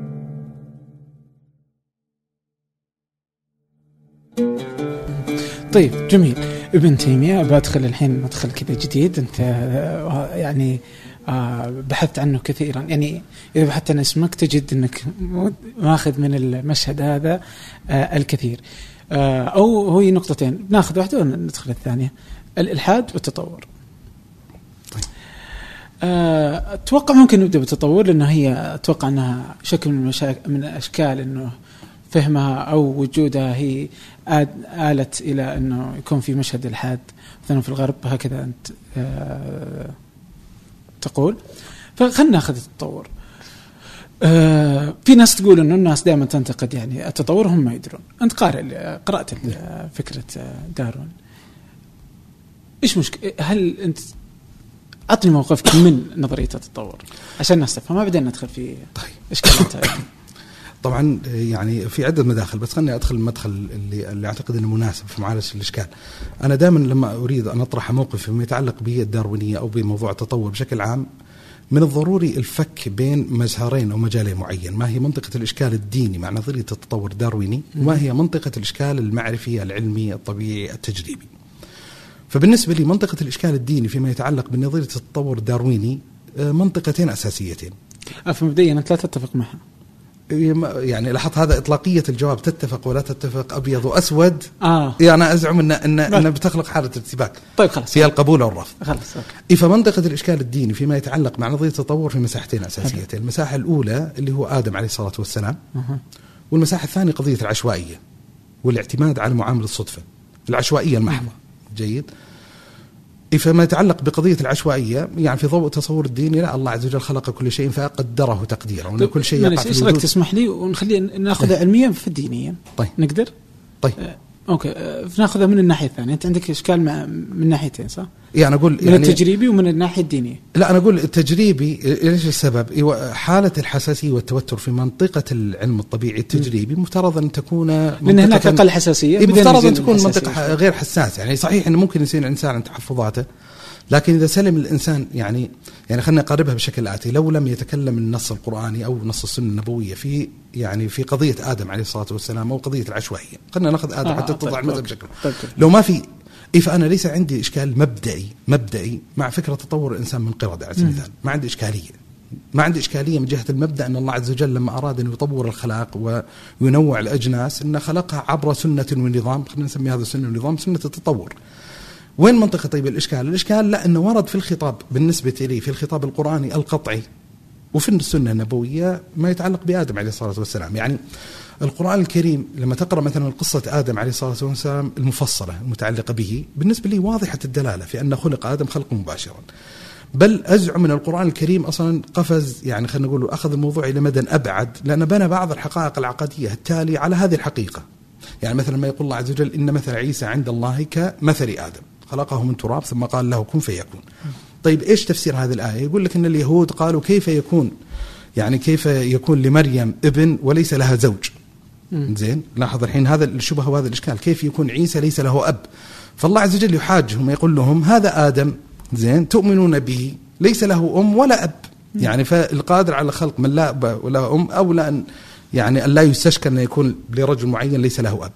طيب جميل. ابن تيمية بدخل الحين مدخل كذا جديد. انت آه، يعني آه، بحثت عنه كثيرا. يعني إذا بحثت عن اسمك تجد إنك ماخذ من المشهد هذا آه، الكثير. أو هي نقطتين. ناخذ واحدة وندخل الثانية. الإلحاد والتطور. طيب. أتوقع ممكن نبدأ بالتطور لأنه هي أتوقع أنها شكل من المشاكل من اشكال إنه فهمها أو وجودها هي آلت إلى أنه يكون في مشهد الحاد مثلا في الغرب هكذا أنت آه تقول. فخلنا ناخذ التطور. آه في ناس تقول إنه الناس دائما تنتقد يعني التطور هم ما يدرون. أنت قارئ قرأت فكرة داروين إيش مشكله هل انت أعطني موقفك من نظرية التطور عشان الناس تفهم بعدين ندخل في طيب. إشكالات طبعا يعني في عدة مداخل بس خليني أدخل المدخل اللي, اللي أعتقد إنه مناسب في معالجة الإشكال. أنا دائما لما أريد أن أطرح موقف فيما يتعلق بالداروينيه أو بموضوع التطور بشكل عام من الضروري الفك بين مظهرين أو مجالين معين، ما هي منطقة الإشكال الديني مع نظرية التطور الدارويني، وما هي منطقة الإشكال المعرفي العلمي الطبيعي التجريبي. فبالنسبة لي منطقة الإشكال الديني فيما يتعلق بنظرية التطور الدارويني آه، منطقتين أساسيتين. مبدئيا انت لا تتفق معها. يعني لاحظت هذا إطلاقية الجواب تتفق ولا تتفق؟ أبيض وأسود. آه. يعني أنا أزعم ان ان, إن بتخلق حالة ارتباك. طيب خلاص. هي القبول أو الرفض. خلاص okay. فمنطقه الإشكال الديني فيما يتعلق مع نظرية التطور في مساحتين أساسيتين. المساحة الأولى اللي هو آدم عليه الصلاة والسلام أه. والمساحة الثانية قضية العشوائية والإعتماد على معامله الصدفة العشوائية المحضة. جيد. فيما يتعلق بقضية العشوائية يعني في ضوء تصور الديني لا الله عز وجل خلق كل شيء فقدره تقديرا وأن كل شيء يقع في تسمح لي ونخلي ناخذها علميا في الدينيا طيب. نقدر؟ طيب. آه أوكي آه ناخذها من الناحية الثانية. أنت عندك إشكال مع من ناحيتين صح؟ يعني أقول يعني من التجريبي ومن الناحية الدينية. لا أنا أقول التجريبي ليش السبب؟ حالة الحساسية والتوتر في منطقة العلم الطبيعي التجريبي مفترض أن تكون لأن هناك أقل حساسية مفترض أن تكون منطقة غير حساسة. يعني صحيح إنه ممكن يصير الإنسان عن تحفظاته لكن إذا سلم الإنسان يعني يعني خلينا نقربها بشكل اتي لو لم يتكلم النص القرآني أو نص السنة النبوية في يعني في قضية آدم عليه الصلاة والسلام أو قضية العشوائية. خلينا نأخذ آدم آه حتى تتضح طيب المسألة بشكل. طيب لو ما في إيه فأنا ليس عندي إشكال مبدئي مبدئي مع فكرة تطور الإنسان من قردة على سبيل المثال. ما عندي إشكالية. ما عندي إشكالية من جهة المبدأ أن الله عز وجل لما أراد أن يطور الخلاق وينوع الأجناس أن خلقها عبر سنة ونظام. خلينا نسمي هذا السنة ونظام سنة التطور. وين منطقة طيب الإشكال؟ الإشكال لا أنه ورد في الخطاب بالنسبة لي في الخطاب القرآني القطعي وفي السنة النبوية ما يتعلق بآدم عليه الصلاة والسلام. يعني القرآن الكريم لما تقرأ مثلا قصة آدم عليه الصلاة والسلام المفصلة المتعلقة به بالنسبة لي واضحة الدلالة في أن خلق آدم خلق مباشرا. بل أزعم من القرآن الكريم أصلا قفز يعني خلينا نقول أخذ الموضوع إلى مدى أبعد لأن بنى بعض الحقائق العقدية التالية على هذه الحقيقة. يعني مثلا ما يقول الله عز وجل إن مثل عيسى عند الله كمثل آدم. خلقه من تراب ثم قال له كن فيكون. طيب إيش تفسير هذه الآية؟ يقول لك إن اليهود قالوا كيف يكون؟ يعني كيف يكون لمريم ابن وليس لها زوج؟ زين لاحظ الحين هذا الشبهه وهذا الإشكال. كيف يكون عيسى ليس له أب؟ فالله عز وجل يحاجهم يقول لهم هذا آدم زين تؤمنون به ليس له أم ولا أب. يعني فالقادر على خلق من لا اب ولا أم أولى أن يعني أن لا يستشكل أن يكون لرجل معين ليس له أب.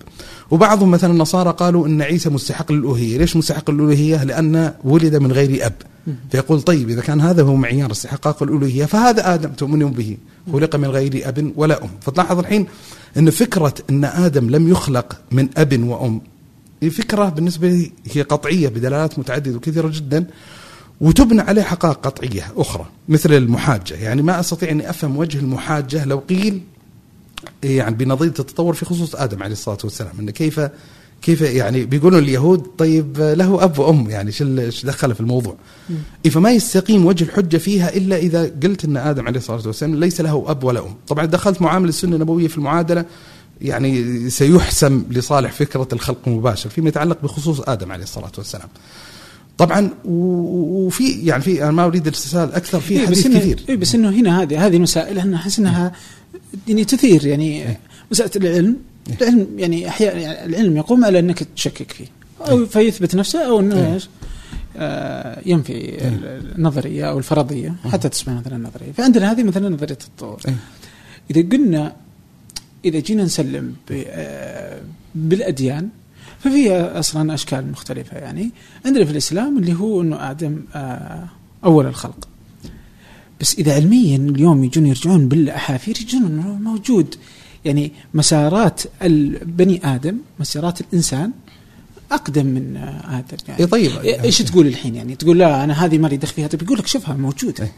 وبعضهم مثلا النصارى قالوا أن عيسى مستحق للألوهية. ليش مستحق للألوهية؟ لأن ولد من غير أب. فيقول طيب إذا كان هذا هو معيار استحقاق الألوهية فهذا آدم تؤمنون به. خلق من غير أب ولا أم. فتلاحظ الحين أن فكرة أن آدم لم يخلق من أب وأم فكرة بالنسبة لي هي قطعية بدلالات متعددة وكثيرة جدا وتبنى عليه حقائق قطعية أخرى مثل المحاجة. يعني ما أستطيع أني أفهم وجه المحاجة لو قيل يعني بنظريه التطور في خصوص آدم عليه الصلاة والسلام إنه كيف كيف يعني بيقولون اليهود طيب له أب وأم يعني شو دخله في الموضوع؟ فما يستقيم وجه الحجة فيها إلا إذا قلت إن آدم عليه الصلاة والسلام ليس له أب ولا أم. طبعا دخلت معامل السنة النبوية في المعادلة يعني سيحسم لصالح فكرة الخلق المباشر فيما يتعلق بخصوص آدم عليه الصلاة والسلام. طبعا وفي يعني في أنا ما أريد الاستسهال أكثر في إيه حديث كثير إيه بس إنه هنا هذه هذه المسائل أنا احس إنها يعني تثير يعني إيه. مسألة العلم العلم يعني أحيانا يعني العلم يقوم على إنك تشكك فيه أو فيثبت نفسه أو إنه إيه. إيش؟ آه ينفي النظرية أو الفرضية حتى تسمى مثلا النظرية فعندنا هذه مثلا نظرية التطور إيه. إذا قلنا إذا جينا نسلم آه، بالأديان ففيها أصلا أشكال مختلفة يعني. عندنا في الإسلام اللي هو إنه آدم آه، أول الخلق. بس إذا علميا اليوم يجون يرجعون بالأحافير يجون انه موجود. يعني مسارات البني آدم مسارات الإنسان أقدم من آدم يعني. إيه طيب. إيش تقول الحين يعني؟ تقول لا أنا هذه مالي دخل فيها. طيب يقول لك شوفها موجودة. إيه.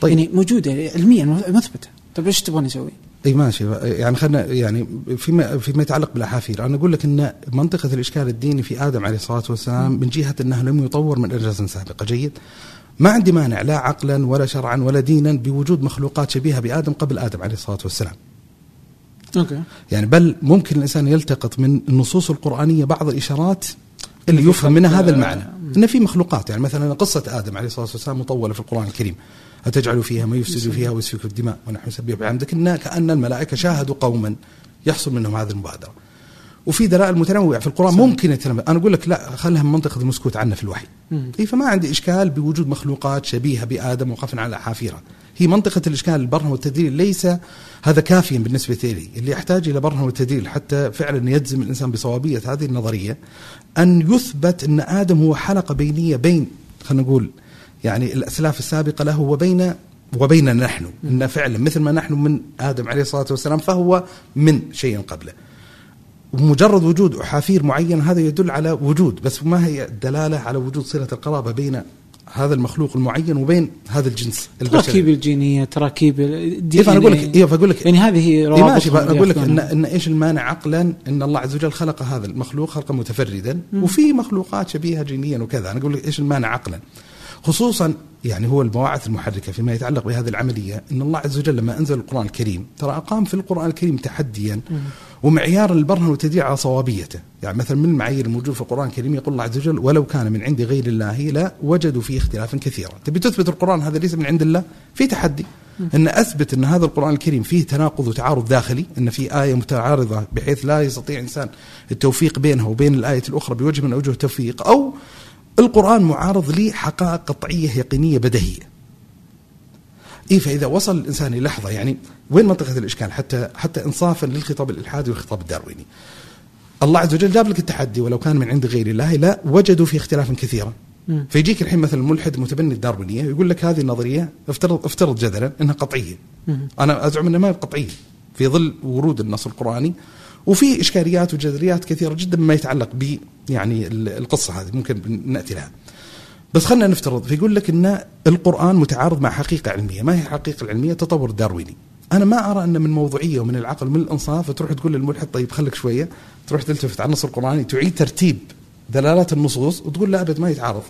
طيب. يعني موجودة علميا مثبتة. طيب إيش تبغى نسوي؟ إي ماشي. يعني خلينا يعني فيما فيما يتعلق بالأحافير أنا أقول لك إن منطقة الإشكال الديني في آدم عليه الصلاة والسلام من جهة إنه لم يطور من اجازه سابقة. جيد. ما عندي مانع لا عقلا ولا شرعا ولا دينا بوجود مخلوقات شبيهة بآدم قبل آدم عليه الصلاة والسلام. أوكي. يعني بل ممكن الإنسان يلتقط من النصوص القرآنية بعض الإشارات اللي يفهم منها هذا المعنى. إن في مخلوقات. يعني مثلا قصة آدم عليه الصلاة والسلام مطولة في القرآن الكريم. أتجعل فيها ما يفسد فيها ويسفك الدماء ونحن نسبح بحمدك. إن كأن الملائكة شاهدوا قوما يحصل منهم هذه المبادرة. وفي دلائل متنوعة في القرآن صحيح. ممكن يتنبأ أنا أقول لك لا خلها من منطقة المسكوت عنه في الوحي. إيه فما عندي إشكال بوجود مخلوقات شبيهة بآدم وقفنا على حافرة. هي منطقة الإشكال البرهن والتدليل. ليس هذا كافيا بالنسبة لي. اللي يحتاج إلى برهن والتدليل حتى فعلا يجزم الإنسان بصوابية هذه النظرية أن يثبت أن آدم هو حلقة بينية بين خلينا نقول يعني الأسلاف السابقة له وبين وبيننا نحن. إن فعلا مثل ما نحن من آدم عليه الصلاة والسلام فهو من شيء قبله. ومجرد وجود أحافير معينة هذا يدل على وجود بس ما هي الدلالة على وجود صلة القرابة بين هذا المخلوق المعين وبين هذا الجنس تراكيب الجينية تراكيب ال DNA. فأنا أقول لك إيه فأقول لك يعني هذه إيه روابط ماشي أقول لك ان, ياخذونها. إن إيش المانع عقلا؟ إن الله عز وجل خلق هذا المخلوق خلقا متفردا وفي مخلوقات شبيهة جينيا وكذا. أنا أقول لك إيش المانع عقلا؟ خصوصا يعني هو البواعث المحركة فيما يتعلق بهذه العملية إن الله عز وجل لما أنزل القرآن الكريم ترى أقام في القرآن الكريم تحديا ومعيار البرهن والتدليل على صوابيته. يعني مثلا من المعايير الموجوده في القرآن الكريم يقول الله عز وجل ولو كان من عند غير الله لوجدوا فيه اختلافا كثيرا. تبي تثبت القرآن هذا ليس من عند الله؟ في تحدي. إن أثبت إن هذا القرآن الكريم فيه تناقض وتعارض داخلي إن في آية متعارضة بحيث لا يستطيع إنسان التوفيق بينها وبين الآية الأخرى بوجه من أوجه التوفيق أو القرآن معارض لحقائق قطعية يقينية بديهيه إيه فإذا وصل الإنسان للحظة يعني وين منطقة الإشكال؟ حتى حتى إنصافا للخطاب الإلحادي والخطاب الدارويني. الله عز وجل جاب لك التحدي ولو كان من عند غير الله لا وجدوا فيه اختلافا كثيرا. فيجيك الحين مثلا الملحد متبني الداروينية يقول لك هذه النظرية افترض افترض جدلا إنها قطعية. مم. أنا أزعم إنها ما هي قطعية. في ظل ورود النص القرآني وفي إشكاليات وجذريات كثيرة جدا مما يتعلق ب يعني ال- القصة هذه ممكن نأتي لها بس خلينا نفترض فيقول لك إن القرآن متعارض مع حقيقة علمية، ما هي الحقيقة العلميه؟ التطور الدارويني. أنا ما أرى أن من موضوعية ومن العقل ومن الإنصاف تروح تقول للملحد طيب خليك شوية، تروح تلتفت على النص القرآني تعيد ترتيب دلالات النصوص وتقول لا أبد ما يتعارض.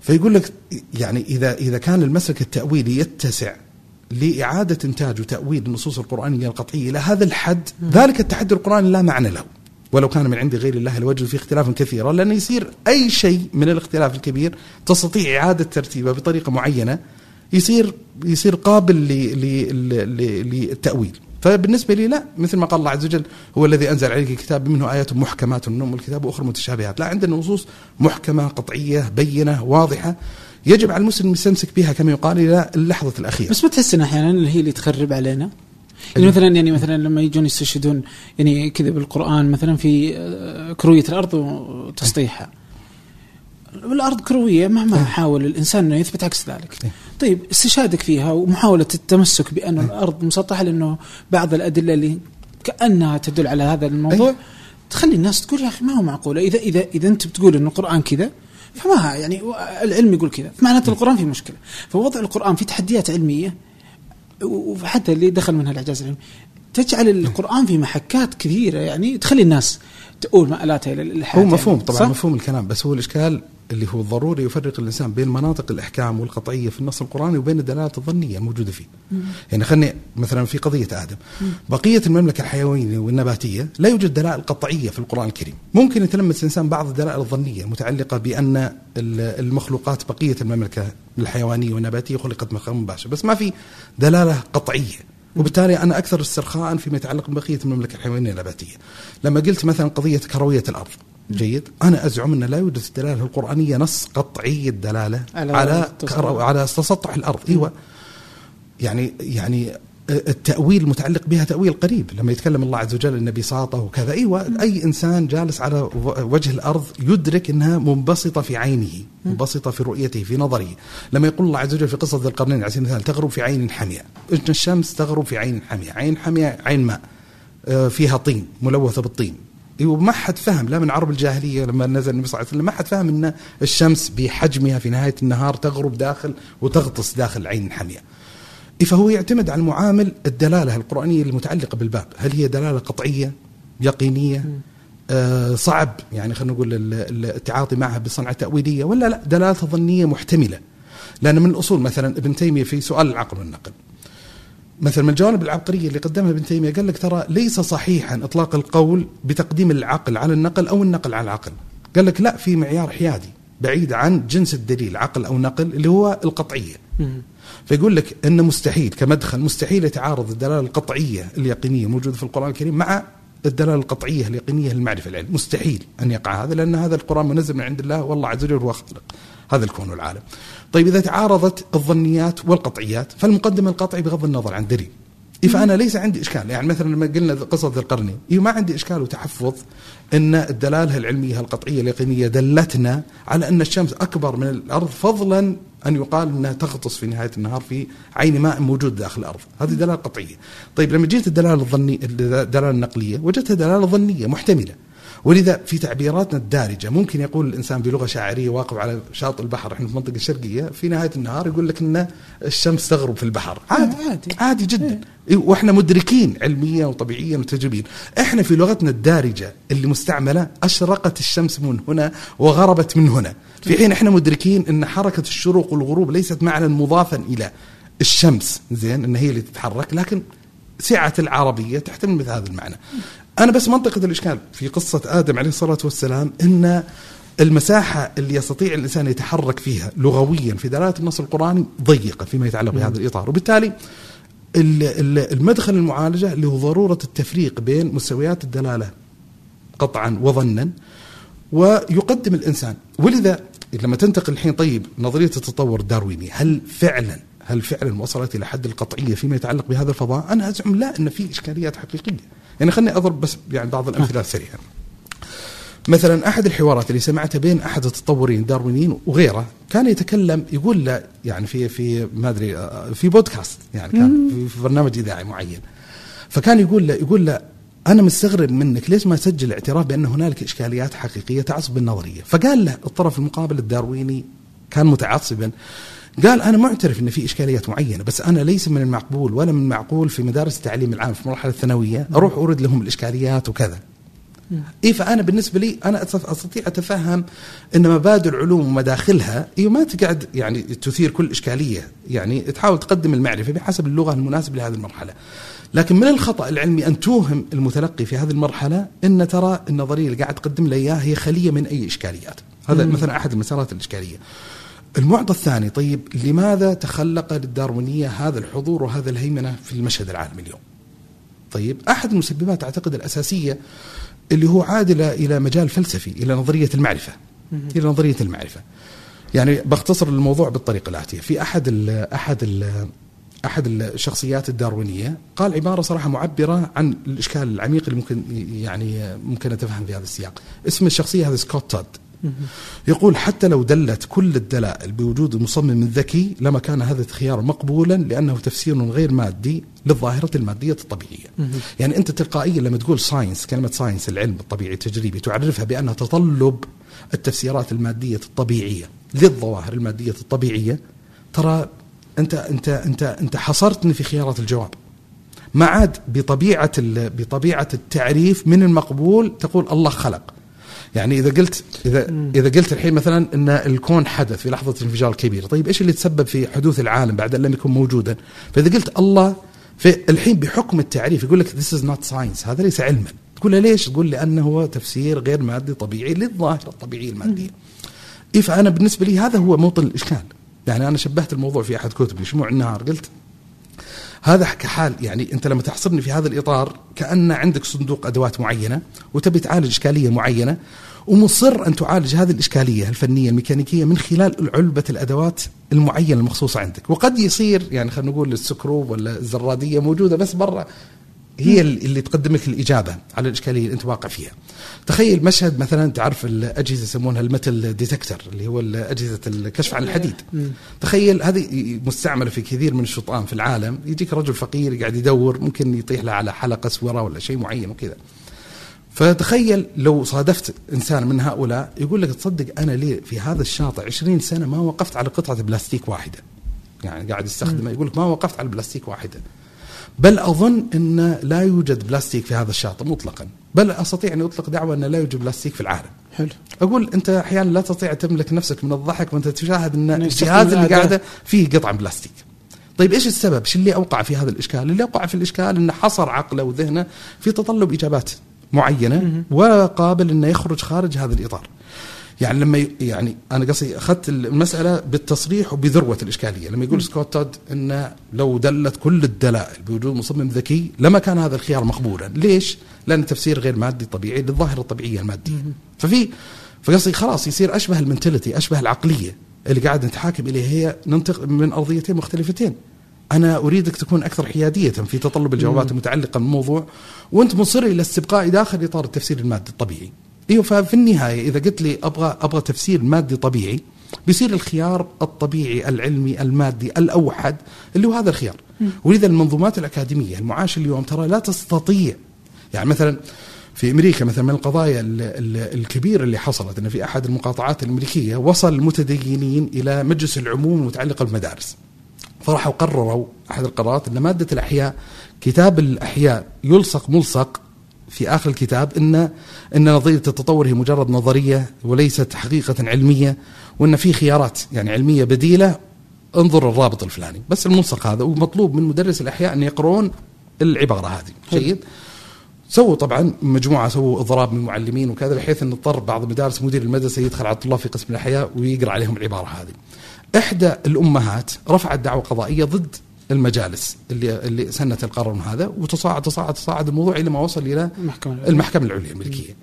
فيقول لك يعني إذا إذا كان المسلك التأويلي يتسع لإعادة إنتاج وتأويل النصوص القرآنية القطعية إلى هذا الحد، ذلك التحدي القرآني لا معنى له. ولو كان من عند غير الله لوجدوا فيه اختلافا كثيرا لأنه يصير أي شيء من الاختلاف الكبير تستطيع إعادة ترتيبه بطريقة معينة يصير يصير قابل للتأويل. فبالنسبة لي لا مثل ما قال الله عز وجل هو الذي أنزل عليك الكتاب منه آيات محكمات من أم الكتاب وأخرى متشابهات. لا عندنا نصوص محكمة قطعية بينة واضحة. يجب على المسلم يستمسك بها كما يقال إلى اللحظة الأخيرة. بس ما تحس ان أحيانا اللي هي اللي تخرب علينا؟ يعني مثلا يعني مثلا لما يجون يستشهدون يعني كذا بالقرآن مثلا في آه، كروية الأرض وتسطيحها الأرض كروية مهما حاول الإنسان إنه يثبت عكس ذلك. إيه. طيب استشهادك فيها ومحاولة التمسك بأن الأرض مسطحة لأنه بعض الأدلة اللي كأنها تدل على هذا الموضوع إيه. تخلي الناس تقول يا أخي ما هو معقولة؟ إذا إذا إذا أنت بتقول انه القرآن كذا فما يعني العلم يقول كذا فمعناته القرآن فيه مشكلة. فوضع القرآن في تحديات علمية وحتى اللي دخل منها الإعجاز العلمي تجعل القرآن في محكات كثيرة يعني تخلي الناس تؤول مآلاتها إلى الالحاد هو مفهوم يعني. طبعا صح؟ مفهوم الكلام بس هو الإشكال اللي هو ضروري يفرق الإنسان بين مناطق الأحكام والقطعية في النص القرآني وبين الدلالات الظنية الموجودة فيه. يعني خلني مثلا في قضية آدم بقية المملكة الحيوانيه والنباتية لا يوجد دلائل قطعية في القرآن الكريم، ممكن يتلمس الإنسان بعض الدلائل الظنية المتعلقة بأن ال- المخلوقات بقية المملكة الحيوانية والنباتية خلقت من خلق مباشر، بس ما في دلالة قطعية. وبالتالي أنا أكثر استرخاء فيما يتعلق ببقية المملكة الحيوانية النباتية. لما قلت مثلا قضية كروية الأرض جيد أنا أزعم أن لا يوجد في الدلالة القرآنية نص قطعي الدلالة على على على, تسطح. كرو على تسطح الأرض أيوه يعني يعني التأويل المتعلق بها تأويل قريب لما يتكلم الله عز وجل النبي ساطة وكذا. أيوة أي إنسان جالس على وجه الأرض يدرك أنها منبسطة في عينه منبسطة في رؤيته في نظره. لما يقول الله عز وجل في قصة ذي القرنين على سبيل المثال تغرب في عين حمياء إن الشمس تغرب في عين حمياء عين حمياء عين ماء آه، فيها طين ملوثة بالطين. أيوه ما حد فهم لا من عرب الجاهلية لما نزل النبي صلى الله عليه وسلم ما حد فهم إن الشمس بحجمها في نهاية النهار تغرب داخل وتغطس داخل عين حمياء. فهو يعتمد على المعامل الدلالة القرآنية المتعلقة بالباب، هل هي دلالة قطعية يقينية آه صعب يعني خلينا نقول ال- ال- التعاطي معها بصنعة تأويلية ولا لا دلاله ظنية محتملة. لأن من الأصول مثلا ابن تيمية في سؤال العقل والنقل مثلا من الجوانب العبقرية اللي قدمها ابن تيمية قال لك ترى ليس صحيحا إطلاق القول بتقديم العقل على النقل أو النقل على العقل. قال لك لا في معيار حيادي بعيد عن جنس الدليل عقل أو نقل اللي هو القطعية. فيقول لك إن مستحيل كمدخل مستحيل يتعارض الدلالة القطعية اليقينية الموجوده في القرآن الكريم مع الدلالة القطعية اليقينية للمعرفة العلم، مستحيل أن يقع هذا لأن هذا القرآن منزل من عند الله والله عز وجل هو خالق هذا الكون والعالم. طيب إذا تعارضت الظنيات والقطعيات فالمقدم القطعي بغض النظر عن دليل. فانا ليس عندي إشكال يعني مثلا لما قلنا قصة ذي القرنين ما عندي إشكال وتحفظ إن الدلالة العلمية القطعية اليقينية دلتنا على أن الشمس أكبر من الأرض فضلا أن يقال إنها تغطس في نهاية النهار في عين ماء موجود داخل الأرض، هذه دلالة قطعية. طيب لما جيت الدلالة الظنيه الدلالة النقلية وجدتها دلالة ظنية محتملة. ولذا في تعبيراتنا الدارجة ممكن يقول الإنسان بلغة شاعرية واقف على شاطئ البحر إحنا في المنطقة الشرقيه في نهاية النهار يقول لك إن الشمس تغرب في البحر. عادي عادي. عادي جدا. إيه، وإحنا مدركين علميا وطبيعيا وتجريبيا إحنا في لغتنا الدارجة اللي مستعملة أشرقت الشمس من هنا وغربت من هنا. في حين إحنا مدركين إن حركة الشروق والغروب ليست معنى مضافا إلى الشمس زين إن هي اللي تتحرك لكن سعة العربية تحتمل مثل هذا المعنى. أنا بس منطقة الإشكال في قصة آدم عليه الصلاة والسلام إن المساحة اللي يستطيع الإنسان يتحرك فيها لغويا في دلالة النص القرآني ضيقة فيما يتعلق بهذا الإطار. وبالتالي ال- ال- المدخل المعالجة اللي هو ضرورة التفريق بين مستويات الدلالة قطعا وظنا ويقدم الإنسان. ولذا لما تنتقل الحين طيب نظرية التطور الدارويني هل فعلا هل فعلا وصلت إلى حد القطعية فيما يتعلق بهذا الفضاء؟ أنا أزعم لا أن في إشكاليات حقيقية. يعني خليني أضرب بس يعني بعض الأمثلة سريعا مثلا أحد الحوارات اللي سمعتها بين أحد التطورين الداروينيين وغيره كان يتكلم يقول له يعني في في ما أدري آه، في بودكاست يعني كان في- في برنامج إذاعي معين. فكان يقول له يقول له أنا مستغرب منك ليش ما تسجل اعتراف بأن هنالك إشكاليات حقيقية تعصب النظريه فقال له الطرف المقابل الدارويني كان متعصبا. قال أنا معترف إن في إشكاليات معينة بس أنا ليس من المعقول ولا من المعقول في مدارس التعليم العام في المرحلة الثانوية أروح اورد لهم الإشكاليات وكذا. اي فانا بالنسبة لي أنا أستطيع أتفهم إن مبادئ العلوم ومداخلها اي ما تقعد يعني تثير كل إشكالية يعني تحاول تقدم المعرفة بحسب اللغة المناسبة لهذه المرحلة. لكن من الخطأ العلمي أن توهم المتلقي في هذه المرحلة إن ترى النظرية اللي قاعد تقدم له إياها هي خلية من أي إشكاليات. هذا مثلا أحد المسارات الإشكالية. المعطى الثاني طيب لماذا تخلق للداروينيه هذا الحضور وهذا الهيمنة في المشهد العالمي اليوم؟ طيب أحد المسببات أعتقد الأساسية اللي هو عادلة إلى مجال فلسفي إلى نظرية المعرفة إلى نظرية المعرفة. يعني بختصر الموضوع بالطريقة الآتية. في أحد ال أحد ال أحد الشخصيات الداروينية قال عبارة صراحة معبرة عن الإشكال العميق اللي ممكن يعني ممكن أتفهم في هذا السياق. اسم الشخصية هذا سكوت تود. يقول حتى لو دلت كل الدلائل بوجود مصمم ذكي لما كان هذا الخيار مقبولا لأنه تفسير غير مادي للظاهرة المادية الطبيعية. يعني أنت تلقائيا لما تقول science كلمة ساينس العلم الطبيعي التجريبي تعرفها بأنها تطلب التفسيرات المادية الطبيعية للظواهر المادية الطبيعية ترى أنت أنت أنت أنت حصرتني في خيارات الجواب. ما عاد بطبيعة ال- بطبيعة التعريف من المقبول تقول الله خلق يعني إذا قلت اذا إذا قلت الحين مثلا إن الكون حدث في لحظة انفجار كبير طيب إيش اللي تسبب في حدوث العالم بعد أن لم يكن موجودا؟ فإذا قلت الله في الحين بحكم التعريف يقول لك this is not science هذا ليس علما. تقول له ليش؟ تقول لأنه هو تفسير غير مادي طبيعي للظاهره الطبيعيه الماديه إيه فانا بالنسبة لي هذا هو موطن الإشكال. يعني أنا شبهت الموضوع في أحد كتبي شموع النهار قلت هذا كحال يعني أنت لما تحصرني في هذا الإطار كأن عندك صندوق أدوات معينة وتبي تعالج إشكالية معينة ومصر أن تعالج هذه الإشكالية الفنية الميكانيكية من خلال علبة الأدوات المعينة المخصوصة عندك. وقد يصير يعني خلينا نقول السكروب ولا الزرادية موجودة بس برا هي اللي تقدم لك الإجابة على الإشكالية اللي أنت واقع فيها. تخيل مشهد مثلا تعرف الأجهزة يسمونها ال metal detector اللي هو اجهزه الكشف عن الحديد. تخيل هذه مستعملة في كثير من الشطآن في العالم، يجيك رجل فقير قاعد يدور ممكن يطيح له على حلقة اسوره ولا شيء معين وكذا. فتخيل لو صادفت إنسان من هؤلاء يقول لك تصدق أنا لي في هذا الشاطئ 20 سنة ما وقفت على قطعة بلاستيك واحدة. يعني قاعد يستخدمه يقول لك ما وقفت على بلاستيك واحدة. بل أظن إن لا يوجد بلاستيك في هذا الشاطئ مطلقا، بل أستطيع أن اطلق دعوة إن لا يوجد بلاستيك في العالم. حلو أقول أنت أحيانا لا تستطيع تملك نفسك من الضحك وأنت تشاهد يستخدم الجهاز اللي. قاعدة فيه قطعة بلاستيك. طيب إيش السبب؟ إيش اللي أوقع في هذا الإشكال؟ اللي أوقع في الإشكال انه حصر عقله وذهنه في تطلب إجابات معينة وقابل إنه يخرج خارج هذا الإطار. يعني لما يعني أنا قصدي أخذت المسألة بالتصريح وبذروة الإشكالية، لما يقول سكوت تود انه لو دلت كل الدلائل بوجود مصمم ذكي لما كان هذا الخيار مقبولا، ليش؟ لأن تفسير غير مادي طبيعي للظاهره الطبيعية المادية. ففي فقصدي خلاص يصير أشبه المنتاليتي، أشبه العقلية اللي قاعد نتحاكم إليها هي ننتقل من أرضيتين مختلفتين. أنا أريدك تكون أكثر حيادية في تطلب الجوابات المتعلقة بالموضوع وأنت مصر إلى استبقاء داخل إطار التفسير المادي الطبيعي. إيوه ففي النهاية إذا قلت لي أبغى أبغى تفسير مادي طبيعي بيصير الخيار الطبيعي العلمي المادي الأوحد اللي هو هذا الخيار. ولذا المنظومات الأكاديمية المعاشه اليوم ترى لا تستطيع يعني مثلا في أمريكا مثلا من القضايا ال- ال- الكبيرة اللي حصلت إن في أحد المقاطعات الأمريكية وصل المتدينين إلى مجلس العموم المتعلقه بالمدارس. فراحوا قرروا أحد القرارات إن مادة الأحياء كتاب الأحياء يلصق ملصق في آخر الكتاب ان إن نظرية التطور هي مجرد نظرية وليست حقيقة علمية وإن في خيارات يعني علمية بديلة. انظر الرابط الفلاني. بس الملصق هذا ومطلوب من مدرس الأحياء أن يقرون العبارة هذه. جيد. سووا طبعا مجموعة سووا إضراب من المعلمين وكذا بحيث إن اضطر بعض المدارس مدير المدرسة يدخل على الطلاب في قسم الأحياء ويقرأ عليهم العبارة هذه. إحدى الأمهات رفعت دعوة قضائية ضد المجالس اللي اللي سنت القرار هذا وتصاعد تصاعد تصاعد الموضوع إلى ما وصل إلى المحكمة العليا. المحكمة العليا الامريكيه.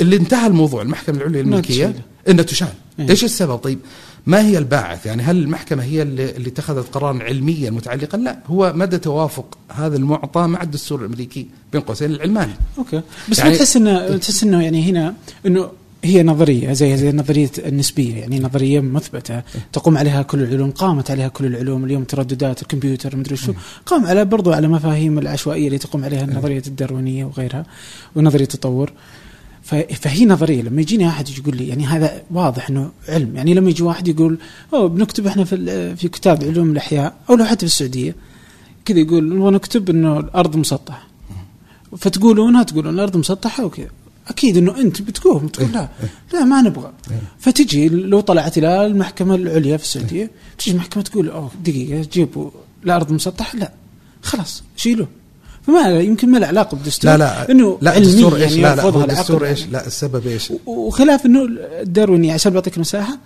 اللي انتهى الموضوع المحكمة العليا تشيله. إنها تشال. إيه. إيش السبب طيب؟ ما هي الباعث؟ يعني هل المحكمة هي اللي, اللي اتخذت قرارا علميا متعلقا؟ لا، هو مدى توافق هذا المعطى مع الدستور الأمريكي بين قوسين العلماني. أوكي بس يعني- ما تحس انه تحس إنه يعني هنا إنه هي نظرية زي زي نظريه النسبية يعني نظرية مثبتة. تقوم عليها كل العلوم قامت عليها كل العلوم اليوم ترددات الكمبيوتر مدري شو. قام على برضو على مفاهيم العشوائية اللي تقوم عليها نظرية الداروينية وغيرها ونظرية التطور. فهي نظرية. لما يجيني أحد يقول لي يعني هذا واضح إنه علم. يعني لما يجي واحد يقول أوه بنكتب إحنا في في كتاب علوم الأحياء. أو لو حتى في السعودية كذا يقول نبغى نكتب إنه الأرض مسطحة. فتقولونها تقولون الأرض مسطحة وكذا أكيد إنه أنت بتقوم تقول لا لا ما نبغى فتجي لو طلعت إلى المحكمة العليا في السعودية تجي المحكمة تقول أوه دقيقة جيبوا الأرض مسطحة لا خلاص شيلوه فما يمكن ما له علاقة بالدستور لا لا إنه لا الدستور إيش؟ يعني لا لا الدستور يعني. إيش؟ لا السبب إيش؟ وخلاف إنه الدارويني عشان بعطيك مساحه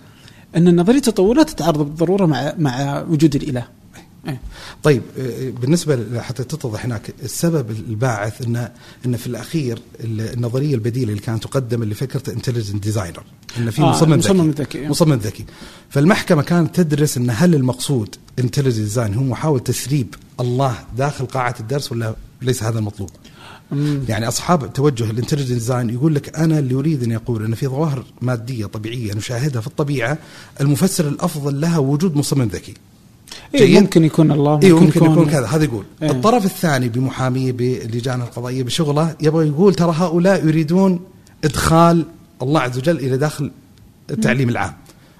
إن نظريه التطور لا تتعارض بالضرورة مع مع وجود الإله. طيب آه، بالنسبة حتى تتضح هناك السبب الباعث ان إن في الأخير ال- النظرية البديلة اللي كانت تقدم اللي فكرة intelligent designer ان في آه، مصمم مصمم ذكي ذكي. مصمم ذكي. فالمحكمة كانت تدرس إن هل المقصود intelligent design هو محاولة تسريب الله داخل قاعة الدرس ولا ليس هذا المطلوب. يعني أصحاب توجه ال intelligent design يقول لك أنا اللي أريد أن يقول إن في ظواهر مادية طبيعية نشاهدها في الطبيعة المفسر الأفضل لها وجود مصمم ذكي. إيه. ممكن يكون الله ممكن, أيوه ممكن يكون كذا. هذا يقول إيه. الطرف الثاني بمحامية باللجان القضائية بشغله يبغى يقول ترى هؤلاء يريدون إدخال الله عز وجل إلى داخل التعليم العام.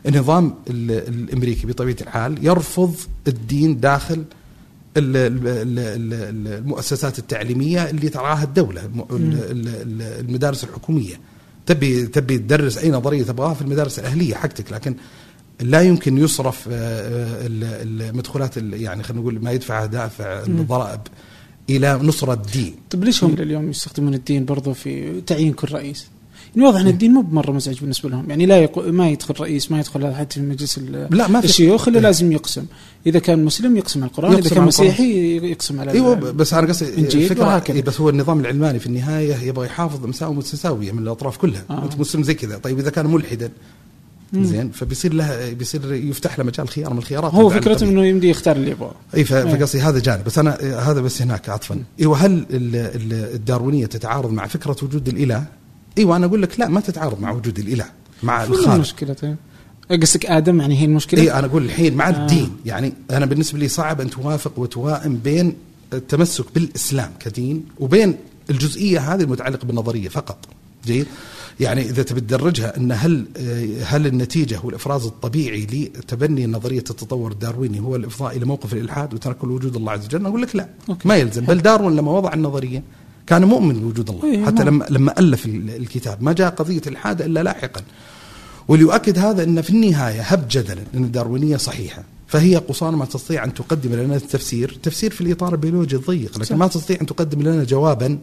النظام ال- الأمريكي بطبيعة الحال يرفض الدين داخل ال- ال- ال- ال- المؤسسات التعليمية اللي تراها الدولة المدارس الحكومية. تبي تبي تدرس أي نظرية تبغاها في المدارس الأهلية حقتك لكن لا يمكن يصرف آه، آه، ال- المدخولات ال- يعني خلينا نقول ما يدفعها دافع الضرائب إلى نصره الدين طيب ليش هم اليوم يستخدمون الدين برضو في تعيين كل رئيس؟ يعني واضح إن الدين مو بمرة مزعج بالنسبة لهم، يعني لا يقو... ما يدخل رئيس ما يدخل حتى في مجلس ال- لا ما في الشيوخ إلا إيه. لازم يقسم، إذا كان مسلم يقسم على القرآن، إذا يقسم كان على القرآن. مسيحي يقسم على إيوه بس أنا قصدي الفكرة. إيه بس هو النظام العلماني في النهاية يبغى يحافظ مساومه متساوية من الأطراف كلها آه. آه. أنت مسلم زي كذا طيب إذا كان ملحدا زين فبيصير له بيصير يفتح له مجال خيار من الخيارات هو فكرته. إنه يمدي يختار اللي يبغاه. إي إيه. فقصدي هذا جانب بس أنا هذا بس هناك عطفا إيوه هل ال- ال- الداروينية تتعارض مع فكرة وجود الإله؟ إيوه أنا أقول لك لا ما تتعارض مع وجود الإله مع الخالق المشكلة طيب؟ قصدك آدم يعني هي المشكلة؟ إي أنا أقول الحين مع آه. الدين يعني أنا بالنسبة لي صعب أن توافق وتوائم بين التمسك بالإسلام كدين وبين الجزئية هذه المتعلقة بالنظرية فقط جيد يعني إذا تبي تدرجها إن هل هل النتيجة هو الإفراز الطبيعي لتبني نظرية التطور الدارويني هو الإفضاء إلى موقف الإلحاد وتنكر وجود الله عز وجل أقول لك لا okay. ما يلزم بل داروين لما وضع النظرية كان مؤمن بوجود الله إيه، حتى نعم. لما لما ألف ال- الكتاب ما جاء قضية الحاد إلا لاحقا وليؤكد هذا إن في النهاية هب جدلا إن الداروينية صحيحة فهي قصارى ما تستطيع أن تقدم لنا التفسير تفسير في الإطار البيولوجي الضيق لكن صح. ما تستطيع أن تقدم لنا جوابا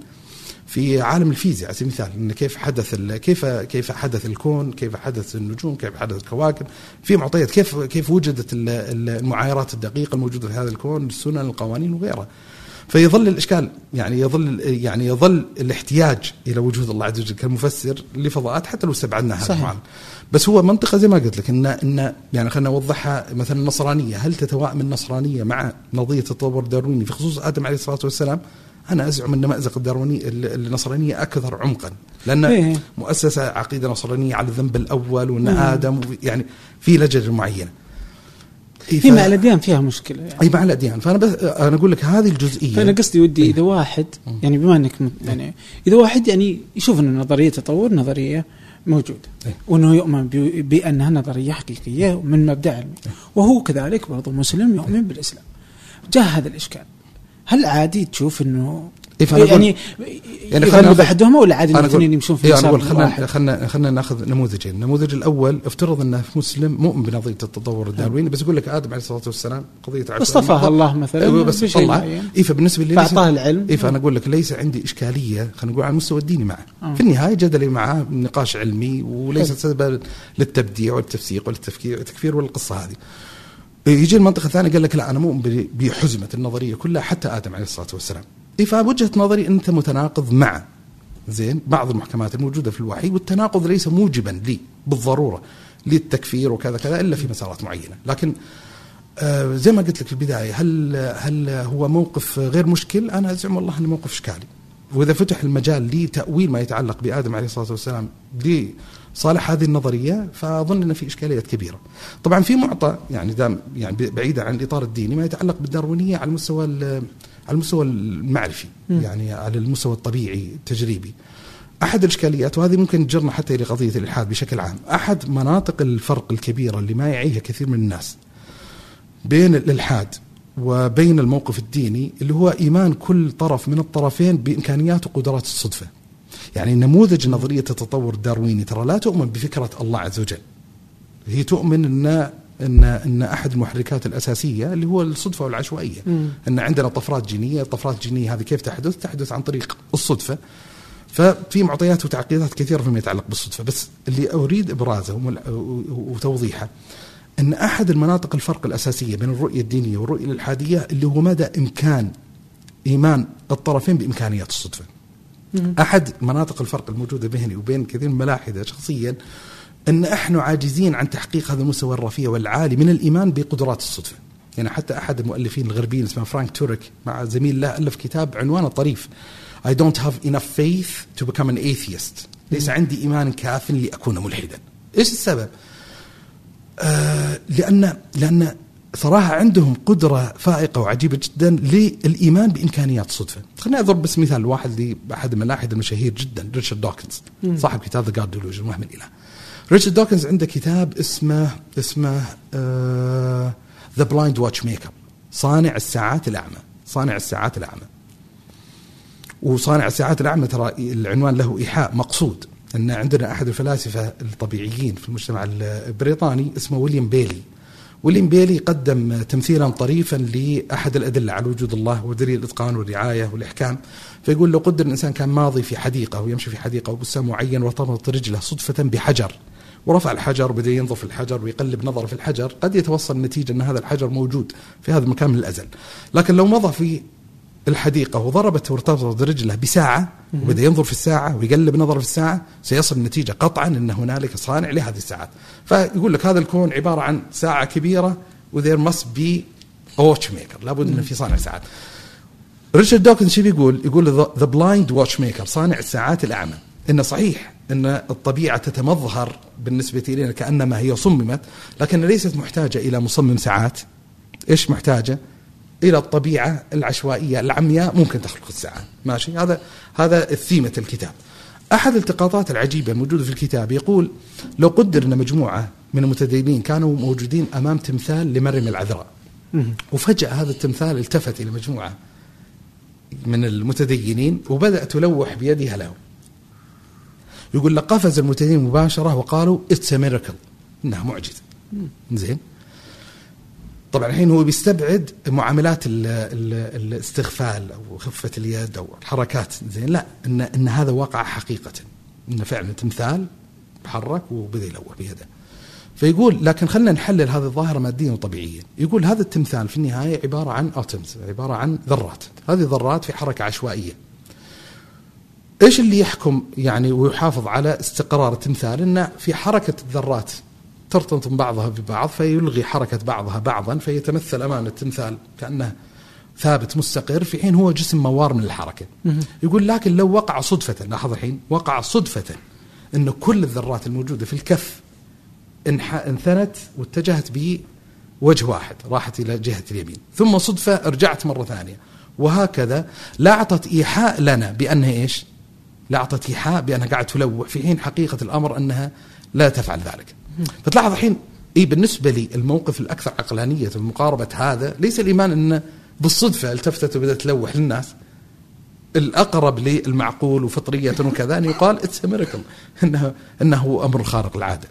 في عالم الفيزياء. على سبيل المثال إن كيف حدث كيف كيف حدث الكون كيف حدث النجوم كيف حدث الكواكب. في معطيات. كيف كيف وجدت ال- ال- المعايرات الدقيقة الموجودة في هذا الكون السنن القوانين وغيرها. فيظل الإشكال يعني يظل يعني يظل الاحتياج إلى وجود الله عز وجل كمفسر لفضاءات حتى لو استبعدنا هذا صحيح. بس هو منطقة زي ما قلت لك ان ان يعني خلينا نوضحها مثلا النصرانية. هل تتوائم النصرانية مع نظرية التطور الدارويني في خصوص آدم عليه الصلاة والسلام؟ أنا أزعم أن مأزق الدارويني ال- النصرانيه أكثر عمقا لأن إيه. مؤسسة عقيدة نصرانية على الذنب الأول وأن مم. آدم يعني في لجنة معينة. إيه، في ف- مع الأديان فيها مشكلة يعني. اي مع الأديان فأنا بس أنا أقول لك هذه الجزئية فأنا قصدي ودي إيه. إذا واحد يعني بما إنك م- يعني إذا واحد يعني يشوف إن نظرية تطور نظرية موجودة إيه. وإنه يؤمن بأنها نظرية حقيقية من مبدأ علمي وهو كذلك برضه مسلم يؤمن بالإسلام جاء هذا الإشكال هل عادي تشوف إنه إيه، يعني يعني خلينا احدهما ولا عادي الاثنين يمشون في إيه، مسار أقول خلينا واحد خلينا خلينا ناخذ نموذجين، النموذج الأول افترض إنه مسلم مؤمن بنظريه التطور الدارويني بس يقول لك آدم عليه الصلاة والسلام قضية عشوائية اصطفاه محض. الله مثلا أيوة بس طلع معين. اي فبالنسبة لي فأعطاه العلم اي فأنا أقول لك ليس عندي إشكالية خلينا نقول على المستوى الديني معه آه. في النهاية جدلي معه نقاش علمي وليس. سببا للتبديع والتفسيق والتفكير التكفير والقصة هذه يجي المنطقة الثانية قال لك لا أنا مؤمن بحزمة النظرية كلها حتى آدم عليه الصلاة والسلام اي فوجهه نظري أنت متناقض مع زين بعض المحكمات الموجودة في الوحي والتناقض ليس موجبا لي بالضرورة للتكفير وكذا كذا إلا في مسارات معينة لكن آه زي ما قلت لك في البداية هل هل هو موقف غير مشكل؟ أنا أزعم والله إنه موقف إشكالي. وإذا فتح المجال لتأويل ما يتعلق بآدم عليه الصلاة والسلام لصالح هذه النظرية فأظن ان في إشكاليات كبيرة. طبعا في معطى يعني دام يعني بعيدا عن الاطار الديني ما يتعلق بالداروينيه على المستوى ال- على المستوى المعرفي مم. يعني على المستوى الطبيعي التجريبي. أحد الإشكاليات وهذه ممكن تجرنا حتى إلى قضية الإلحاد بشكل عام، أحد مناطق الفرق الكبيرة اللي ما يعيها كثير من الناس بين الإلحاد وبين الموقف الديني اللي هو إيمان كل طرف من الطرفين بإمكانيات وقدرات الصدفة. يعني نموذج نظرية التطور الدارويني ترى لا تؤمن بفكرة الله عز وجل. هي تؤمن ان ان إن أحد المحركات الأساسية اللي هو الصدفة والعشوائية. إن عندنا طفرات جينية، الطفرات الجينيه هذه كيف تحدث؟ تحدث عن طريق الصدفة. ففي معطيات وتعقيدات كثيرة فيما يتعلق بالصدفة، بس اللي أريد إبرازه وتوضيحه إن أحد المناطق الفرق الأساسية بين الرؤية الدينية والرؤية الإلحادية اللي هو مدى إمكان إيمان الطرفين بإمكانيات الصدفة. أحد مناطق الفرق الموجودة بيني وبين كثير من الملاحده شخصيا أن إحنا عاجزين عن تحقيق هذا المستوى الرفيع والعالي من الإيمان بقدرات الصدفة. يعني حتى أحد المؤلفين الغربيين اسمه فرانك تورك مع زميل له ألف كتاب عنوانه طريف I don't have enough faith to become an atheist. ليس عندي إيمان كاف لأكون ملحدا. إيش السبب؟ آه لأن لأن صراحة عندهم قدرة فائقة وعجيبة جدا للإيمان بإمكانيات الصدفه. خليني أضرب بس مثال واحد لأحد الملاحد المشاهير جدا ريتشارد دوكنز. صاحب كتاب The God Delusion وهم الاله. ريتشارد دوكنز عنده كتاب اسمه اسمه The Blind Watchmaker صانع الساعات الأعمى صانع الساعات الأعمى وصانع الساعات الأعمى ترى العنوان له إيحاء مقصود إن عندنا أحد الفلاسفة الطبيعيين في المجتمع البريطاني اسمه ويليام بيلي ويليام بيلي قدم تمثيلا طريفا لأحد الأدلة على وجود الله ودليل الإتقان والرعاية والإحكام. فيقول لو قدر الإنسان كان ماضي في حديقة ويمشي في حديقة وبستان معين وارتبط رجله صدفة بحجر ورفع الحجر وبدا ينظر في الحجر ويقلب نظرة في الحجر قد يتوصل النتيجة إن هذا الحجر موجود في هذا المكان من الأزل. لكن لو مضى في الحديقة وضربت وارتبطت رجله بساعة وبدأ ينظر في الساعة ويقلب نظره في الساعة سيصل النتيجة قطعا أن هنالك صانع لهذه الساعات. فيقول لك هذا الكون عبارة عن ساعة كبيرة و there must be watchmaker لابد أن في صانع ساعات. ريتشارد دوكنز شو بيقول؟ يقول The Blind Watchmaker صانع الساعات الأعمى. إنه صحيح إن الطبيعة تتمظهر بالنسبة إلينا كأنما هي صممت لكن ليست محتاجة إلى مصمم ساعات. إيش محتاجة؟ إلى الطبيعة العشوائية العمياء ممكن تخلق الساعة. ماشي؟ هذا هذا الثيمه الكتاب. أحد الالتقاطات العجيبة الموجوده في الكتاب يقول لو قدر ان مجموعة من المتدينين كانوا موجودين أمام تمثال لمريم العذراء. وفجأة هذا التمثال التفت إلى مجموعة من المتدينين وبدأ تلوح بيدها لهم. يقول لقفز المتدينين مباشرة وقالوا it's miracle إنها معجزة. زين؟ طبعا الحين هو بيستبعد معاملات ال ال الاستغفال أو خفة اليد أو الحركات زين لا إن إن هذا وقع حقيقة انه فعلا تمثال تحرك وبدا يلوح بيده. فيقول لكن خلينا نحلل هذه الظاهرة ماديا وطبيعيا. يقول هذا التمثال في النهاية عبارة عن atoms عبارة عن ذرات. هذه ذرات في حركة عشوائية. إيش اللي يحكم يعني ويحافظ على استقرار التمثال؟ انه في حركة الذرات ترتبط بعضها ببعض فيلغي حركة بعضها بعضا فيتمثل أمام التمثال كأنه ثابت مستقر في حين هو جسم موار من الحركة. يقول لكن لو وقع صدفة لاحظ الحين وقع صدفة أن كل الذرات الموجودة في الكف انثنت واتجهت بوجه واحد راحت إلى جهة اليمين. ثم صدفة رجعت مرة ثانية. وهكذا لا أعطت إيحاء لنا بأنها إيش؟ لا أعطت إيحاء بأنها قاعدة تلوح. في حين حقيقة الأمر أنها لا تفعل ذلك. فتلاحظ الحين إي بالنسبة لي الموقف الأكثر عقلانية في مقاربة هذا ليس الإيمان إنه بالصدفة التفتت وبدأت تلوح للناس. الأقرب للمعقول وفطرية وكذا أن يقال it's miracle إنه إنه أمر خارق العادة.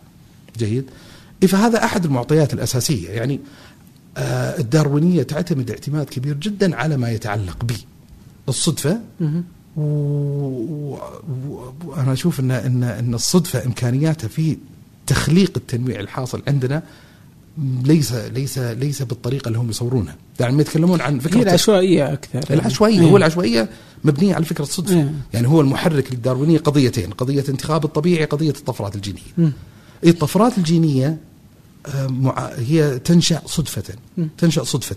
جيد؟ فهذا أحد المعطيات الأساسية. يعني آه الداروينية تعتمد اعتماد كبير جدا على ما يتعلق بالصدفه وأنا أشوف إن إن إن الصدفة إمكانياتها في تخليق التنويع الحاصل عندنا ليس ليس ليس بالطريقة اللي هم يصورونها يعني يتكلمون عن فكرة هي العشوائية أكثر. العشوائية هو العشوائية مبنية على فكرة الصدفة. إيه. يعني هو المحرك للداروينية قضيتين قضية انتخاب الطبيعي قضية الطفرات الجينية. م. الطفرات الجينية آه، هي تنشأ صدفة. تنشأ صدفة.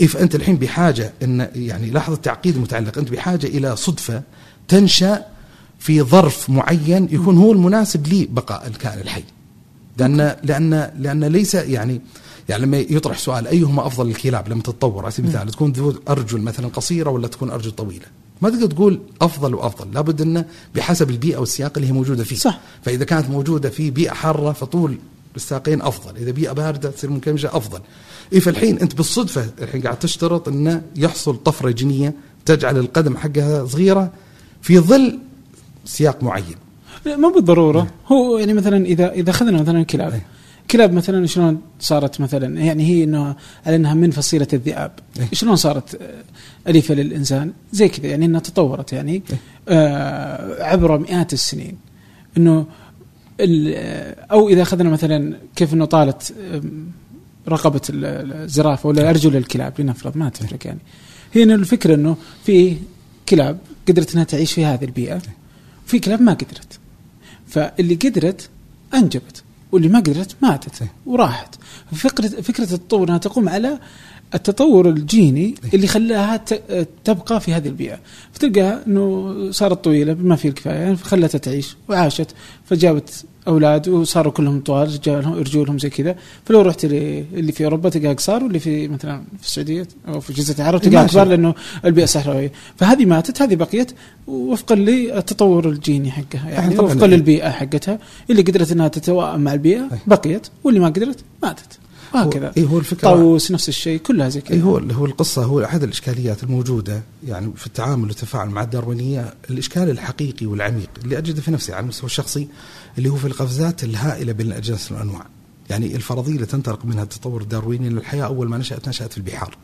إيه فانت الحين بحاجة ان يعني لاحظ التعقيد المتعلق. أنت بحاجة إلى صدفة تنشأ في ظرف معين يكون هو المناسب لبقاء الكائن الحي. لأن لأن لأن ليس يعني يعني لما يطرح سؤال أيهما أفضل الكلاب؟ لما تتطور. على سبيل المثال تكون ذو أرجل مثلا قصيرة ولا تكون أرجل طويلة؟ ما تقدر تقول أفضل وأفضل. لابد انه بحسب البيئة والسياق اللي هي موجودة فيه. صح. فإذا كانت موجودة في بيئة حارة فطول الساقين أفضل. إذا بيئة باردة تصير مكمشة أفضل. إيه فالحين أنت بالصدفة الحين قاعد تشترط انه يحصل طفرة جينية تجعل القدم حقها صغيرة في ظل سياق معين. لا مو بالضرورة. نعم. هو يعني مثلا اذا إذا أخذنا مثلا كلاب. أي. كلاب مثلا شلون صارت مثلا؟ يعني هي إنه على انها من فصيلة الذئاب. أي. شلون صارت أليفة للإنسان؟ زي كذا يعني إنها تطورت يعني آه عبر مئات السنين. إنه أو إذا أخذنا مثلا كيف إنه طالت رقبة الزرافه ولا أرجل الكلاب لنفرض ما تفرق يعني. هي الفكرة إنه في كلاب قدرت إنها تعيش في هذه البيئة. في كلاب ما قدرت فاللي قدرت أنجبت واللي ما قدرت ماتت. وراحت فكره فكرة التطور إنها تقوم على التطور الجيني إيه. اللي خلاها تبقى في هذه البيئة. فتلقى إنه صارت طويلة بما فيه الكفاية يعني فخلتها تعيش وعاشت. فجابت أولاد وصاروا كلهم طوال رجالهم رجولهم زي كذا. فلو رحت اللي في أوروبا تلقى قصار واللي في مثلا في السعودية أو في جزيرة العرب تلقى كبار لأنه البيئة صحراوية. فهذه ماتت هذه بقيت وفقا للتطور الجيني حقها يعني وفقا للبيئة حقتها اللي قدرت إنها تتوائم مع البيئة بقيت واللي ما قدرت ماتت. وهكذا. اي هو الفكرة طاووس نفس الشيء كلها زي كذا. اي هو هو القصة هو أحد الإشكاليات الموجودة يعني في التعامل والتفاعل مع الداروينية. الإشكال الحقيقي والعميق اللي أجده في نفسي على المستوى الشخصي اللي هو في القفزات الهائلة بين الأجناس والأنواع. يعني الفرضية اللي تنطلق منها التطور الدارويني ان الحياة أول ما نشأت نشأت في البحار.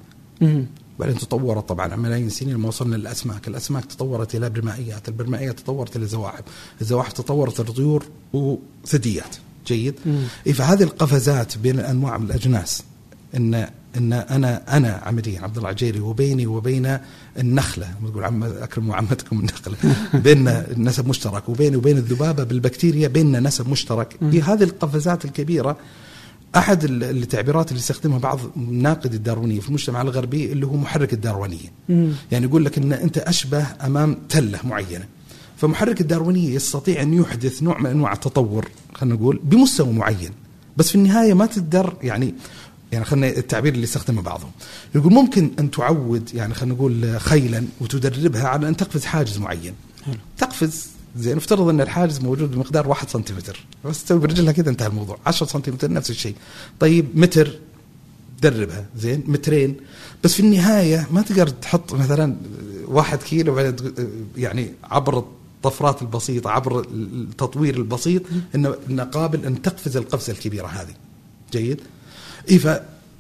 بعدين تطورت طبعا ملايين السنين لما وصلنا للأسماك، الأسماك تطورت إلى برمائيات، البرمائيات تطورت إلى زواحف، الزواحف تطورت إلى طيور وثدييات، جيد؟ إيه فهذه القفزات بين الأنواع من الأجناس إن إن أنا أنا عمليا عبد الله عجيري وبيني وبين النخلة تقول عم أكرم عمتكم النخلة *laughs* بيننا نسب مشترك وبيني وبين الذبابة بالبكتيريا بيننا نسب مشترك. في هذه القفزات الكبيرة أحد ال- التعبيرات اللي يستخدمها بعض ناقد الداروينيه في المجتمع الغربي اللي هو محرك الداروينيه. يعني يقول لك إن أنت أشبه أمام تلة معينة فمحرك الداروينية يستطيع أن يحدث نوع من أنواع التطور خلينا نقول بمستوى معين. بس في النهاية ما تقدر يعني يعني خلينا التعبير اللي يستخدمه بعضهم. يقول ممكن أن تعود يعني خلينا نقول خيلا وتدربها على أن تقفز حاجز معين. حلو. تقفز زين افترض أن الحاجز موجود بمقدار 1 سنتيمتر. بس تسوي برجلها كذا انتهى الموضوع. 10 سنتيمتر نفس الشيء. طيب متر دربها زين مترين. بس في النهاية ما تقدر تحط مثلا واحد كيلو بعدين يعني عبر الطفرات البسيطة عبر التطوير البسيط إنه انه قابل أن تقفز القفزة الكبيرة هذه جيد؟ اي ف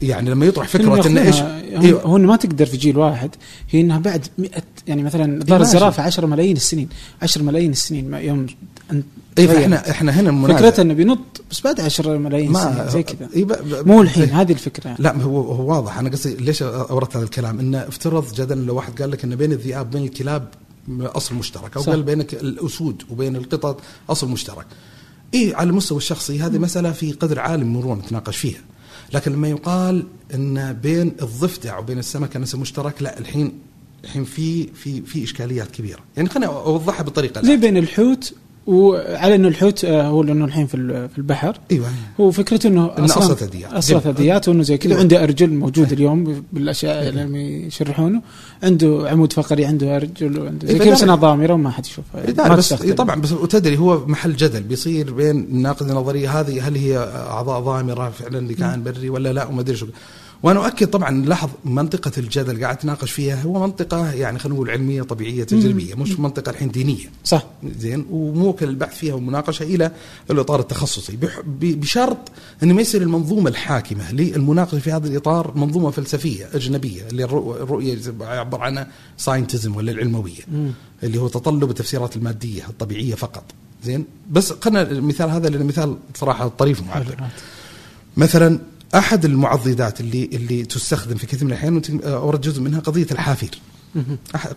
يعني لما يطرح فكرة إنه إيش هو, إيوه. هو انه ما تقدر في جيل واحد هي إنها بعد 100 يعني مثلا ظهر ماشي. الزرافة 10 ملايين السنين 10 ملايين السنين ما- يوم أن اي. فاحنا إحنا هنا المنازع فكرته إنه بينط بس بعد 10 ملايين سنين زي كذا إي ب- ب- مو الحين هذه الفكرة يعني. لا هو هو واضح أنا قصدي ليش أوردت هذا الكلام إنه افترض جدلا لو واحد قال لك ان بين الذئاب وبين الكلاب أصل مشترك أو. قال بينك الأسود وبين القطط أصل مشترك. اي على المستوى الشخصي هذه مسألة في قدر عالي من المرونه نتناقش فيها. لكن لما يقال إن بين الضفدع وبين السمكة نسب مشترك لا الحين الحين في في في إشكاليات كبيرة. يعني خليني أوضحها بطريقه زي بين الحوت وعلى إنه الحوت آه، هو لأنه الحين في ال- في البحر. إيوه. هو فكرته إنه إنه أصل ثدييات. اصل ثدييات وإنه زي كذا. عنده أرجل موجود اليوم بالأشياء اللي يشرحونه. عنده عمود فقري عنده أرجل وعنده زي إيه، كذا لا، بس انها ضامرة وما حد يشوفها إيه، بس. إيه، طبعا بس وتدري هو محل جدل. بيصير بين ناقد النظرية هذه هل هي أعضاء ضامرة فعلا لكائن بري ولا لا؟ وما أدري شو. وأنا اؤكد طبعا لاحظ منطقة الجدل قاعد تناقش فيها هو منطقة يعني خلينا نقول علمية طبيعية تجريبية مش منطقة الحين دينية. صح. زين؟ وموكل البحث فيها والمناقشه إلى الإطار التخصصي. بشرط إنه ما يصير المنظومة الحاكمة للمناقشة في هذا الإطار منظومة فلسفية أجنبية اللي الرؤ- الرؤية يعبر عنها ساينتزم ولا العلموية مم. اللي هو تطلب التفسيرات المادية الطبيعية فقط. زين؟ بس خلينا المثال هذا لأنه مثال صراحة طريف ومعبر مثلا أحد المعضدات اللي اللي تستخدم في كثير من الأحيان أورد جزء منها قضية الحافير.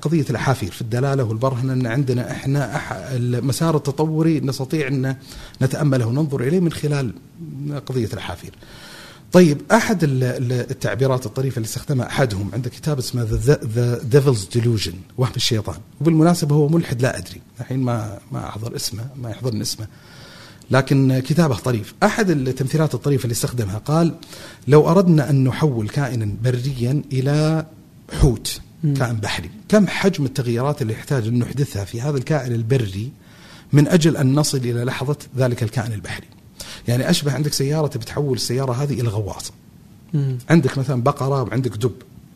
قضية الأحافير في الدلالة والبرهنة إن عندنا إحنا المسار التطوري نستطيع أن نتأمله وننظر إليه من خلال قضية الأحافير. طيب أحد ال- ال- التعبيرات الطريفة اللي استخدمها أحدهم عنده كتاب اسمه The Devil's Delusion وهم الشيطان. وبالمناسبة هو ملحد لا أدري الحين ما ما أحضر اسمه ما يحضرني اسمه. لكن كتابه طريف. أحد التمثيلات الطريفة اللي استخدمها قال لو أردنا أن نحول كائنا بريا إلى حوت. كائن بحري كم حجم التغييرات اللي يحتاج أن نحدثها في هذا الكائن البري من أجل أن نصل إلى لحظة ذلك الكائن البحري؟ يعني أشبه عندك سيارة تبي تحول السيارة هذه إلى غواص مم. عندك مثلا بقرة وعندك دب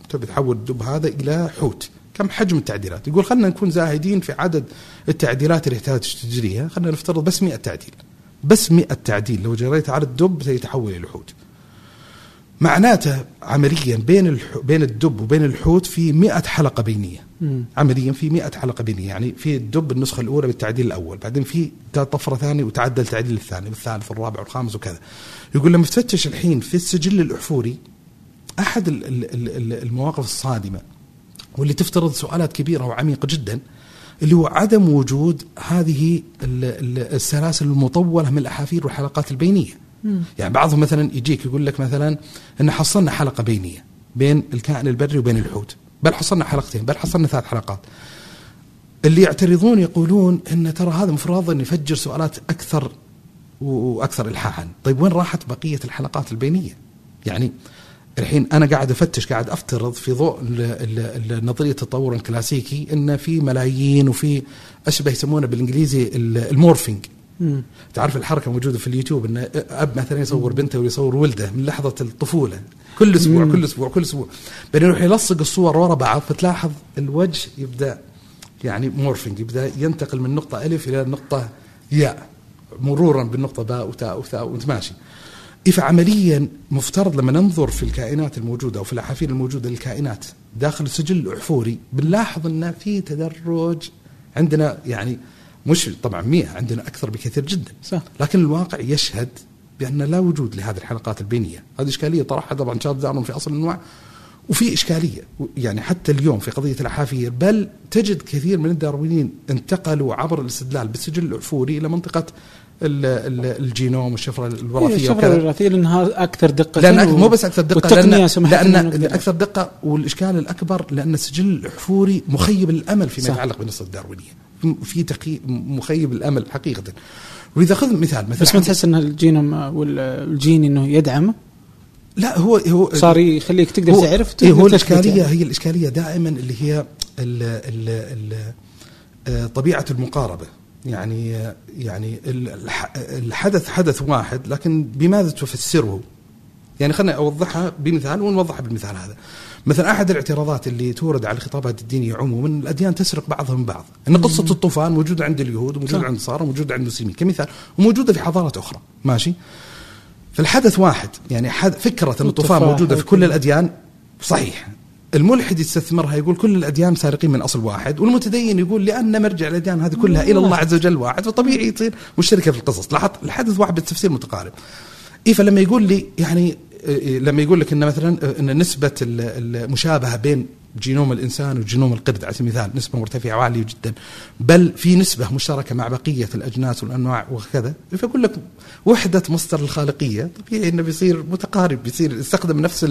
تبي تحول الدب هذا إلى حوت. كم حجم التعديلات؟ يقول خلينا نكون زاهدين في عدد التعديلات اللي يحتاج تجريها خلينا نفترض بس 100 تعديل. بس 100 تعديل. لو جريت على الدب سيتحول إلى حوت معناته عمليا بين الح... بين الدب وبين الحوت في 100 حلقة بينية. مم. عمليا في 100 حلقة بينية. يعني في الدب النسخة الأولى بالتعديل الأول. بعدين في طفرة ثانية وتعدل تعديل الثاني والثالث والرابع والخامس وكذا. يقول لما تفتش الحين في السجل الأحفوري أحد ال- ال- ال- ال- المواقف الصادمة واللي تفترض سؤالات كبيرة وعميقة جدا اللي هو عدم وجود هذه ال- ال- السلاسل المطولة من الأحافير والحلقات البينية. مم. يعني بعضهم مثلا يجيك يقول لك مثلا إن حصلنا حلقة بينية بين الكائن البري وبين الحوت. بل حصلنا حلقتين بل حصلنا ثلاث حلقات. اللي يعترضون يقولون إن ترى هذا مفروض أن يفجر سؤالات أكثر وأكثر الحاحا. طيب وين راحت بقية الحلقات البينية؟ يعني الحين أنا قاعد أفتش قاعد أفترض في ضوء نظرية التطور الكلاسيكي إن في ملايين وفي أشبه يسمونه بالإنجليزي ال- ال morphing مم. تعرف الحركة موجوده في اليوتيوب إن أب مثلا يصور بنته ويصور ولده من لحظة الطفولة كل أسبوع مم. كل أسبوع كل أسبوع بعدين يروح يلصق الصور ورا بعض فتلاحظ الوجه يبدأ يعني مورفنج يبدأ ينتقل من نقطة ألف إلى نقطة ياء مرورا بالنقطة باء وتاء وثاء وانت ماشي فعمليا مفترض لما ننظر في الكائنات الموجودة أو في الأحافير الموجودة للكائنات داخل السجل الاحفوري بنلاحظ أن في تدرج عندنا يعني مش طبعا 100 عندنا أكثر بكثير جدا. صح. لكن الواقع يشهد بأن لا وجود لهذه الحلقات البينية، هذه إشكالية طرحها طبعا شارلز دارون في أصل الأنواع. وفي إشكالية يعني حتى اليوم في قضية الأحافير بل تجد كثير من الداروينيين انتقلوا عبر الاستدلال بالسجل الاحفوري إلى منطقة ال- ال- الجينوم والشفرة الوراثية الشفرة الوراثية لأنها أكثر دقة لأن مو بس أكثر دقة والتقنية لأن, لأن لنا نقدر. أكثر دقة والإشكال الأكبر لأن السجل الاحفوري مخيب الأمل فيما صح. يتعلق بالنص الداروينية في تقي... مخيب الأمل حقيقة وإذا خذ مثال مثلا بس ما تحس إن الجينوم والجين إنه يدعم لا هو هو صار يخليك تقدر هو تعرف إيه هو تثبت الاشكاليه يعني. هي الإشكالية دائما اللي هي ال ال ال آه، طبيعة المقاربة يعني يعني ال- الح- الحدث حدث واحد لكن بماذا تفسره؟ يعني خليني أوضحها بمثال ونوضحها بالمثال هذا. مثلا أحد الاعتراضات اللي تورد على الخطابات الدينية عموما الأديان تسرق بعضها من بعض، ان قصة الطوفان موجودة عند اليهود وموجوده. عند النصارى وموجوده عند المسلمين كمثال وموجودة في حضارات أخرى، ماشي؟ فالحدث واحد يعني فكرة إن الطوفان موجودة في كل الأديان صحيح الملحد يستثمرها يقول كل الأديان سارقين من أصل واحد والمتدين يقول لأن مرجع الأديان هذه كلها إلى الله عز وجل واحد فطبيعي تصير مشتركة في القصص. لاحظ الحدث واحد بالتفسير متقارب. اي فلما يقول لي يعني إيه، لما يقول لك إن مثلا إن نسبة ال- المشابهة بين جينوم الإنسان وجينوم القرد على سبيل المثال نسبة مرتفعة وعالية جدا بل في نسبة مشتركة مع بقية الأجناس والأنواع وكذا فيقول لك وحدة مصدر الخالقية طبيعي إنه بيصير متقارب بيصير يستخدم نفس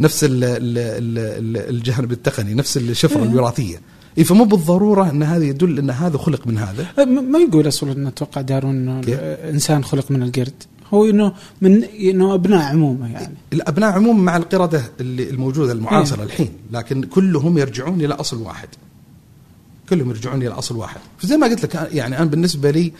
نفس ال ال ال الجانب التقني نفس الشفره الوراثية. إيه فمو بالضرورة إن هذا يدل إن هذا خلق من هذا. م- ما يقول أصلا انه أتوقع دارون إنه؟ الانسان خلق من القرد. هو إنه من إنه أبناء عمومه يعني. الأبناء عموما مع القردة اللي الموجودة المعاصرة الحين لكن كلهم يرجعون إلى أصل واحد. كلهم يرجعون إلى أصل واحد. فزي ما قلت لك يعني أنا بالنسبة لي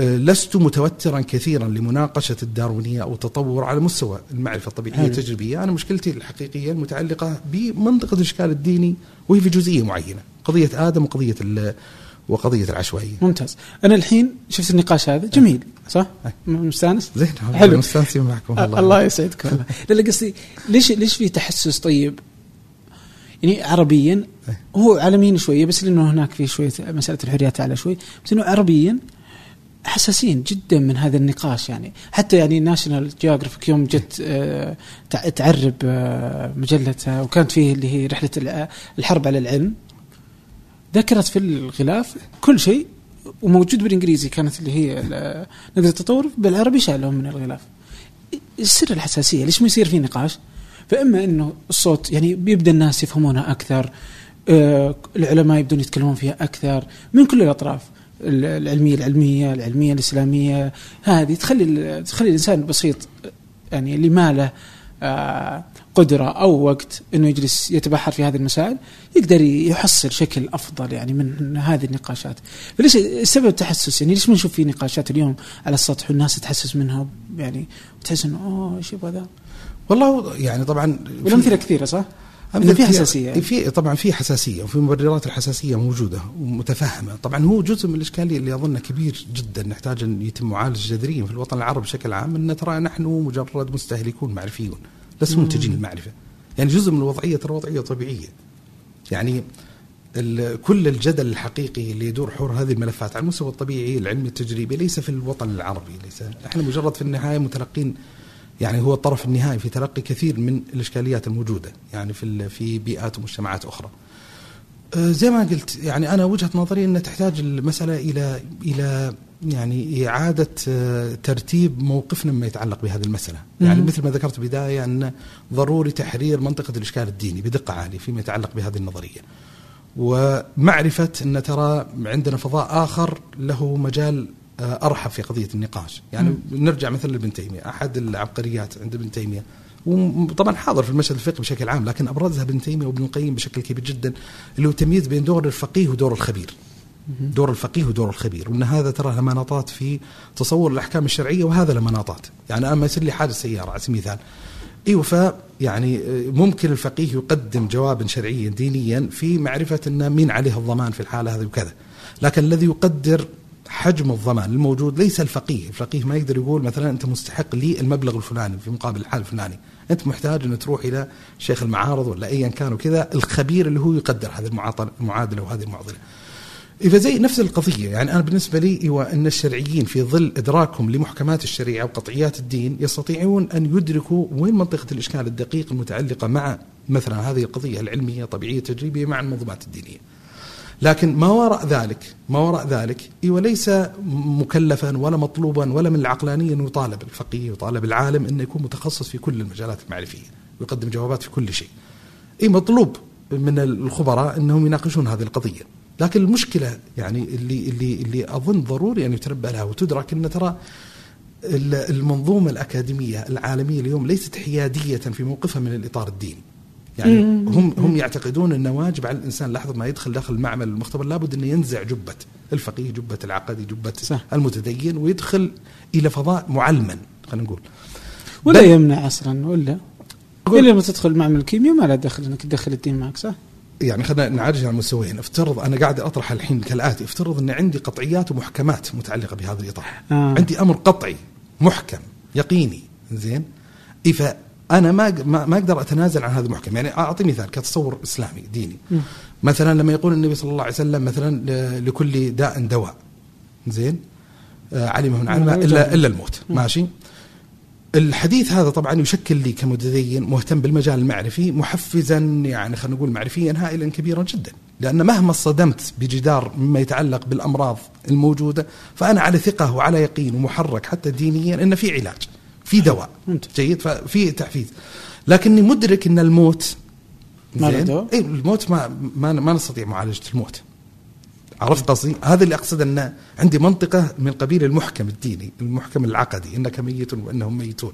لست متوترا كثيرا لمناقشة الداروينية أو التطور على مستوى المعرفة الطبيعيه حلو. التجريبيه، أنا مشكلتي الحقيقية المتعلقة بمنطقة الإشكال الديني وهي في جزئية معينة، قضية آدم وقضية وقضية العشوائية. ممتاز أنا الحين شفت النقاش هذا جميل صح؟ مستانس؟ زين حلو. مستانسين معكم الله, الله يسعدك والله *laughs* لا لا قصدي ليش ليش في تحسس طيب؟ يعني عربيا. هو عالميا شوية بس لأنه هناك في شوية مسألة الحريات اعلى شوي بس إنه عربيا حساسين جدا من هذا النقاش يعني. حتى يعني National Geographic يوم جت آه، تع- تعرب آه، مجلتها وكانت فيه اللي هي رحلة الحرب على العلم. ذكرت في الغلاف كل شيء وموجود بالإنجليزي كانت اللي هي ال- نقدر التطور بالعربي شالهم من الغلاف. سر الحساسية ليش ما يصير في نقاش؟ فإما إنه الصوت يعني بيبدا الناس يفهمونها أكثر آه، العلماء يبدون يتكلمون فيها أكثر من كل الأطراف. ال- العلمية العلمية العلمية الإسلامية. هذه تخلي تخلي الإنسان البسيط يعني اللي ما له آه، قدرة أو وقت إنه يجلس يتبحر في هذه المسائل يقدر يحصل شكل أفضل يعني من هذه النقاشات. فليش السبب التحسس؟ يعني ليش ما نشوف في نقاشات اليوم على السطح والناس تحسس منها؟ يعني وتحس إنه أوه إيش يبغى ذا؟ والله يعني طبعا والأمثلة كثيرة صح؟ إنه في حساسية يعني. في طبعا في حساسية وفي مبررات الحساسية موجودة ومتفهمه، طبعا هو جزء من الإشكالية اللي اظنه كبير جدا نحتاج أن يتم معالجة جذريا في الوطن العربي بشكل عام إن ترى نحن مجرد مستهلكون معرفيون لسنا. منتجين المعرفة. يعني جزء من الوضعية ترى وضعية طبيعية. يعني كل الجدل الحقيقي اللي يدور حول هذه الملفات على المستوى الطبيعي العلمي التجريبي ليس في الوطن العربي ليس إحنا مجرد في النهاية متلقين يعني هو الطرف النهائي في تلقي كثير من الإشكاليات الموجودة يعني في ال- في بيئات ومجتمعات أخرى. آه، زي ما قلت يعني أنا وجهة نظري ان تحتاج المسألة إلى إلى يعني إعادة آه، ترتيب موقفنا مما يتعلق بهذه المسألة، يعني. مثل ما ذكرت بداية أن ضروري تحرير منطقة الإشكال الديني بدقة عالية فيما يتعلق بهذه النظرية. ومعرفة أن ترى عندنا فضاء آخر له مجال أرحب في قضية النقاش، يعني نرجع مثلا لابن تيمية، أحد العبقريات عند ابن تيمية. وطبعا حاضر في المشهد الفقهي بشكل عام لكن أبرزها ابن تيمية وابن القيم بشكل كبير جدا اللي هو تمييز بين دور الفقيه ودور الخبير. دور الفقيه ودور الخبير. وإن هذا ترى له مناطات في تصور الأحكام الشرعية وهذا له مناطات يعني أنا ما يصير لي حادث سيارة على سبيل المثال. إيوه ف يعني ممكن الفقيه يقدم جوابا شرعيا دينيا في معرفة إن مين عليه الضمان في الحالة هذه وكذا. لكن الذي يقدر حجم الضمان الموجود ليس الفقيه، الفقيه ما يقدر يقول مثلا أنت مستحق لي المبلغ الفلاني في مقابل الحال الفلاني، أنت محتاج أن تروح إلى شيخ المعارض ولا ايا كان وكذا الخبير اللي هو يقدر هذه المعادلة وهذه المعضلة. فزي نفس القضية يعني أنا بالنسبة لي هو أن الشرعيين في ظل إدراكهم لمحكمات الشريعة وقطعيات الدين يستطيعون أن يدركوا وين منطقة الإشكال الدقيق المتعلقة مع مثلا هذه القضية العلمية الطبيعيه التجريبيه مع المنظومات الدينية. لكن ما وراء ذلك ما وراء ذلك إيوه ليس مكلفا ولا مطلوبا ولا من العقلانية أنه يطالب الفقيه ويطالب العالم انه يكون متخصص في كل المجالات المعرفية ويقدم جوابات في كل شيء. إي مطلوب من الخبراء أنهم يناقشون هذه القضية. لكن المشكلة يعني اللي اللي اللي أظن ضروري أن يتنبأ لها وتدرك أن ترى المنظومة الأكاديمية العالمية اليوم ليست حيادية في موقفها من الإطار الديني. يعني هم هم يعتقدون إنه واجب على الإنسان لحظة ما يدخل داخل المعمل المختبر لابد إنه ينزع جبة الفقيه، جبة العقدي، جبة صح. المتدين ويدخل إلى فضاء معلما خلينا نقول. ولا يمنع أصلا ولا إلا لما تدخل معمل الكيمياء ما له دخل إنك تدخل الدين معك صح؟ يعني خلينا نعالج على المستويين افترض أنا قاعد أطرح الحين كالآتي افترض إن عندي قطعيات ومحكمات متعلقة بهذا الإطار آه. عندي أمر قطعي محكم يقيني زين فانا ما ما أقدر أتنازل عن هذا المحكم. يعني أعطي مثال كتصور إسلامي ديني. مثلا لما يقول النبي صلى الله عليه وسلم مثلا لكل داء دواء. زين؟ آه، علمه من علمه الا إلا الموت. ماشي؟ الحديث هذا طبعا يشكل لي كمتدين مهتم بالمجال المعرفي محفزا يعني خلينا نقول معرفيا هائلا كبيرا جدا. لأن مهما صدمت بجدار مما يتعلق بالأمراض الموجودة فأنا على ثقة وعلى يقين ومحرك حتى دينيا إن في علاج. في دواء. جيد؟ ففي تحفيز. لكني مدرك إن الموت ما له اي الموت ما ما, ما نستطيع معالجة الموت. عرفت قصدي؟ هذا اللي اقصد إن عندي منطقة من قبيل المحكم الديني، المحكم العقدي إنك ميت وأنهم ميتون.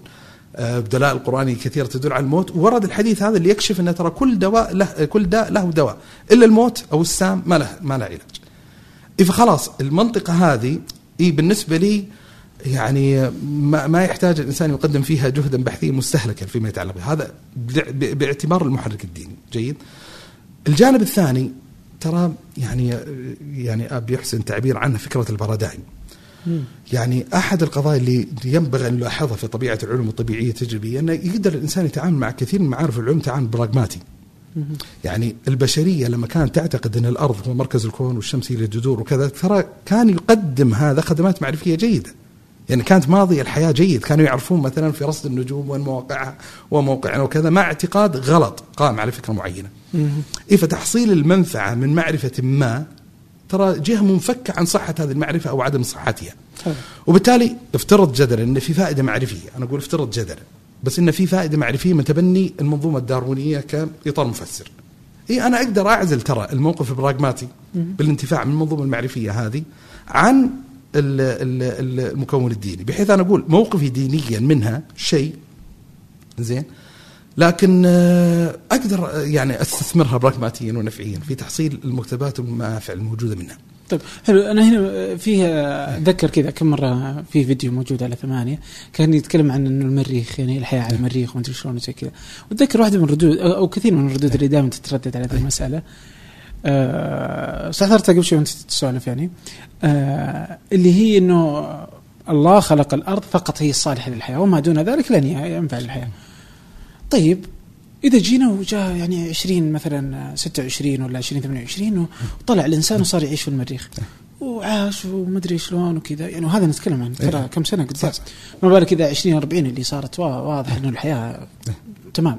آه، بدلاء القرآنية كثيرة تدل على الموت. ورد الحديث هذا اللي يكشف أن ترى كل دواء له كل داء له دواء. إلا الموت أو السام ما له ما له علاج. فخلاص المنطقة هذه إيه بالنسبة لي يعني ما, ما يحتاج الإنسان يقدم فيها جهدا بحثيا مستهلكا فيما يتعلق بها هذا باعتبار المحرك الديني جيد. الجانب الثاني ترى يعني يعني أبي يحسن تعبير عنها فكرة البارادايم يعني أحد القضايا اللي ينبغي أن نلاحظها في طبيعة العلوم الطبيعية التجريبية انه يقدر الإنسان يتعامل مع كثير من معارف العلوم تعامل براغماتي. يعني البشرية لما كانت تعتقد أن الأرض هو مركز الكون والشمس هي اللي تدور وكذا ترى كان يقدم هذا خدمات معرفية جيدة. يعني كانت ماضي الحياة جيد، كانوا يعرفون مثلا في رصد النجوم وين مواقعها وموقعها وكذا مع اعتقاد غلط قائم على فكرة معينة. إيه فتحصيل المنفعة من معرفة ما ترى جهة منفكة عن صحة هذه المعرفة أو عدم صحتها. وبالتالي افترض جدلا أن في فائدة معرفية. أنا أقول افترض جدلا. بس أن في فائدة معرفية من تبني المنظومة الداروينية كإطار مفسر. إيه أنا أقدر أعزل ترى الموقف البراغماتي بالانتفاع من المنظومة المعرفية هذه عن المكون الديني بحيث أنا أقول موقفي دينيا منها شيء زين؟ لكن آه، أقدر آه، يعني أستثمرها براغماتيا ونفعيا في تحصيل المكتبات والمنافع الموجودة منها. طيب حلو. أنا هنا فيه أتذكر كذا كم مرة في فيديو موجود على ثمانية كان يتكلم عن إنه المريخ يعني الحياة على المريخ وما أدري شلون وزي كذا. وأتذكر واحدة من الردود أو كثير من الردود اللي دائما تتردد على هذه المسألة. استحضرتها قبل شوي وأنت تسولف يعني. أه اللي هي إنه الله خلق الأرض فقط هي الصالحه للحياة وما دون ذلك لن ينفع للحياة. طيب إذا جينا وجاء يعني 20 مثلا 26 ولا 20 28 وطلع الإنسان وصار يعيش في المريخ. وعاش ومدري شلون وكذا. يعني وهذا نتكلم عن ترى إيه. كم سنة قدام ما بالك إذا 20 40 اللي صارت واضح إنه الحياة تمام.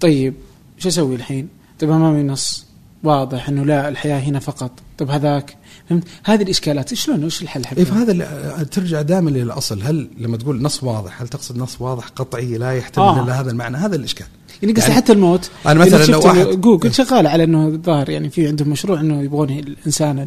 طيب شو أسوي الحين؟ طيب أمامي نص. واضح إنه لا الحياة هنا فقط. طيب هذاك فهمت؟ هذه الإشكالات شلون؟ وش الحل؟ حقها؟ إيه فهذا ترجع دائما للاصل هل لما تقول نص واضح هل تقصد نص واضح قطعي لا يحتمل آه. إلا هذا المعنى؟ هذا الإشكال. يعني قصدي يعني حتى الموت. أنا مثلا لو واحد جوجل شغال على إنه الظاهر يعني في عندهم مشروع إنه يبغون الإنسان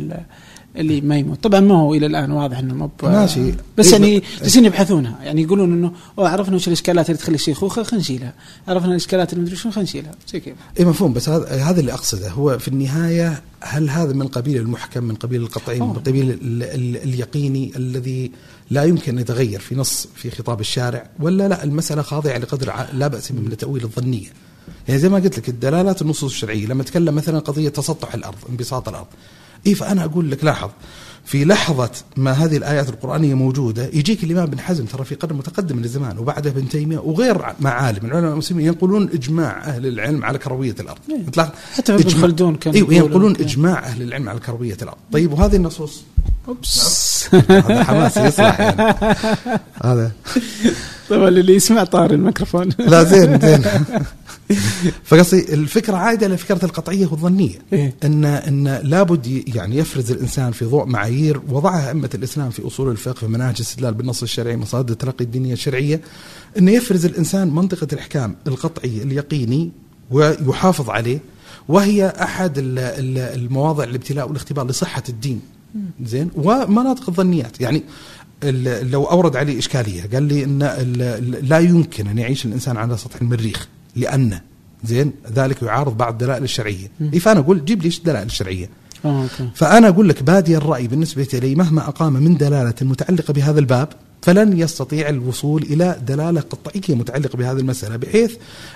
اللي ما يموت. طبعا ما هو إلى الآن واضح إنه مو ماشي. بس إيه، يعني ب- جالسين يبحثونها. يعني يقولون إنه أوه عرفنا وش الإشكالات اللي تخلي الشيخوخه خلينا نشيلها. عرفنا الإشكالات اللي مدري شنو خلينا نشيلها. زي كذا. اي مفهوم. بس هذا هذا اللي أقصده. هو في النهاية هل هذا من قبيل المحكم من قبيل القطعي من. قبيل ال ال اليقيني الذي لا يمكن أن يتغير في نص في خطاب الشارع؟ ولا لا المسألة خاضعة لقدر لا بأس من التاويل الظنية. يعني زي ما قلت لك الدلالات النصوص الشرعية لما أتكلم مثلا قضية تسطح الأرض انبساط الأرض اي فأنا أقول لك لاحظ في لحظة ما هذه الآيات القرآنية موجودة يجيك الإمام بن حزم ترى في قرن متقدم من الزمان وبعده ابن تيمية وغير معالم العلماء المسلمين ينقلون إجماع أهل العلم على كروية الأرض. إيه. حتى ابن إجماع- خلدون كان يقول ينقلون إنه- إجماع أهل العلم على كروية الأرض. طيب وهذه النصوص؟ أوبس. هذا حماس يصلح يعني. *laughs* هذا. طبعا اللي يسمع طار الميكروفون. لا زين زين. *laughs* *laughs* فقصدي الفكرة عائده لفكرة القطعية والظنية. إيه. ان إن لابد يعني يفرز الإنسان في ضوء معايير. وضعها أئمة الإسلام في أصول الفقه في مناهج الاستدلال بالنص الشرعي مصادر التلقي الدينية الشرعية. إنه يفرز الإنسان منطقة الإحكام القطعي اليقيني ويحافظ عليه. وهي أحد ال- ال- المواضع الابتلاء والاختبار لصحة الدين. زين؟ ومناطق الظنيات. يعني لو أورد علي إشكالية قال لي إن لا يمكن أن يعيش الإنسان على سطح المريخ. لأن زين ذلك يعارض بعض الدلائل الشرعية. إيه فأنا أقول جيب لي الدلائل الشرعية؟ آه، أوكي. فأنا أقول لك بادي الرأي بالنسبة لي مهما أقام من دلالة متعلقة بهذا الباب فلن يستطيع الوصول إلى دلالة قطعية متعلقة بهذه المسألة بحيث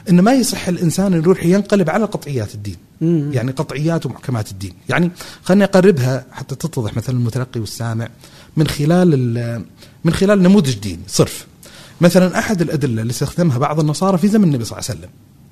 إن ما يصح الإنسان يروح ينقلب على قطعيات الدين. مم. يعني قطعيات ومحكمات الدين. يعني خليني أقربها حتى تتضح مثلا المتلقي والسامع من خلال ال- من خلال نموذج ديني صرف. مثلا أحد الأدلة اللي استخدمها بعض النصارى في زمن النبي صلى الله عليه وسلم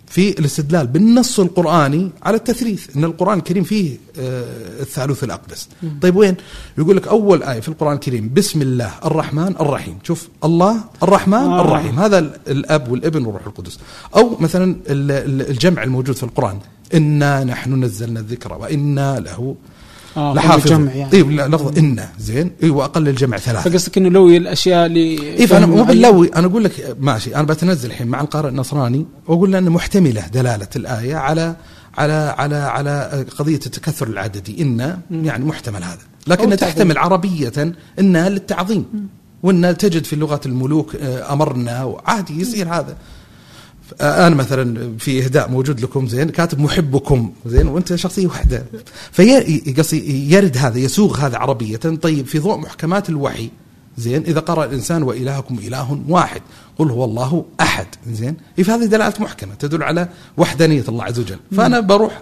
في الاستدلال بالنص القرآني على التثليث إن القرآن الكريم فيه آه، الثالوث الأقدس. طيب وين؟ يقول لك أول آية في القرآن الكريم بسم الله الرحمن الرحيم. شوف الله الرحمن آه. الرحيم. هذا ال- الأب والابن والروح القدس. أو مثلا ال- ال- الجمع الموجود في القرآن إنا نحن نزلنا الذكر وإنا له لحافظون. جمع يعني. اي لفظ إن. زين؟ اي وأقل الجمع ثلاثة فقصدك إنه لوي الأشياء اللي اي فأنا مو. باللوي أنا أقول لك ماشي أنا بتنزل الحين مع القارئ النصراني وأقول له ان محتملة دلالة الآية على على على على قضية التكثر العددي. إن يعني محتمل هذا. لكن تحتمل عربية انها للتعظيم. وإن تجد في لغة الملوك آه، أمرنا وعادي يصير هذا. أنا مثلا في إهداء موجود لكم زين كاتب محبكم زين وأنت شخصية واحدة في قصدي يرد هذا يسوغ هذا عربية. طيب في ضوء محكمات الوحي زين إذا قرأ الإنسان وإلهكم إله واحد قل هو الله أحد زين فهذه دلالة محكمة تدل على وحدانية الله عز وجل. فأنا بروح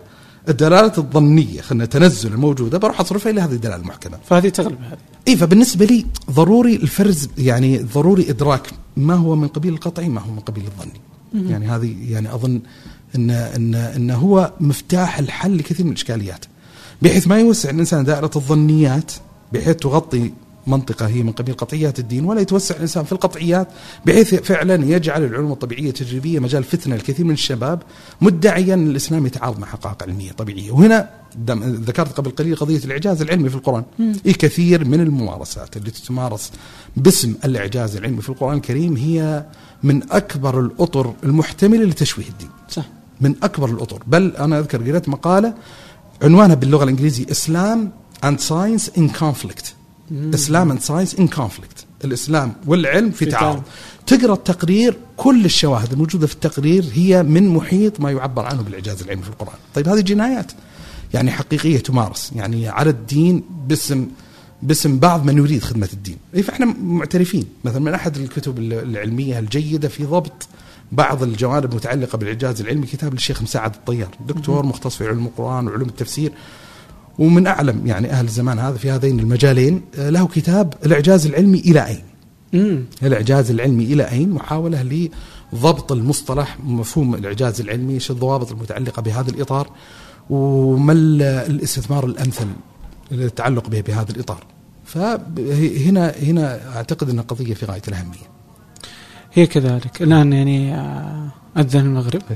الدلالة الظنية خلينا التنزل الموجودة بروح أصرفها إلى هذه الدلالة المحكمة. فهذه تغلب هذه. اي فبالنسبة لي ضروري الفرز يعني ضروري إدراك ما هو من قبيل القطعي ما هو من قبيل الظني يعني هذه يعني أظن إن إن إن هو مفتاح الحل لكثير من الإشكاليات. بحيث ما يوسع الإنسان دائرة الظنيات بحيث تغطي منطقة هي من قبيل قطعيات الدين ولا يتوسع الإنسان في القطعيات بحيث فعلا يجعل العلوم الطبيعية التجريبية مجال فتنة لكثير من الشباب مدعيا أن الإسلام يتعارض مع حقائق علمية طبيعية. وهنا ذكرت قبل قليل قضية الإعجاز العلمي في القرآن. إيه كثير من الممارسات اللي تتمارس باسم الإعجاز العلمي في القرآن الكريم هي من أكبر الأطر المحتملة لتشويه الدين. صح. من أكبر الأطر. بل أنا أذكر قريت مقالة عنوانها باللغة الإنجليزية Islam and science in conflict Islam and science in conflict الإسلام والعلم في في تعارض تقرأ التقرير كل الشواهد الموجودة في التقرير هي من محيط ما يعبر عنه بالإعجاز العلمي في القرآن. طيب هذه جنايات. يعني حقيقية تمارس. يعني على الدين باسم باسم بعض من يريد خدمة الدين. إيه فإحنا معترفين. مثلا من أحد الكتب العلمية الجيدة في ضبط بعض الجوانب المتعلقة بالإعجاز العلمي كتاب للشيخ مساعد الطيار. دكتور مختص في علم القرآن وعلوم التفسير. ومن أعلم يعني أهل الزمان هذا في هذين المجالين آه، له كتاب الإعجاز العلمي إلى أين؟ الإعجاز العلمي إلى أين؟ محاولة لضبط المصطلح مفهوم الإعجاز العلمي إيش الضوابط المتعلقة بهذا الإطار وما ال- الاستثمار الأمثل للتعلق به بهذا الإطار. فهنا هنا أعتقد انها قضيه في غاية الأهمية. هي كذلك. الآن يعني آه، أذن المغرب. *laughs*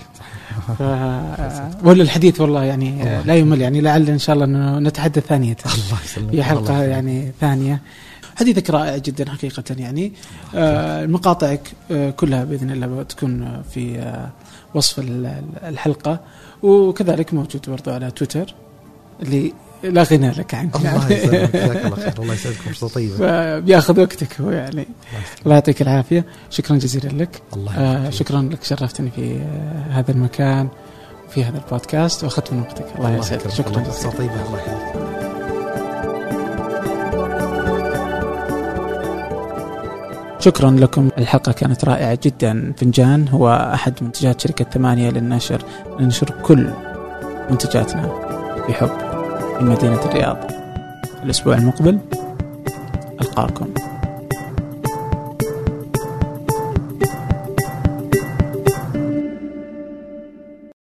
ف... آه، ولا الحديث والله يعني آه، لا يمل يعني لعل إن شاء الله إنه نتحدث ثانية *laughs* الله يسلمك. في حلقة الله يعني ثانية. حديثك رائع جدا حقيقة يعني. آه، مقاطعك آه، كلها بإذن الله بتكون في آه، وصف ال- ال- الحلقة. وكذلك موجود برضو على تويتر اللي لا غنى لك عنك. الله يسلمك. جزاك الله خير. الله يسعدك فرصه طيبة. بياخذ وقتك هو يعني. الله يعطيك العافية. شكرا جزيلا لك. الله آه شكرا لك شرفتني في آه هذا المكان وفي هذا البودكاست. وأخذت من وقتك. الله يسعدك. شكرا فرصه طيبه الله يحييك شكرا لكم. الحلقة كانت رائعة جدا. فنجان هو أحد منتجات شركة ثمانية للنشر. ننشر كل منتجاتنا بحب. في مدينة الرياض. الأسبوع المقبل ألقاكم.